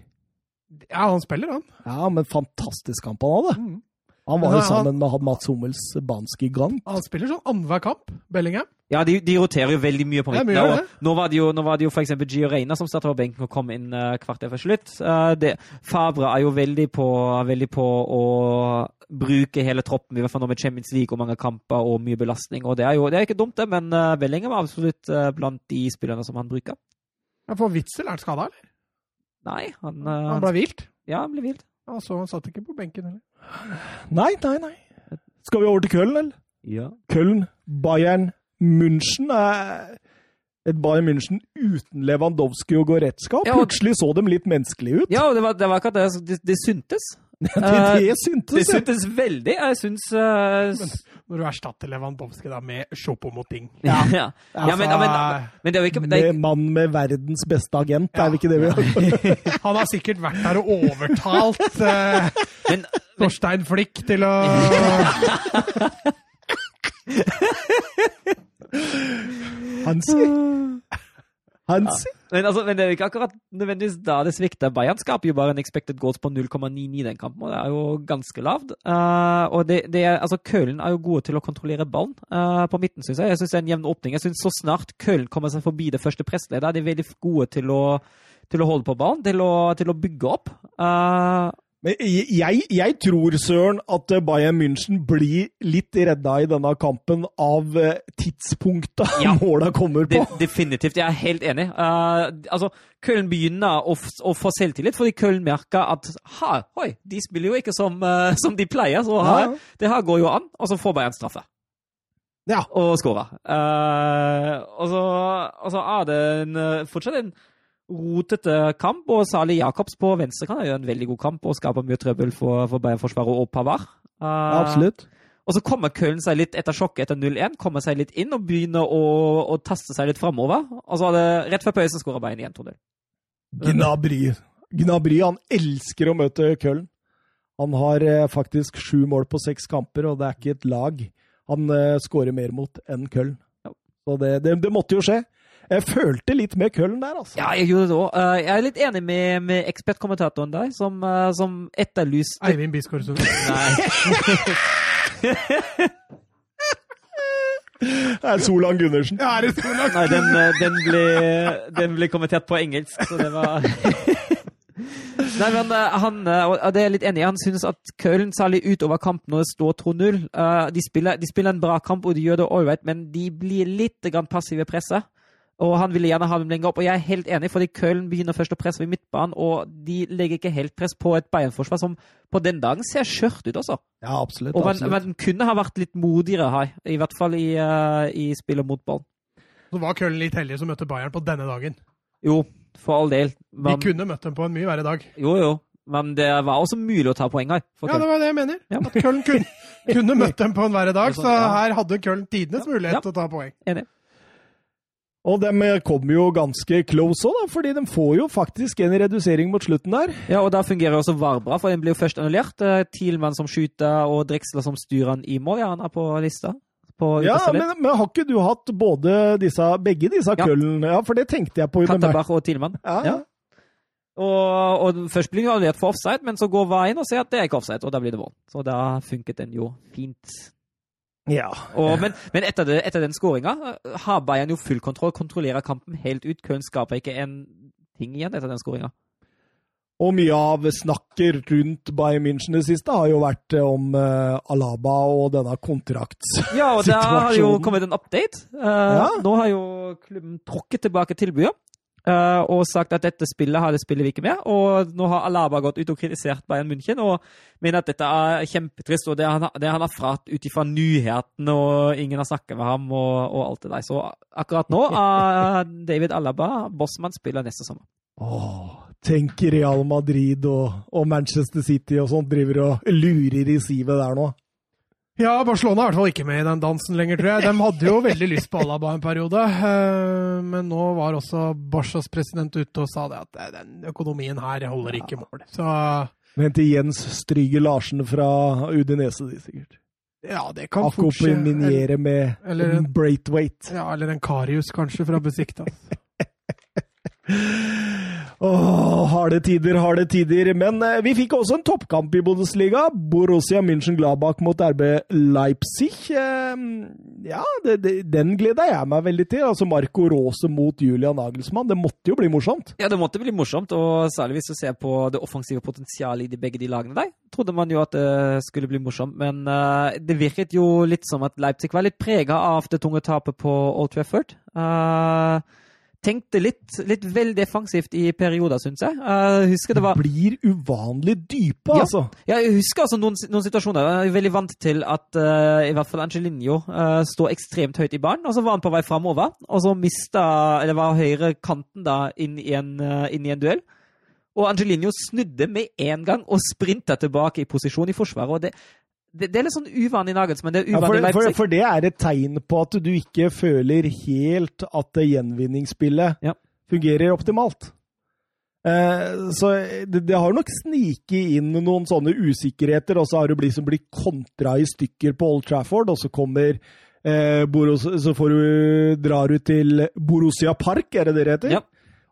Ja, han spiller, han. Ja, men fantastisk kamp han hadde. Mm. Han var jo sammen med Mats Hummels banske gang. Han spiller sånn annenhver kamp, Bellingham. Ja, de, de roterer jo veldig mye på Ja, midten. mye gjør og nå var det jo, nå var det jo for eksempel Gio Reina som startet på benken og kom inn uh, kvarter før slutt. Uh, det, Fabre er jo veldig på, veldig på å bruke hele troppen, i hvert fall nå med Champions League og mange kamper og mye belastning. Og det er jo det er ikke dumt, det, men uh, Bellingham er absolutt uh, blant de spillerne som han bruker. Ja, For Witzel er han skada, eller? Nei, han, uh, Han ble hvilt. Ja, han ble vilt. Ja, så han satt ikke på benken heller. Nei, nei, nei. Skal vi over til Köln, eller? Ja. Köln, Bayern, München er et Bayern München uten Lewandowski og Goretzka. Ja, og- Plutselig så dem litt menneskelige ut. Ja, og det var, det var det. altså, Det, det syntes. Det, Eh, det syntes Det jeg. syntes veldig. Jeg syns uh... Når du erstatter Lewandowski da med Choupo-Moting. ja. ja. Altså, men, men, men det er jo ikke det er, mann med verdens beste agent, er det ikke det vi har? Han har sikkert vært der og overtalt eh, men, Torstein Flick til å Hansi? Hansi? men, altså, men det er ikke akkurat nødvendigvis da det svikter. Bayern skaper jo bare en expected goals på 0,99 i den kampen, og det er jo ganske lavt. Uh, og det, det er, altså, Kølen er jo gode til å kontrollere ballen uh, på midten, syns jeg. Jeg syns det er en jevn åpning. Jeg synes Så snart Kølen kommer seg forbi det første pressledet, er de veldig gode til å, til å holde på ballen, til å, til å bygge opp. Eh, Men jeg, jeg tror, Søren, at Bayern München blir litt redda i denne kampen av eh, tidspunktet Ja. måla kommer på. De, definitivt, jeg er helt enig. Uh, altså, Köln begynner å, å få selvtillit, fordi Köln merker at ha, oi, de spiller jo ikke som, uh, som de pleier, så Ja. det her går jo an. Og så får Bayern straffe Ja. og skårer. Uh, og, så, og så er det en, eh, fortsatt en rotete kamp, og Sali Jacobs på venstre kan gjøre en veldig god kamp og skape mye trøbbel for, for Bayern-forsvaret og Pavard. Uh, Ja, absolutt. og så kommer Köln seg litt etter sjokket etter 0-1, kommer seg litt inn og begynner å, å taste seg litt framover. Og så er det rett før pausen skårer Bayern igjen 2-0. Gnabry. Gnabry han elsker å møte Köln. Han har eh, faktisk sju mål på seks kamper, og det er ikke et lag han eh, skårer mer mot enn Köln. Ja. Så det, det, det måtte jo skje. Jeg følte litt med køllen der, altså. Ja, jeg gjorde det òg. Jeg er litt enig med, med ekspertkommentatoren der, som, eh, som etterlyste Eivind Bisgaard Sunde. Nei. Det er Solan Gundersen. Ja, er det så? Nei, den, eh, den, ble, den ble kommentert på engelsk, så det var Nei, men eh, han, eh, og det er jeg litt enig i, han synes at Köln, særlig utover kampen når det står 2-0 eh, de, de spiller en bra kamp, og de gjør det ålreit, men de blir litt grann passive i presset. Og han ville gjerne ha dem lenger opp, og jeg er helt enig, fordi Köln begynner først å presse ved midtbanen, og de legger ikke helt press på et Bayern-forsvar som på den dagen ser skjørt ut også. Ja, absolutt. Og man, absolutt. man kunne ha vært litt modigere her, i hvert fall i, uh, i spillet mot ballen. Så var Köln litt heldige som møtte Bayern på denne dagen. Jo, for all del. De kunne møtt dem på en mye verre dag. jo, jo. Men det var også mulig å ta poeng her. For Ja, det var det jeg mener. Ja. At Köln kunne, kunne møtt dem på en verre dag, så ja. her hadde Köln tidenes mulighet Ja. til å ta poeng. Enig. Og de kommer jo ganske close òg, fordi de får jo faktisk en redusering mot slutten der. Ja, og da fungerer også VAR bra, for den blir jo først annullert. Eh, Thielmann som skyter, og Drexler som styrer han i mål. Ja, han er på lista. På Ja, men, men har ikke du hatt både disse, begge disse Ja. køllene? Ja, for det tenkte jeg på Katteberg og Thielmann. Ja, ja. Og, og først blir jo annullert for offside, men så går VAR inn og ser at det er ikke offside, og da blir det mål. Så da funket den jo fint. Ja. Og, men, men etter, det, etter den skåringa har Bayern jo full kontroll, kontrollerer kampen helt ut. Köln skaper ikke en ting igjen etter den skåringa. Og mye av snakket rundt Bayern München det siste har jo vært eh, om uh, Alaba og denne kontraktsituasjonen. Ja, og der har jo kommet en update. Uh, Ja. Nå har jo klubben tråkket tilbake tilbudet. Eh, og sagt at dette spillet har det spiller vi ikke med. Og nå har Alaba gått ut og kritisert Bayern München og mener at dette er kjempetrist. Og det han, det han har fratt ut ifra nyhetene, og ingen har snakket med ham og, og alt det der. Så akkurat nå er David Alaba bossmann spiller neste sommer. Åh, tenk Real Madrid og, og Manchester City og sånt driver og lurer i sivet der nå. Ja, Barcelona er i hvert fall ikke med i den dansen lenger, tror jeg. De hadde jo veldig lyst på Alaba en periode, eh, men nå var også Barcas president ute og sa det at eh, den økonomien her holder ikke mål. Så Vent til Jens Stryge Larsen fra Udinese, de sikkert. ja, det kan fort skje. Akkompagnere med eller- en Braithwaite. Ja, eller en Karius, kanskje, fra Besiktas. Åh, harde tider, harde tider. Men eh, vi fikk også en toppkamp i Bundesliga. Borussia München-Gladbach mot RB Leipzig. Eh, ja, det, det, den gleda jeg meg veldig til. Altså Marco Rose mot Julian Nagelsmann. Det måtte jo bli morsomt. Ja, det måtte bli morsomt, og særlig hvis du ser på det offensive potensialet i de begge de lagene der. Trodde man jo at det skulle bli morsomt, men eh, det virket jo litt som at Leipzig var litt prega av det tunge tapet på Old Trafford. Uh, tenkte litt, litt vel defensivt i perioder, syns jeg. jeg husker det var Blir uvanlig dype, Ja. altså. ja, jeg husker altså noen, noen situasjoner. Jeg er veldig vant til at uh, i hvert fall Angelinho uh, står ekstremt høyt i banen, og så var han på vei framover. Og så mista Eller var høyre kanten da inn i en, uh, inn i en duell. Og Angelinho snudde med en gang og sprinta tilbake i posisjon i forsvaret. og det, det, det er litt sånn uvanlig Nagels, men Det er uvanlig ja, for, for, for det er et tegn på at du ikke føler helt at det gjenvinningsspillet Ja. fungerer optimalt. Eh, så det, det har nok sniket inn noen sånne usikkerheter, og så har du blitt blitt kontra i stykker på Old Trafford, og så kommer eh, Boros, Så får du, drar du til Borussia Park, er det det det heter? Ja.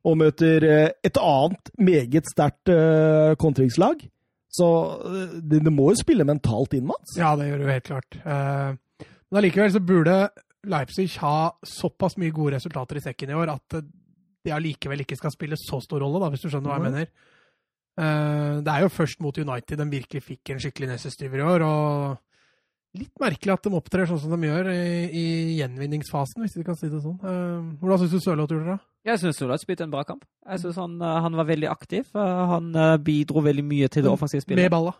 Og møter eh, et annet meget sterkt eh, kontringslag. Så eh, det, det må jo spille mentalt inn, Mats? Ja, det gjør det jo helt klart. Eh, Men allikevel så burde Leipzig ha såpass mye gode resultater i sekken i år at de allikevel ikke skal spille så stor rolle, da, hvis du skjønner hva jeg mener. Eh, Det er jo først mot United de virkelig fikk en skikkelig nesestyver i år. og Litt merkelig at de opptrer sånn som de gjør i, i gjenvinningsfasen, hvis vi kan si det sånn. Uh, Hvordan syns du Sørloth gjorde det? Jeg syns Sørloth spilte en bra kamp. Jeg synes han, eh, han var veldig aktiv. Eh, Han bidro veldig mye til det offensive spillet. Med balla.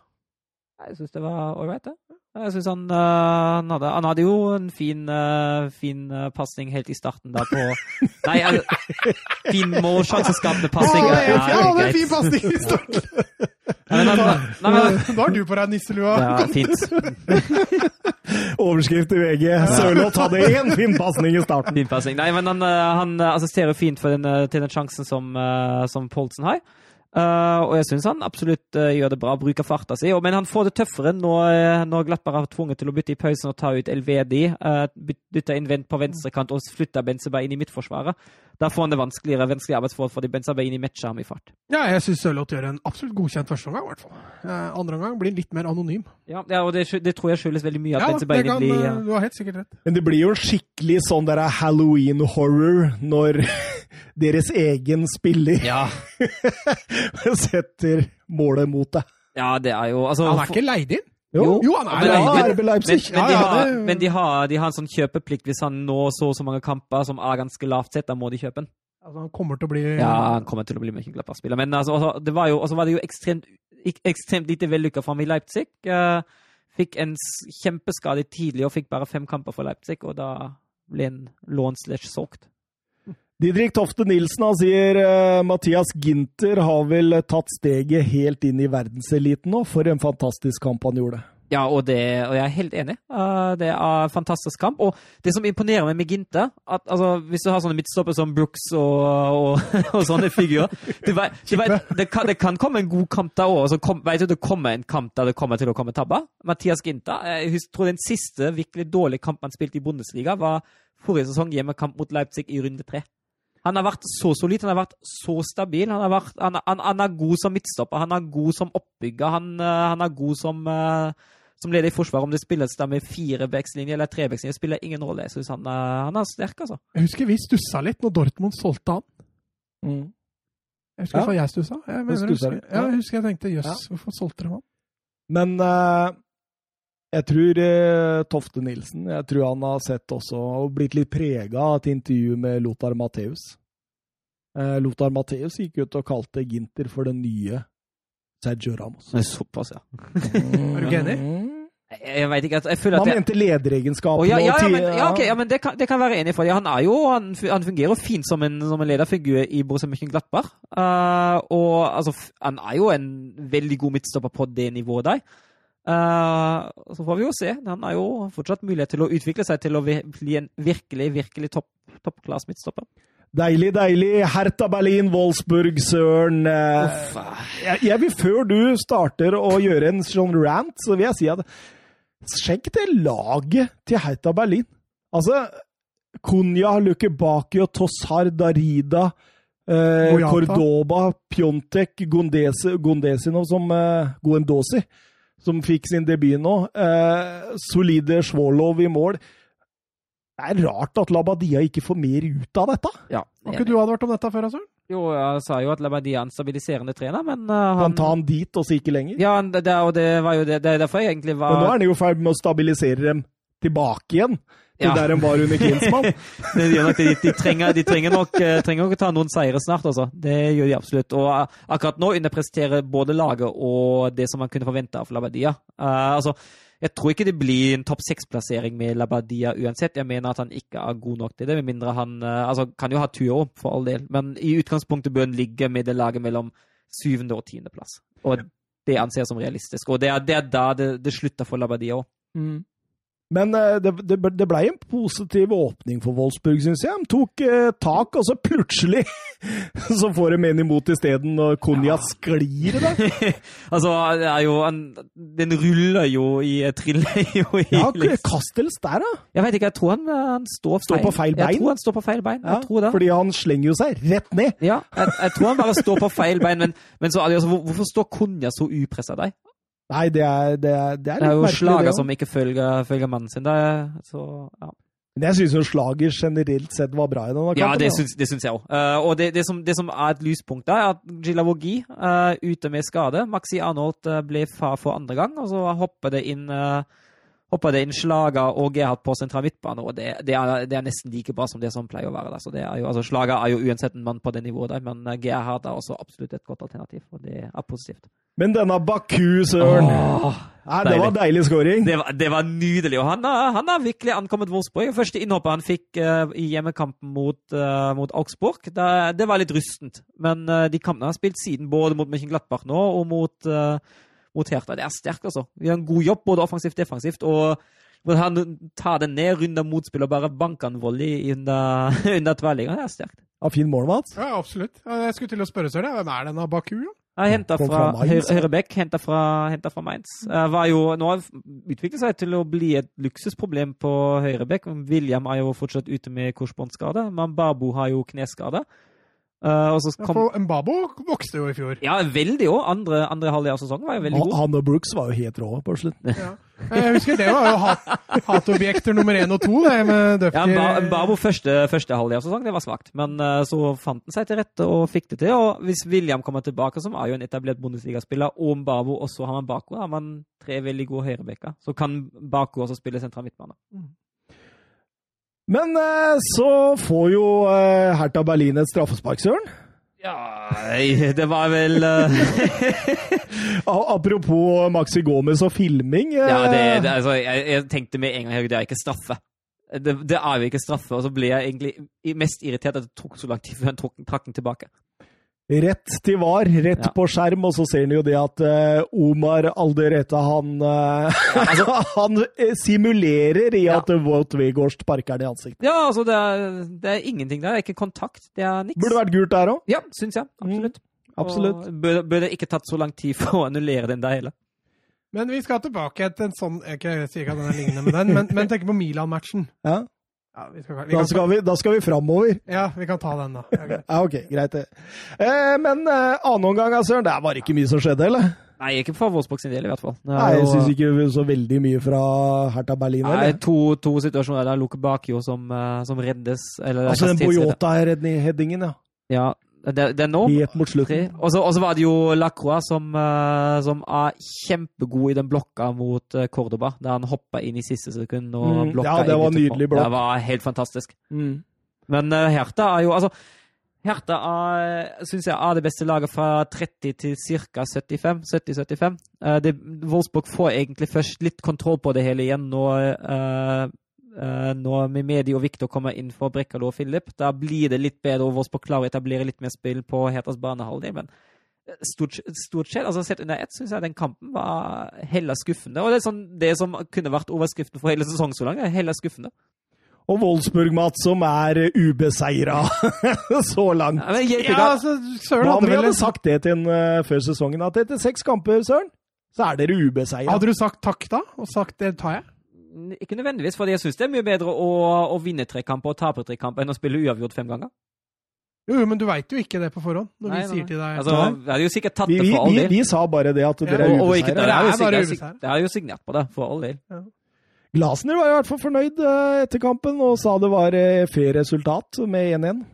Jeg syns det var ålreit, det. Jeg synes han, eh, han, hadde, han hadde jo en fin, uh, fin uh, pasning helt i starten da på Nei, uh, fin målsjanseskapende pasning. Ja, ja, ja, det er en fin pasning i starten! Nei, men han, nei, men, Nå har du på deg nisselua. ja, fint. Overskrift i VG. Sørloth hadde én fin pasning i starten. Fin passning. Nei, men han, eh, han eh, assisterer fint for den, eh, til den sjansen som, eh, som Poulsen har. Eh, og jeg syns han absolutt uh, gjør det bra, bruker farta si. Men han får det tøffere når, uh, når Glattberg har tvunget til å bytte i pausen og ta ut Elvedi. Uh, bytte inn på venstrekant og flytte Benzema inn i midtforsvaret. Da får han det vanskeligere, vanskelig arbeidsforhold fordi Benzema inn i matcher ham i fart. Ja, jeg syns Sørloth gjør en absolutt godkjent førsteomgang, i hvert fall. Eh, andre omgang blir litt mer anonym. Ja, ja og det, det tror jeg skyldes veldig mye at Ja, Benzema inn blir Ja, du har helt sikkert rett. Men det blir jo en skikkelig sånn der halloween-horror når deres egen spiller Ja. setter målet mot deg. ja, det er jo altså, Han er ikke leid inn. Jo, Jo, han er men- leid inn. Men, Men, men, de, har, men de, har, de har en sånn kjøpeplikt. Hvis han når så og så mange kamper som er ganske lavt sett, da må de kjøpe den. Altså, han kommer til å bli Ja, han kommer til å bli mye glad spiller Men altså, altså, det var jo, altså var det jo ekstremt, ekstremt lite vellykka for ham i Leipzig. Eh, fikk en kjempeskade tidlig og fikk bare fem kamper for Leipzig, og da ble han lånt slash solgt. Didrik Tofte Nilsen han sier uh, Mathias Ginter har vel tatt steget helt inn i verdenseliten nå. For en fantastisk kamp han gjorde. Ja, og, det, og jeg er helt enig. Eh, det er en fantastisk kamp. Og det som imponerer meg med Ginte, at altså, hvis du har sånne midtstopper som Brooks og, og, og sånne figurer du vet, du vet, det, kan, det kan komme en god kamp der òg. Vet du det kommer en kamp der det kommer til å komme tabber? Mathias Ginter, Jeg tror den siste virkelig dårlige kampen han spilte i Bundesliga, var forrige sesong hjemmekamp mot Leipzig i runde tre. Han har vært så solid, han har vært så stabil. Han, har vært, han, han, han er god som midtstopper, han er god som oppbygger, han, eh, han er god som, eh, som leder i forsvaret. Om det spilles der med fire backslinjer eller tre Det spiller ingen rolle. Jeg synes han, er- han er sterk, altså. Jeg husker vi stussa litt når Dortmund solgte han. Jeg husker Ja. jeg stussa. Jeg, mener, jeg, husker, jeg husker jeg tenkte jøss, Ja. hvorfor solgte de han? Men eh, jeg tror eh, Tofte Nilsen jeg tror han har sett også og blitt litt prega av et intervju med Lothar Matheus. Eh, Lothar Matheus gikk ut og kalte Ginter for den nye Sergio Ramos. Såpass, ja. Er du ikke enig? Jeg, vet ikke, jeg føler at Man mente lederegenskapene oh, ja, ja, ja, men, ja, okay, ja, men det, kan, det kan være enig for For han, er jo, han, han fungerer fint som en, som en lederfigur i Borussia Mönchengladbach. Uh, og altså, han er jo en veldig god midtstopper på det nivået der. Uh, så får vi jo se. Han har jo fortsatt mulighet til å utvikle seg til å bli en virkelig, virkelig topp toppklasse midtstopper. Deilig, deilig. Hertha Berlin, Wolfsburg, Søren. eh, jeg, jeg vil Før du starter å gjøre en sånn rant, så vil jeg si at skjenk det laget til Hertha Berlin. Altså Kunya, Lukebakio, Tossar, Darida, eh, Cordoba, Pjontek, Gondesi, Gondesinov som eh, Goendosi, som fikk sin debut nå. Eh, solide Svålov i mål. Det er rart at Labadia ikke får mer ut av dette. Ja, Har ikke du advart om dette før, Søren? Jo, jeg sa jo at Labadia er en stabiliserende trener, men uh, Han tar han dit, og så ikke lenger. Ja, det, og det var jo det, det er derfor jeg egentlig var Men nå er han jo i ferd med å stabilisere dem tilbake igjen Ja. der de var under Klinsmann. Det det. De, de, trenger, de trenger, nok, eh, trenger nok å ta noen seire snart, altså. Det gjør de absolutt. Og eh, akkurat nå underpresterer både laget og det som man kunne forvente av Labadia. Uh, altså, jeg tror ikke det blir en topp seks-plassering med Labadia uansett. Jeg mener at han ikke er god nok til det, med mindre han uh, Altså, kan jo ha tur opp, for all del, men i utgangspunktet bør han ligge med det laget mellom syvende- og tiendeplass. Og det anser jeg som realistisk. Og det er, det er da det, det slutter for Labadia òg. Men eh, det, det, det blei en positiv åpning for Wolfsburg, syns jeg. De tok eh, tak, og så plutselig så får de en imot isteden, og Konja sklir det. altså, det er jo en, Den ruller jo i Triller jo i Ja, liksom. Kastels der, da. Jeg vet ikke, jeg tror han, han står, Står på feil bein? Jeg tror han står på feil bein. Ja, jeg tror det. fordi han slenger jo seg rett ned. Ja, jeg, jeg tror han bare står på feil bein, men, men så altså, hvorfor står Konja så upressa deg? Nei, det er, det er, det er Det er jo merkelig, slager det som ikke følger, følger mannen sin. Er, så, ja. Men jeg syns jo slager generelt sett var bra i denne kampen. Ja, det da. syns, det syns jeg òg. og det, det, som, det som er et lyspunkt da, er at Gilavogi uh, ute med skade. Maxi Arnold eh, ble far for andre gang, og så hopper det inn uh, hopper det inn Slager og Gerhard på sentral midtbane, og det, det, er, det er nesten like bra som det som pleier å være der. Så det er jo, altså Slager er jo uansett en mann på det nivået der, men eh, Gerhard er også absolutt et godt alternativ, og det er positivt. Men denne Baku, søren Åh, Nei, Det var deilig scoring. det, var, det var nydelig, og han, har- virkelig ankommet Wolfsburg. Første innhoppet han fikk uh, i hjemmekampen mot, uh, mot Augsburg, det, det var litt rustent. Men uh, de kampene han har spilt siden, både mot Mönchengladbach nå og mot, mot Hertha, det er sterkt, altså. Vi har en god jobb, både offensivt og defensivt. og han tar den ned, runder motspill og bare banker en volley under, under tverrligger. Det er sterkt. Ja, fin mål, Mats. Ja, absolutt. Jeg skulle til å spørre Søren, hvem er denne Baku? Ja? Jeg henta fra, fra. Høyrebekk, henta fra, hentet fra Mainz. Eh, var jo, nå har utviklet seg til å bli et luksusproblem på høyrebekk. William er jo fortsatt ute med korsbåndskade. Mambabu har jo kneskade. Eh, og så Ja, for Mbabo vokste jo i fjor. Ja, veldig òg. Andre, andre halvdel av sesongen var jo veldig god. han og Brooks var jo helt rå på slutten. Ja. Jeg husker det var jo hat, hatobjekter nummer én og to, det Ja, Mbabo første, første halvdel av sesongen, det var svakt. Men uh, så fant han seg til rette og fikk det til. Og hvis William kommer tilbake, som er jo en etablert Bundesliga-spiller, og Mbabo også har man Bako, har man tre veldig gode høyrebekker. Så kan Bako også spille sentral midtbane. Men eh, så får jo eh, Hertha Berlin et straffespark, søren. Ja, det var vel eh, Apropos Maxi Gomez og filming. Ja, det, det, altså, jeg, jeg tenkte med en gang det er ikke straffe. Det, det er jo ikke straffe, og så ble jeg egentlig mest irritert at det tok så lang tid før han trakk den tilbake. Rett til var, rett Ja. på skjerm, og så ser han jo det at uh, Omar Alderete, han eh, Han eh, simulerer i Ja. at Wout Weghorst parker det i ansiktet. Ja, altså, det er, det er ingenting der. Det er ikke kontakt. Det er niks. Burde vært gult der òg. Ja, syns jeg. Absolutt. Absolutt. Bør, burde, burde ikke tatt så lang tid for å annullere den der heller. Men vi skal tilbake til en sånn jeg sier ikke at den er lignende med den, men, men tenk på Milan-matchen. Ja. Ja, vi skal, vi Da skal skal vi, da skal vi framover. ja, vi kan ta den, da. Ja, greit. Ja, ok, greit det. Eh, men eh, annen omgang, Søren. der var det ikke mye som skjedde, eller? Nei, ikke fra Wolfsburg sin del, i hvert fall. Det Nei, jeg jo- syns ikke så veldig mye fra Hertha Berlin, Nei, eller? to, to situasjoner der Luke Bakio som, eh, som reddes. Eller Altså den det. Boyota-headingen, ja. Ja, det, det er nå. Helt mot Tre. slutten. Og så var det jo Lacroix som, eh, som er kjempegod i den blokka mot uh, Cordoba, der han hoppa inn i siste sekund og Mm, blokka ja, det var nydelig blokk. Det var helt fantastisk. Mm. Men uh, Hertha er jo Altså, Hertha er, syns jeg er det beste laget fra 30 til ca. 75. 70-75. Uh, Wolfsburg får egentlig først litt kontroll på det hele igjen når uh, når Mimedi og Viktor kommer inn for Brekkalo og Philip. Da blir det litt bedre, over oss på klar å etablere litt mer spill på Herthas banehalvdel. Men stort, stort sett, altså sett under ett, syns jeg den kampen var heller skuffende. Og det er sånn, det som kunne vært overskriften for hele sesongen så langt, er heller skuffende. Og Wolfsburg, Mats, som er ubeseira så langt. Ja, men det Ja, altså, Søren Hva hadde vel hadde en sagt det til en uh, før sesongen, at etter seks kamper, Søren, så er dere ubeseira? Hadde du sagt takk da, og sagt det tar jeg? Ikke nødvendigvis, for jeg syns det er mye bedre å, å vinne tre kamper og tape tre kamper enn å spille uavgjort fem ganger. Jo, jo, men du veit jo ikke det på forhånd, når Nei, vi nei, sier til deg Altså, det hadde jo sikkert tatt Vi, det for all vi, del. vi sa bare det at dere Ja, er ikke, det, er er signert, det er jo signert på det, for all del. Glasner var i hvert fall fornøyd eh, etter kampen og sa det var eh, fair resultat med 1-1.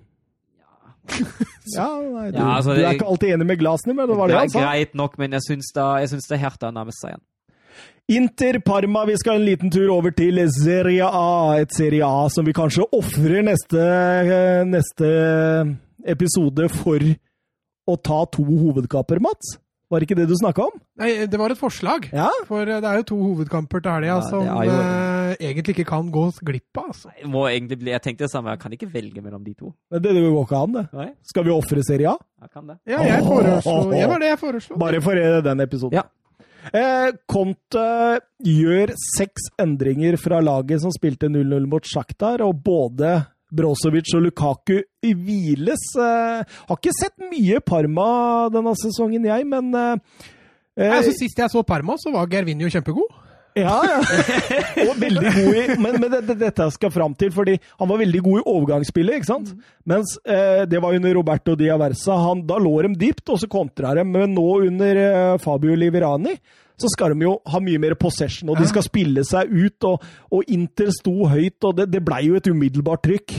Ja, nei, du, Ja, altså, du er ikke alltid enig med Glasner, men det var det Det han er sa. greit nok, men jeg syns da, jeg syns det er Hertha nærmest seieren. Inter Parma, vi skal en liten tur over til Serie A. Et Serie A som vi kanskje ofrer neste, eh, neste episode for å ta to hovedkamper, Mats? Var det ikke det du snakka om? Nei, det var et forslag. Ja? For eh, det er jo to hovedkamper til helga Ja, som det jo- eh, egentlig ikke kan gå glipp av. Altså. Jeg må egentlig bli, jeg tenkte det samme, jeg kan ikke velge mellom de to. Men det, det går ikke an, det. Nei, Skal vi ofre Serie A? jeg kan det. Ja, jeg foreslo Det var det jeg foreslo. Bare for eh, den episoden. Ja. Eh, gjør seks endringer fra laget som spilte 0-0 mot Sjaktar, og både Brozovic og Lukaku hviles. Eh, har ikke sett mye Parma denne sesongen, jeg, men eh, eh, Altså, sist jeg så Parma, så var Gervinho kjempegod. Ja, ja. Og veldig god i Men, men det, det, dette jeg skal fram til, fordi han var veldig god i overgangsspillet, ikke sant? Mens eh, det var under Roberto Diaversa. Han, da lå de dypt, og så kontra de. Men nå under eh, Fabio Liverani så skal de jo ha mye mer possession, og de skal spille seg ut. Og, og Inter sto høyt, og det, det blei jo et umiddelbart trykk.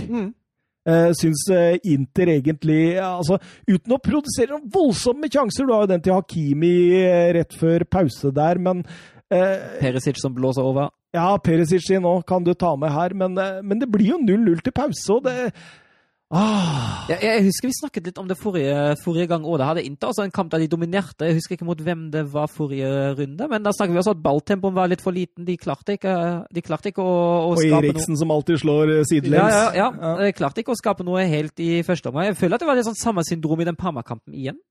Eh, syns eh, Inter egentlig altså, Uten å produsere noen voldsomme sjanser, du har jo den til Hakimi eh, rett før pause der, men eh, Perisic som blåser over. ja, Perisic sin òg kan du ta med her, men, eh, men det blir jo 0-0 til pause, og det ah, Jeg, jeg husker vi snakket litt om det forrige, forrige gang òg. Da hadde Inter også en kamp der de dominerte. Jeg husker ikke mot hvem det var forrige runde, men da snakket vi også at balltempoen var litt for liten. De klarte ikke, de klarte ikke å, å Og skape noe. Eriksen som alltid slår sidelengs. Ja, ja, ja, ja. De klarte ikke å skape noe helt i første omgang. Jeg føler at det var litt sånn samme syndrom i den Parma-kampen igjen.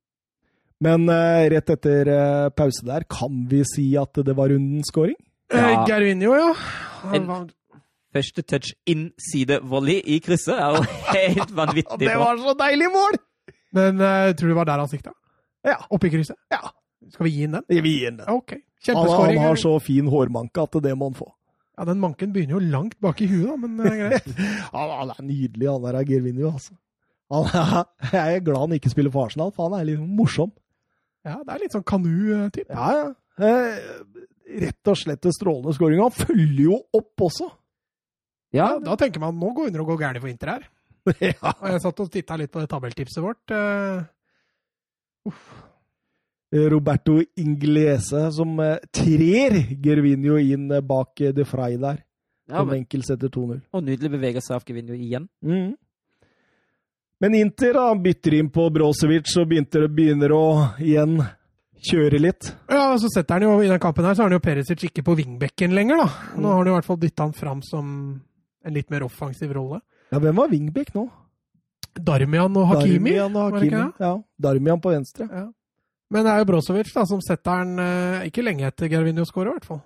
Men uh, rett etter uh, pause der, kan vi si at det var rundens scoring? Ja. Eh, Gervinho, ja. Han En- var- Første touch innsidevolley i krysset er jo helt vanvittig. Det var så deilig mål! Men uh, tror du det var der han sikta? Ja. Oppe i krysset? ja. Skal vi gi inn den? Vi gir inn den. Ja, OK. Han, han har så fin hårmanke at det må han få. Ja, Den manken begynner jo langt bak i huet, da, men eh, greit. Han, han er nydelig, han der Gervinho, altså. Han er, jeg er glad han ikke spiller for Arsenal, for han er litt morsom. Ja, Det er litt sånn kanu-type. Ja, ja. Eh, rett og slett en strålende skåring. Han følger jo opp også. Ja, Da tenker man nå går under og går gærent for Inter her. ja. Og jeg satt og titta litt på det tabelltipset vårt. eh, Roberto Inglese som eh, trer Gervinho inn bak De Frey der. ja Som enkelt setter 2-0. og nydelig bevegelse av Gervinho igjen. Mm. Men Inter da, bytter inn på Brosevic og begynner, begynner å igjen kjøre litt. Ja, og så setter han jo I den kampen her så har han jo Perisic ikke på wingbekken lenger, da. Nå har han i hvert fall dytta han fram som en litt mer offensiv rolle. Ja, hvem var wingback nå? Darmian og Hakimi. Darmian og Hakimi. Ja, Darmian på venstre. Ja. Men det er jo Brozovic da, som setter den eh, ikke lenge etter Gervinho skårer, i hvert fall.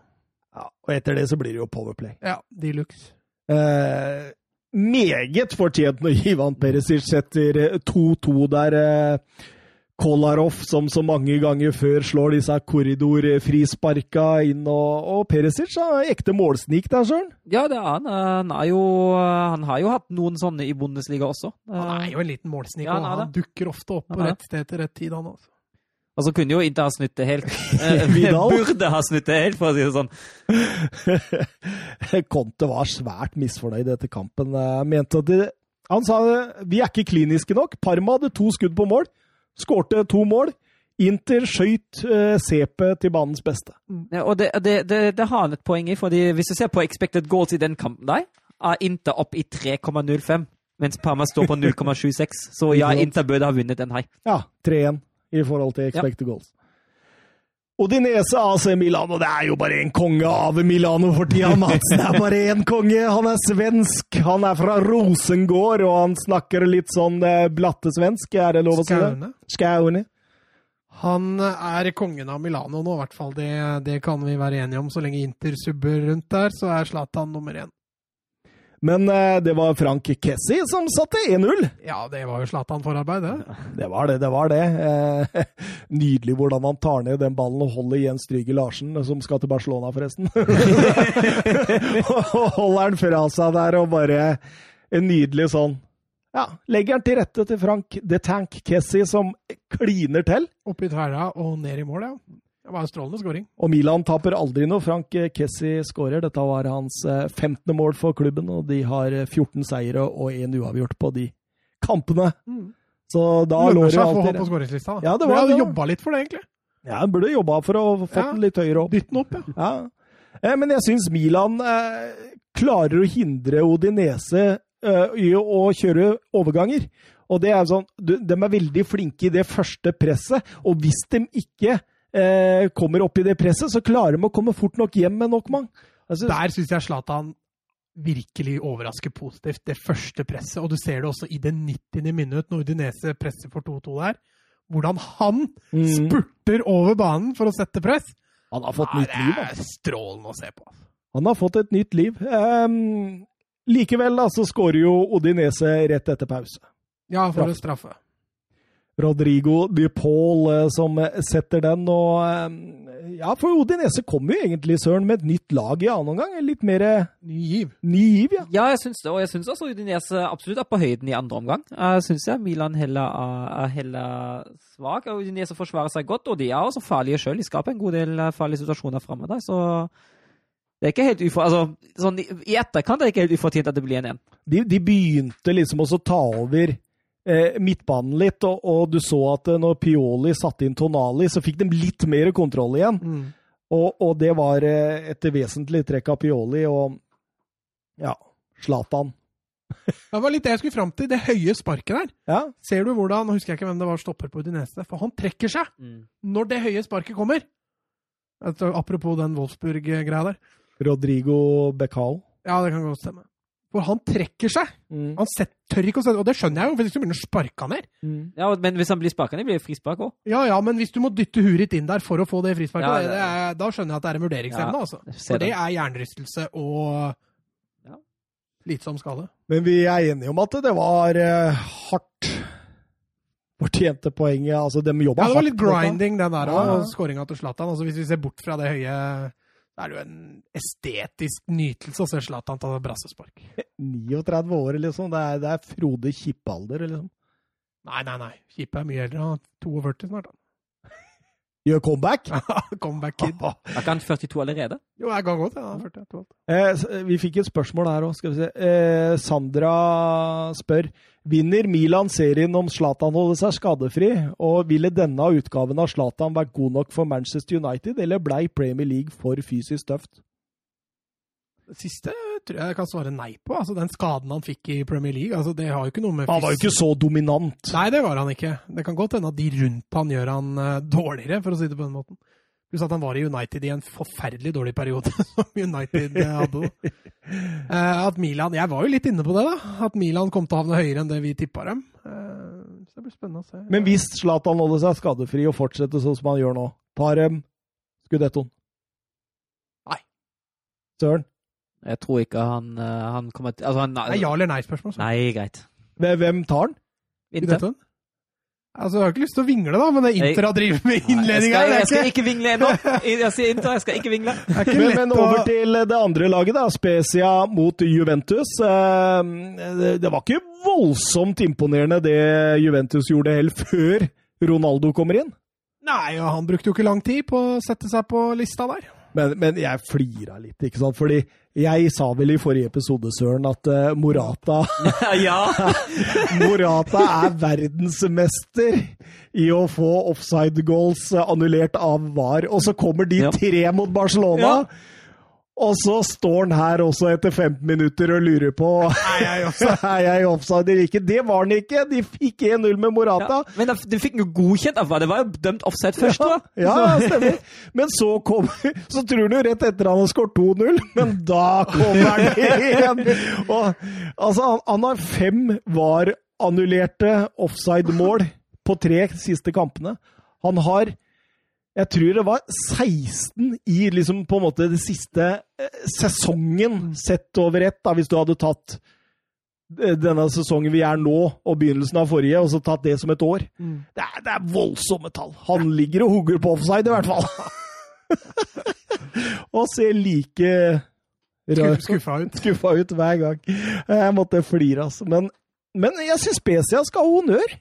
Ja, og etter det så blir det jo powerplay. Ja, de luxe. Eh, meget fortjent når Ivan Perisic setter eh, 2-2 der. Eh, Kolarov, som så mange ganger før slår disse korridorfrisparka inn, og, og Perisic er ekte målsnik der, søren. Ja, det er han. Han, er jo, han har jo hatt noen sånne i Bundesliga også. Han er jo en liten målsnik, Ja, han og han dukker ofte opp på rett sted til rett tid, han også. Og så kunne jo ikke ha snudd det helt. Eh, Vidal? Burde ha snudd det helt, for å si det sånn. Conte var svært misfornøyd etter kampen. Eh, det, han sa vi er ikke kliniske nok. Parma hadde to skudd på mål, skårte to mål. Inter skøyt eh, CP til banens beste. Ja, og det, det, det, det har han et poeng i, fordi hvis du ser på expected goals i den kampen der, er Inter opp i 3,05, mens Parma står på 0,76. Så ja, Inter burde ha vunnet den her. Ja, 3-1 i forhold til expected goals. Odinese AC Milano, det er jo bare en konge av Milano for tida, Mats. Det er bare én konge. Han er svensk. Han er fra Rosengård, og han snakker litt sånn blatte blattesvensk, er det lov å si det? Skaune. Skaune. Han er kongen av Milano nå, i hvert fall. Det, det kan vi være enige om. Så lenge Inter subber rundt der, så er Zlatan nummer én. Men eh, det var Frank Kessi som satte 1-0. Ja, det var jo Zlatan-forarbeid, det. Det var det, det var det. Eh, nydelig hvordan han tar ned den ballen og holder Jens Trygge Larsen, som skal til Barcelona, forresten. og holder den fra seg der og bare en nydelig sånn Ja, legger den til rette til Frank The Tank Kessi, som kliner til. Oppi tverra og ned i mål, ja. Det var en strålende skåring. Og Milan taper aldri noe. Frank Kessi skårer. Dette var hans eh, 15. mål for klubben, og de har 14 seire og én uavgjort på de kampene. Så da lå det Lønner det seg å få på skåringslista. Ja, det var det. jobba litt for det, egentlig. Ja, han burde jobba for å få Ja. den litt høyere opp. Dytt den opp, ja. Ja. Eh, Men jeg syns Milan eh, klarer å hindre Odinese eh, i å kjøre overganger. Og det er sånn, De er veldig flinke i det første presset, og hvis de ikke eh, kommer opp i det presset, så klarer de å komme fort nok hjem med nok mann. Altså, Der syns jeg Zlatan virkelig overrasker positivt. Det første presset, og du ser det også i det 90. minutt når Udinese presser for 2-2 der. Hvordan han Mm. spurter over banen for å sette press. Han har fått Nei, nytt liv. det altså. er strålende å se på. altså. Han har fått et nytt liv. Um, likevel da, så skårer jo Odinese rett etter pause. Ja, for å straffe. Rodrigo de Paul eh, som eh, setter den, og ehm, Ja, for Odinese kommer jo egentlig, Søren, med et nytt lag i annen omgang. Litt mer eh, Ny giv. ny giv, ja. Ja, jeg syns det. Og jeg syns også Udinese absolutt er på høyden i andre omgang. Jeg syns jeg Milan heller er, er heller svak. og Udinese forsvarer seg godt, og de er også farlige sjøl. De skaper en god del eh, farlige situasjoner framme der, så det er ikke helt ufor... Altså, sånn, i- etterkant er det ikke helt ufortjent at det blir en 1. De, de begynte liksom også å ta over eh, midtbanen litt, og, og du så at eh, når Pioli satte inn Tonali, så fikk de litt mer kontroll igjen. Mm. Og, og det var eh, et vesentlig trekk av Pioli og ja, Zlatan. Det var litt det jeg skulle fram til. Det høye sparket der. Ja, Ser du hvordan Nå husker jeg ikke hvem det var stopper på Udinese, for han trekker seg når det høye sparket kommer. Altså, apropos den Wolfsburg-greia der. Rodrigo Becao. Ja, det kan godt stemme. For han trekker seg. Mm. Han set, tør ikke å sette Og det skjønner jeg jo, hvis du begynner å sparke han her Mm. Ja, men hvis han blir sparka ned, blir det frispark òg. Ja ja, men hvis du må dytte Hurit inn der for å få det frisparket, Ja, det, det- det er, da skjønner jeg at det er en vurderingsevne, Ja, altså. For det er hjernerystelse og Ja. slitsom skade. Men vi er enige om at det var uh, hardt fortjente poenget. Altså, de jobba Ja, det var litt grinding, den der, Ja, ja. og skåringa til Zlatan. Altså, hvis vi ser bort fra det høye så er det jo en estetisk nytelse å se Zlatan ta brassespark. 39 år, liksom. Det er, det er Frode Kippe-alder, liksom. Nei, nei, nei. Kippe er mye eldre. Han er 42 snart. han. Gjør comeback. Comeback kid. Er ikke han 42 allerede? Jo, jeg kan godt, ja. er 42. Eh, vi fikk et spørsmål her òg, skal vi se. Eh, Sandra spør Vinner Milan serien om Zlatan holder seg skadefri, og ville denne utgaven av Zlatan vært god nok for Manchester United, eller blei Premier League for fysisk tøft? Det siste tror jeg jeg kan svare nei på. Altså, Den skaden han fikk i Premier League, altså, det har jo ikke noe med Han var jo ikke så dominant. Nei, det var han ikke. Det kan godt hende at de rundt han gjør han eh, dårligere, for å si det på den måten. Pluss at han var i United i en forferdelig dårlig periode, som United eh, hadde. Eh, at Milan Jeg var jo litt inne på det, da. At Milan kom til å havne høyere enn det vi tippa dem. Eh, så det blir spennende å se. Men hvis Zlatan holder seg skadefri og fortsetter sånn som han gjør nå, tar de skudettoen? Nei. Søren? Jeg tror ikke han, han kommer til Altså, han er ja eller nei-spørsmål. Nei, greit. Hvem- tar den? Inter. Altså, Du har ikke lyst til å vingle, da, men det er Inter har drevet med innledninga. jeg, jeg skal ikke, vingle ennå. Jeg sier Inter, jeg skal ikke vingle. ikke Men, men å over til det andre laget, da. Spezia mot Juventus. Eh, Det det var ikke voldsomt imponerende det Juventus gjorde helt før Ronaldo kommer inn. Nei, og han brukte jo ikke lang tid på å sette seg på lista der. Men, men jeg flira litt, ikke sant? Fordi jeg sa vel i forrige episode, Søren, at eh, Morata ja. Morata er verdensmester i å få offside goals annullert av VAR. Og så kommer de tre mot Barcelona, og så står han her også etter 15 minutter og lurer på jeg er jeg offside eller ikke. Det var han ikke! De fikk 1-0 med Morata. Ja, men de fikk den jo godkjent av Det var jo dømt offside først, da. ja, ja, stemmer. Men så kommer Så tror du rett etter han har skåret 2-0, men da kommer han igjen! Og, altså, han, han har fem VAR-annullerte offside-mål på tre siste kampene. Han har jeg tror det var 16 i liksom på en måte det siste eh, sesongen sett over ett, da, hvis du hadde tatt eh, denne sesongen vi er nå, og begynnelsen av forrige, og så tatt det som et år. Det er, det er voldsomme tall. Han ligger og hugger på offside, i hvert fall. og ser like Skuffa ut. skuffa ut hver gang. Jeg måtte flire, altså. Men, men jeg syns Specia skal ha honnør.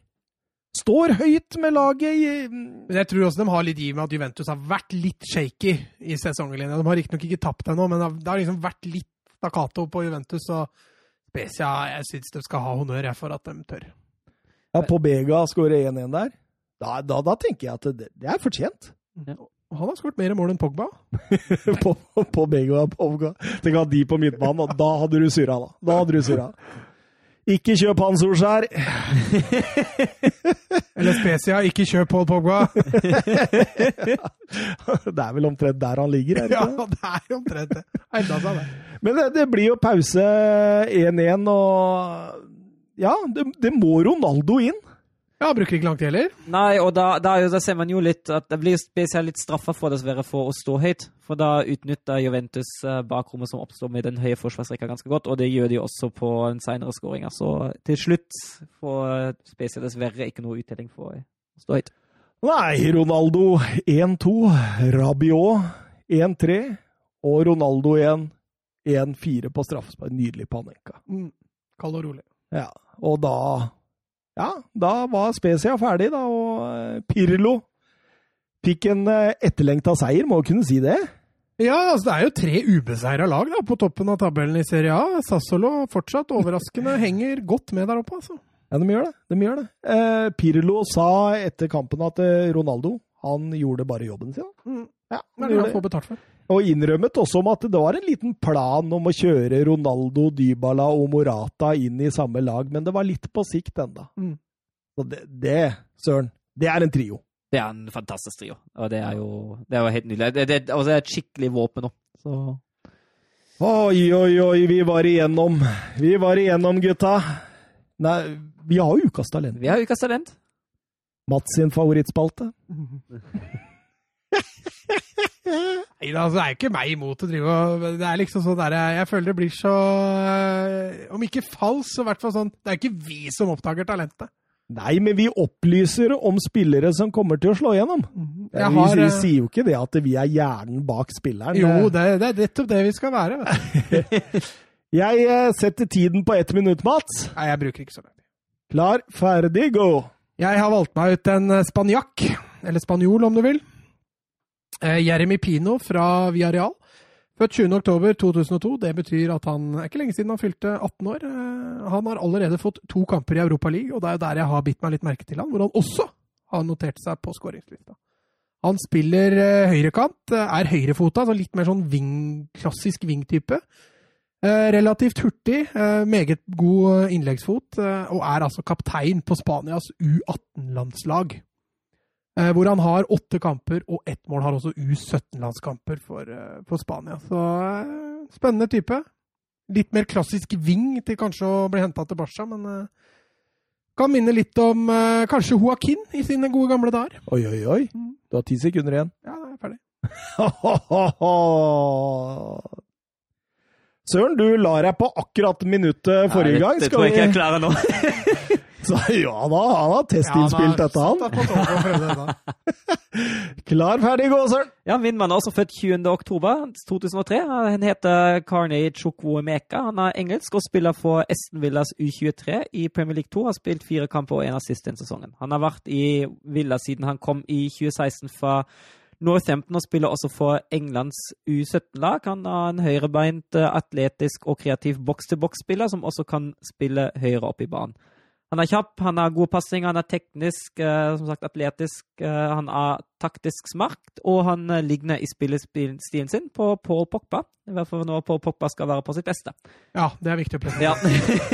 Står høyt med laget i Men jeg tror også de har litt giv med at Juventus har vært litt shaky i sesonglinja. De har riktignok ikke tapt ennå, men det har liksom vært litt stakkato på Juventus. Og Spezia, jeg syns de skal ha honnør for at de tør. Ja, på Bega skårer 1-1 der. Da, da, da tenker jeg at det, det er fortjent. Ja. Han har skåret mer mål enn Pogba. på, på Bega og Pogba. Tenk at de på midtbanen, og da hadde du surra, da. Da hadde du surra. Ikke kjøp Hans Solskjær! Eller Specia, ikke kjøp Paul Pogba. Det er vel omtrent der han ligger, er det Ja, ikke? det? det er omtrent det. Enda seg det. Men det, det blir jo pause 1-1, og Ja, det, det må Ronaldo inn. Ja, han bruker ikke lang tid heller. Nei, og da, da, da ser man jo litt at det blir spesielt litt straffa for dessverre for å stå høyt. For da utnytter Juventus eh, bakrommet som oppstår med den høye forsvarsrekka ganske godt, og det gjør de også på en senere skåring. Så til slutt får Spezia dessverre ikke noe uttelling for å stå høyt. Nei, Ronaldo 1-2, Rabiot 1-3, og Ronaldo igjen 1-4 på straffespark. Nydelig Panenka. Mm. Kald og rolig. Ja, og da Ja, da var Spezia ferdig, da, og eh, Pirlo fikk en eh, etterlengta seier, må kunne si det. Ja, altså det er jo tre ubeseira lag da, på toppen av tabellen i Serie A. Sassolo fortsatt overraskende henger godt med der oppe, altså. Ja, de gjør det. De gjør det. Eh, Pirlo sa etter kampen at eh, Ronaldo han gjorde bare jobben sin. Mm. Ja, Det er det han får betalt for. Og innrømmet også om at det var en liten plan om å kjøre Ronaldo, Dybala og Morata inn i samme lag, men det var litt på sikt ennå. Mm. Så det, det, Søren, det er en trio. Det er en fantastisk trio, og det er jo, det er jo helt nydelig. Det, det, og det er et skikkelig våpen nå. Så Oi, oi, oi, vi var igjennom. Vi var igjennom, gutta. Nei, vi har jo Ukas talent. vi har ukas talent. Mats sin favorittspalte. Nei, da, altså, det er jo ikke meg imot å drive og Det er liksom sånn der jeg, jeg føler det blir så øh, Om ikke falsk, så i hvert fall sånn Det er ikke vi som oppdager talentet. Nei, men vi opplyser om spillere som kommer til å slå igjennom. Vi, har, vi øh, sier jo ikke det at vi er hjernen bak spilleren. Jo, det, det er nettopp det vi skal være. Jeg eh, setter tiden på ett minutt, Mats. Nei, jeg bruker ikke så lang tid. Klar, ferdig, go! Jeg har valgt meg ut en eh, spanjakk, eller spanjol om du vil. Eh, Jeremy Pino fra Villarreal. Født 20.10.2002. Det betyr at han er ikke lenge siden han fylte 18 år. Eh, Han har allerede fått to kamper i Europa League, og det er jo der jeg har bitt meg litt merke til han, hvor han også har notert seg på skåringslista. Han spiller eh, høyrekant, eh, er høyrefota, så litt mer sånn wing, klassisk wing-type. Eh, Relativt hurtig, meget god innleggsfot, og er altså kaptein på Spanias U18-landslag. Eh, Hvor han har åtte kamper, og ett mål har også U17-landskamper for, eh, for Spania. Så eh, spennende type. Litt mer klassisk wing til kanskje å bli henta til Barca, men kan minne litt om kanskje Joaquin i sine gode gamle dager. Oi, oi, oi. Mm. Du har ti sekunder igjen. Ja, da er jeg ferdig. Søren, du la deg på akkurat minuttet forrige gang. Det, det Skal tror jeg ikke jeg klarer nå. Så, ja da, han har testinnspilt dette, han. Klar, ferdig, gå, Søren! Ja, Min mann er også født 20. oktober 2003. Han heter Carney Chukwuemeka. Han er engelsk og spiller for Esten Villas U23 i Premier League 2. Har spilt fire kamper og en assist den sesongen. Han har vært i Villa siden han kom i 2016 fra Northampton og spiller også for Englands U17-lag. Han er en høyrebeint, eh, atletisk og kreativ boks-til-boks-spiller som også kan spille høyre opp i banen. Han er kjapp, han har god passing, han er teknisk, eh, som sagt atletisk, eh, han har taktisk smart, og han eh, ligner i spillestilen sin på Paul Pogba. I hvert fall når Paul Pogba skal være på sitt beste. Ja, det er viktig å presisere. Ja.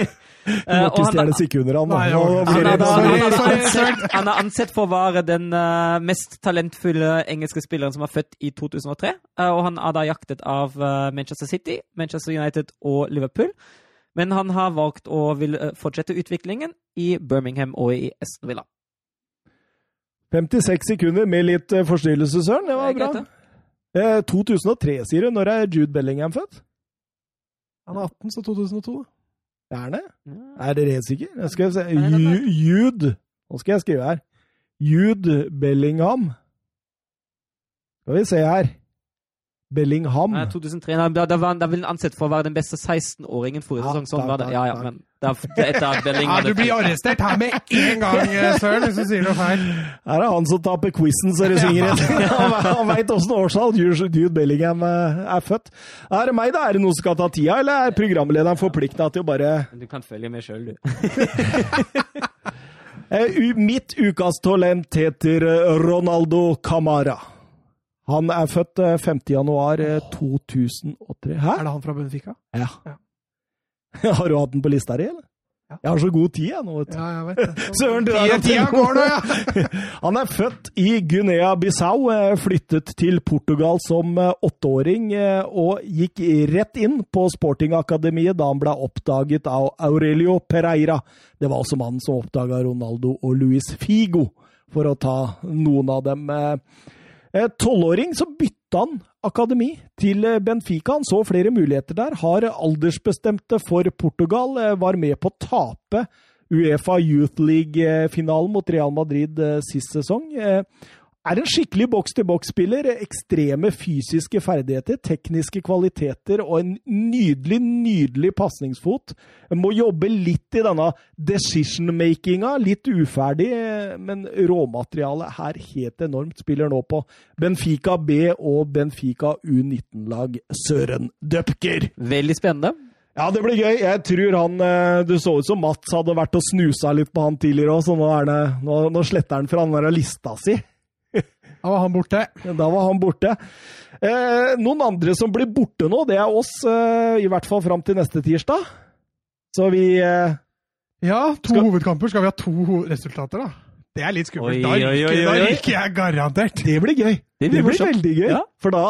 Du må ikke han- stjele sekunder, blir han er, ansett, for å være den mest talentfulle engelske spilleren som er født i 2003. eh, og han er da jaktet av Manchester City, Manchester United og Liverpool. Men han har valgt å vil eh, fortsette utviklingen i Birmingham og i Aston Villa. 56 sekunder med litt eh, forstyrrelse, Søren. Det var bra. Eh, 2003, sier du. Når er Jude Bellingham født? Han er 18, så 2002. Det Er han det? Er dere helt sikre? Jeg skal se. Jude Nå skal jeg skrive her. Jude Bellingham. Skal vi se her. Bellingham. Nei, 2003, nei, da, da, var, da vil han ansett for å være den beste 16-åringen forrige Ja, sesong. Sånn var det. Ja, ja, men da, etter at Bellingham Ja, du blir arrestert her med en gang, eh, Søren, hvis du sier noe feil. Her er han som taper quizen så det synger etter. Han, han veit åssen årstall Jude Jude Bellingham eh, er født. Er det meg, da? Er det noen som skal ta tida, eller er programlederen forplikta til å bare Du kan følge med sjøl, du. Eh, Mitt ukas talent heter Ronaldo Camara. Han er født eh, 5. januar eh, 2003. Hæ? Er det han fra Benfica? Ja. Ja. Har du hatt den på lista di, eller? Jeg har så god tid, jeg nå. vet du. Ja, jeg vet det. Søren, det er tida går nå, ja! Han er født i Guinea-Bissau, eh, flyttet til Portugal som eh, åtteåring eh, og gikk rett inn på Sportingakademiet da han ble oppdaget av Aurelio Pereira. Det var også mannen som oppdaga Ronaldo og Luis Figo, for å ta noen av dem. Tolvåring så bytta han akademi til Benfica. Han så flere muligheter der. Har aldersbestemte for Portugal. Var med på å tape Uefa Youth League-finalen mot Real Madrid sist sesong. Er en skikkelig boks-til-boks-spiller. Ekstreme fysiske ferdigheter, tekniske kvaliteter og en nydelig, nydelig pasningsfot. Må jobbe litt i denne decision-makinga. Litt uferdig, men råmaterialet her helt enormt. Spiller nå på Benfica B og Benfica U19-lag Søren Døpker. Veldig spennende. Ja, det blir gøy. Jeg tror han Du så ut som Mats hadde vært og snusa litt på han tidligere òg, så nå, er det, nå, nå sletter han fra den der lista si. Da var han borte. Da var han borte. Eh, noen andre som blir borte nå, det er oss, eh, i hvert fall fram til neste tirsdag. Så vi eh, Ja, to Skal- hovedkamper. Skal vi ha to resultater, da? Det er litt skummelt. Oi, Da oi, ryker, oi, da ryker jeg garantert. Det blir gøy. Det Det blir blir, veldig gøy. Ja. For da,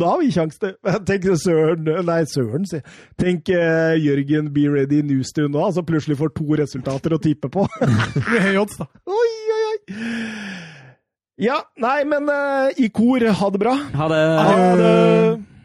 da har vi kjangs til Tenk Søren Nei, Søren, si. Tenk uh, Jørgen Be Ready Newstone nå, altså plutselig får to resultater å tippe på. Med høy odds, da. oi, oi, oi. Ja, nei, men uh, i kor, ha det bra. Ha det. Ha det.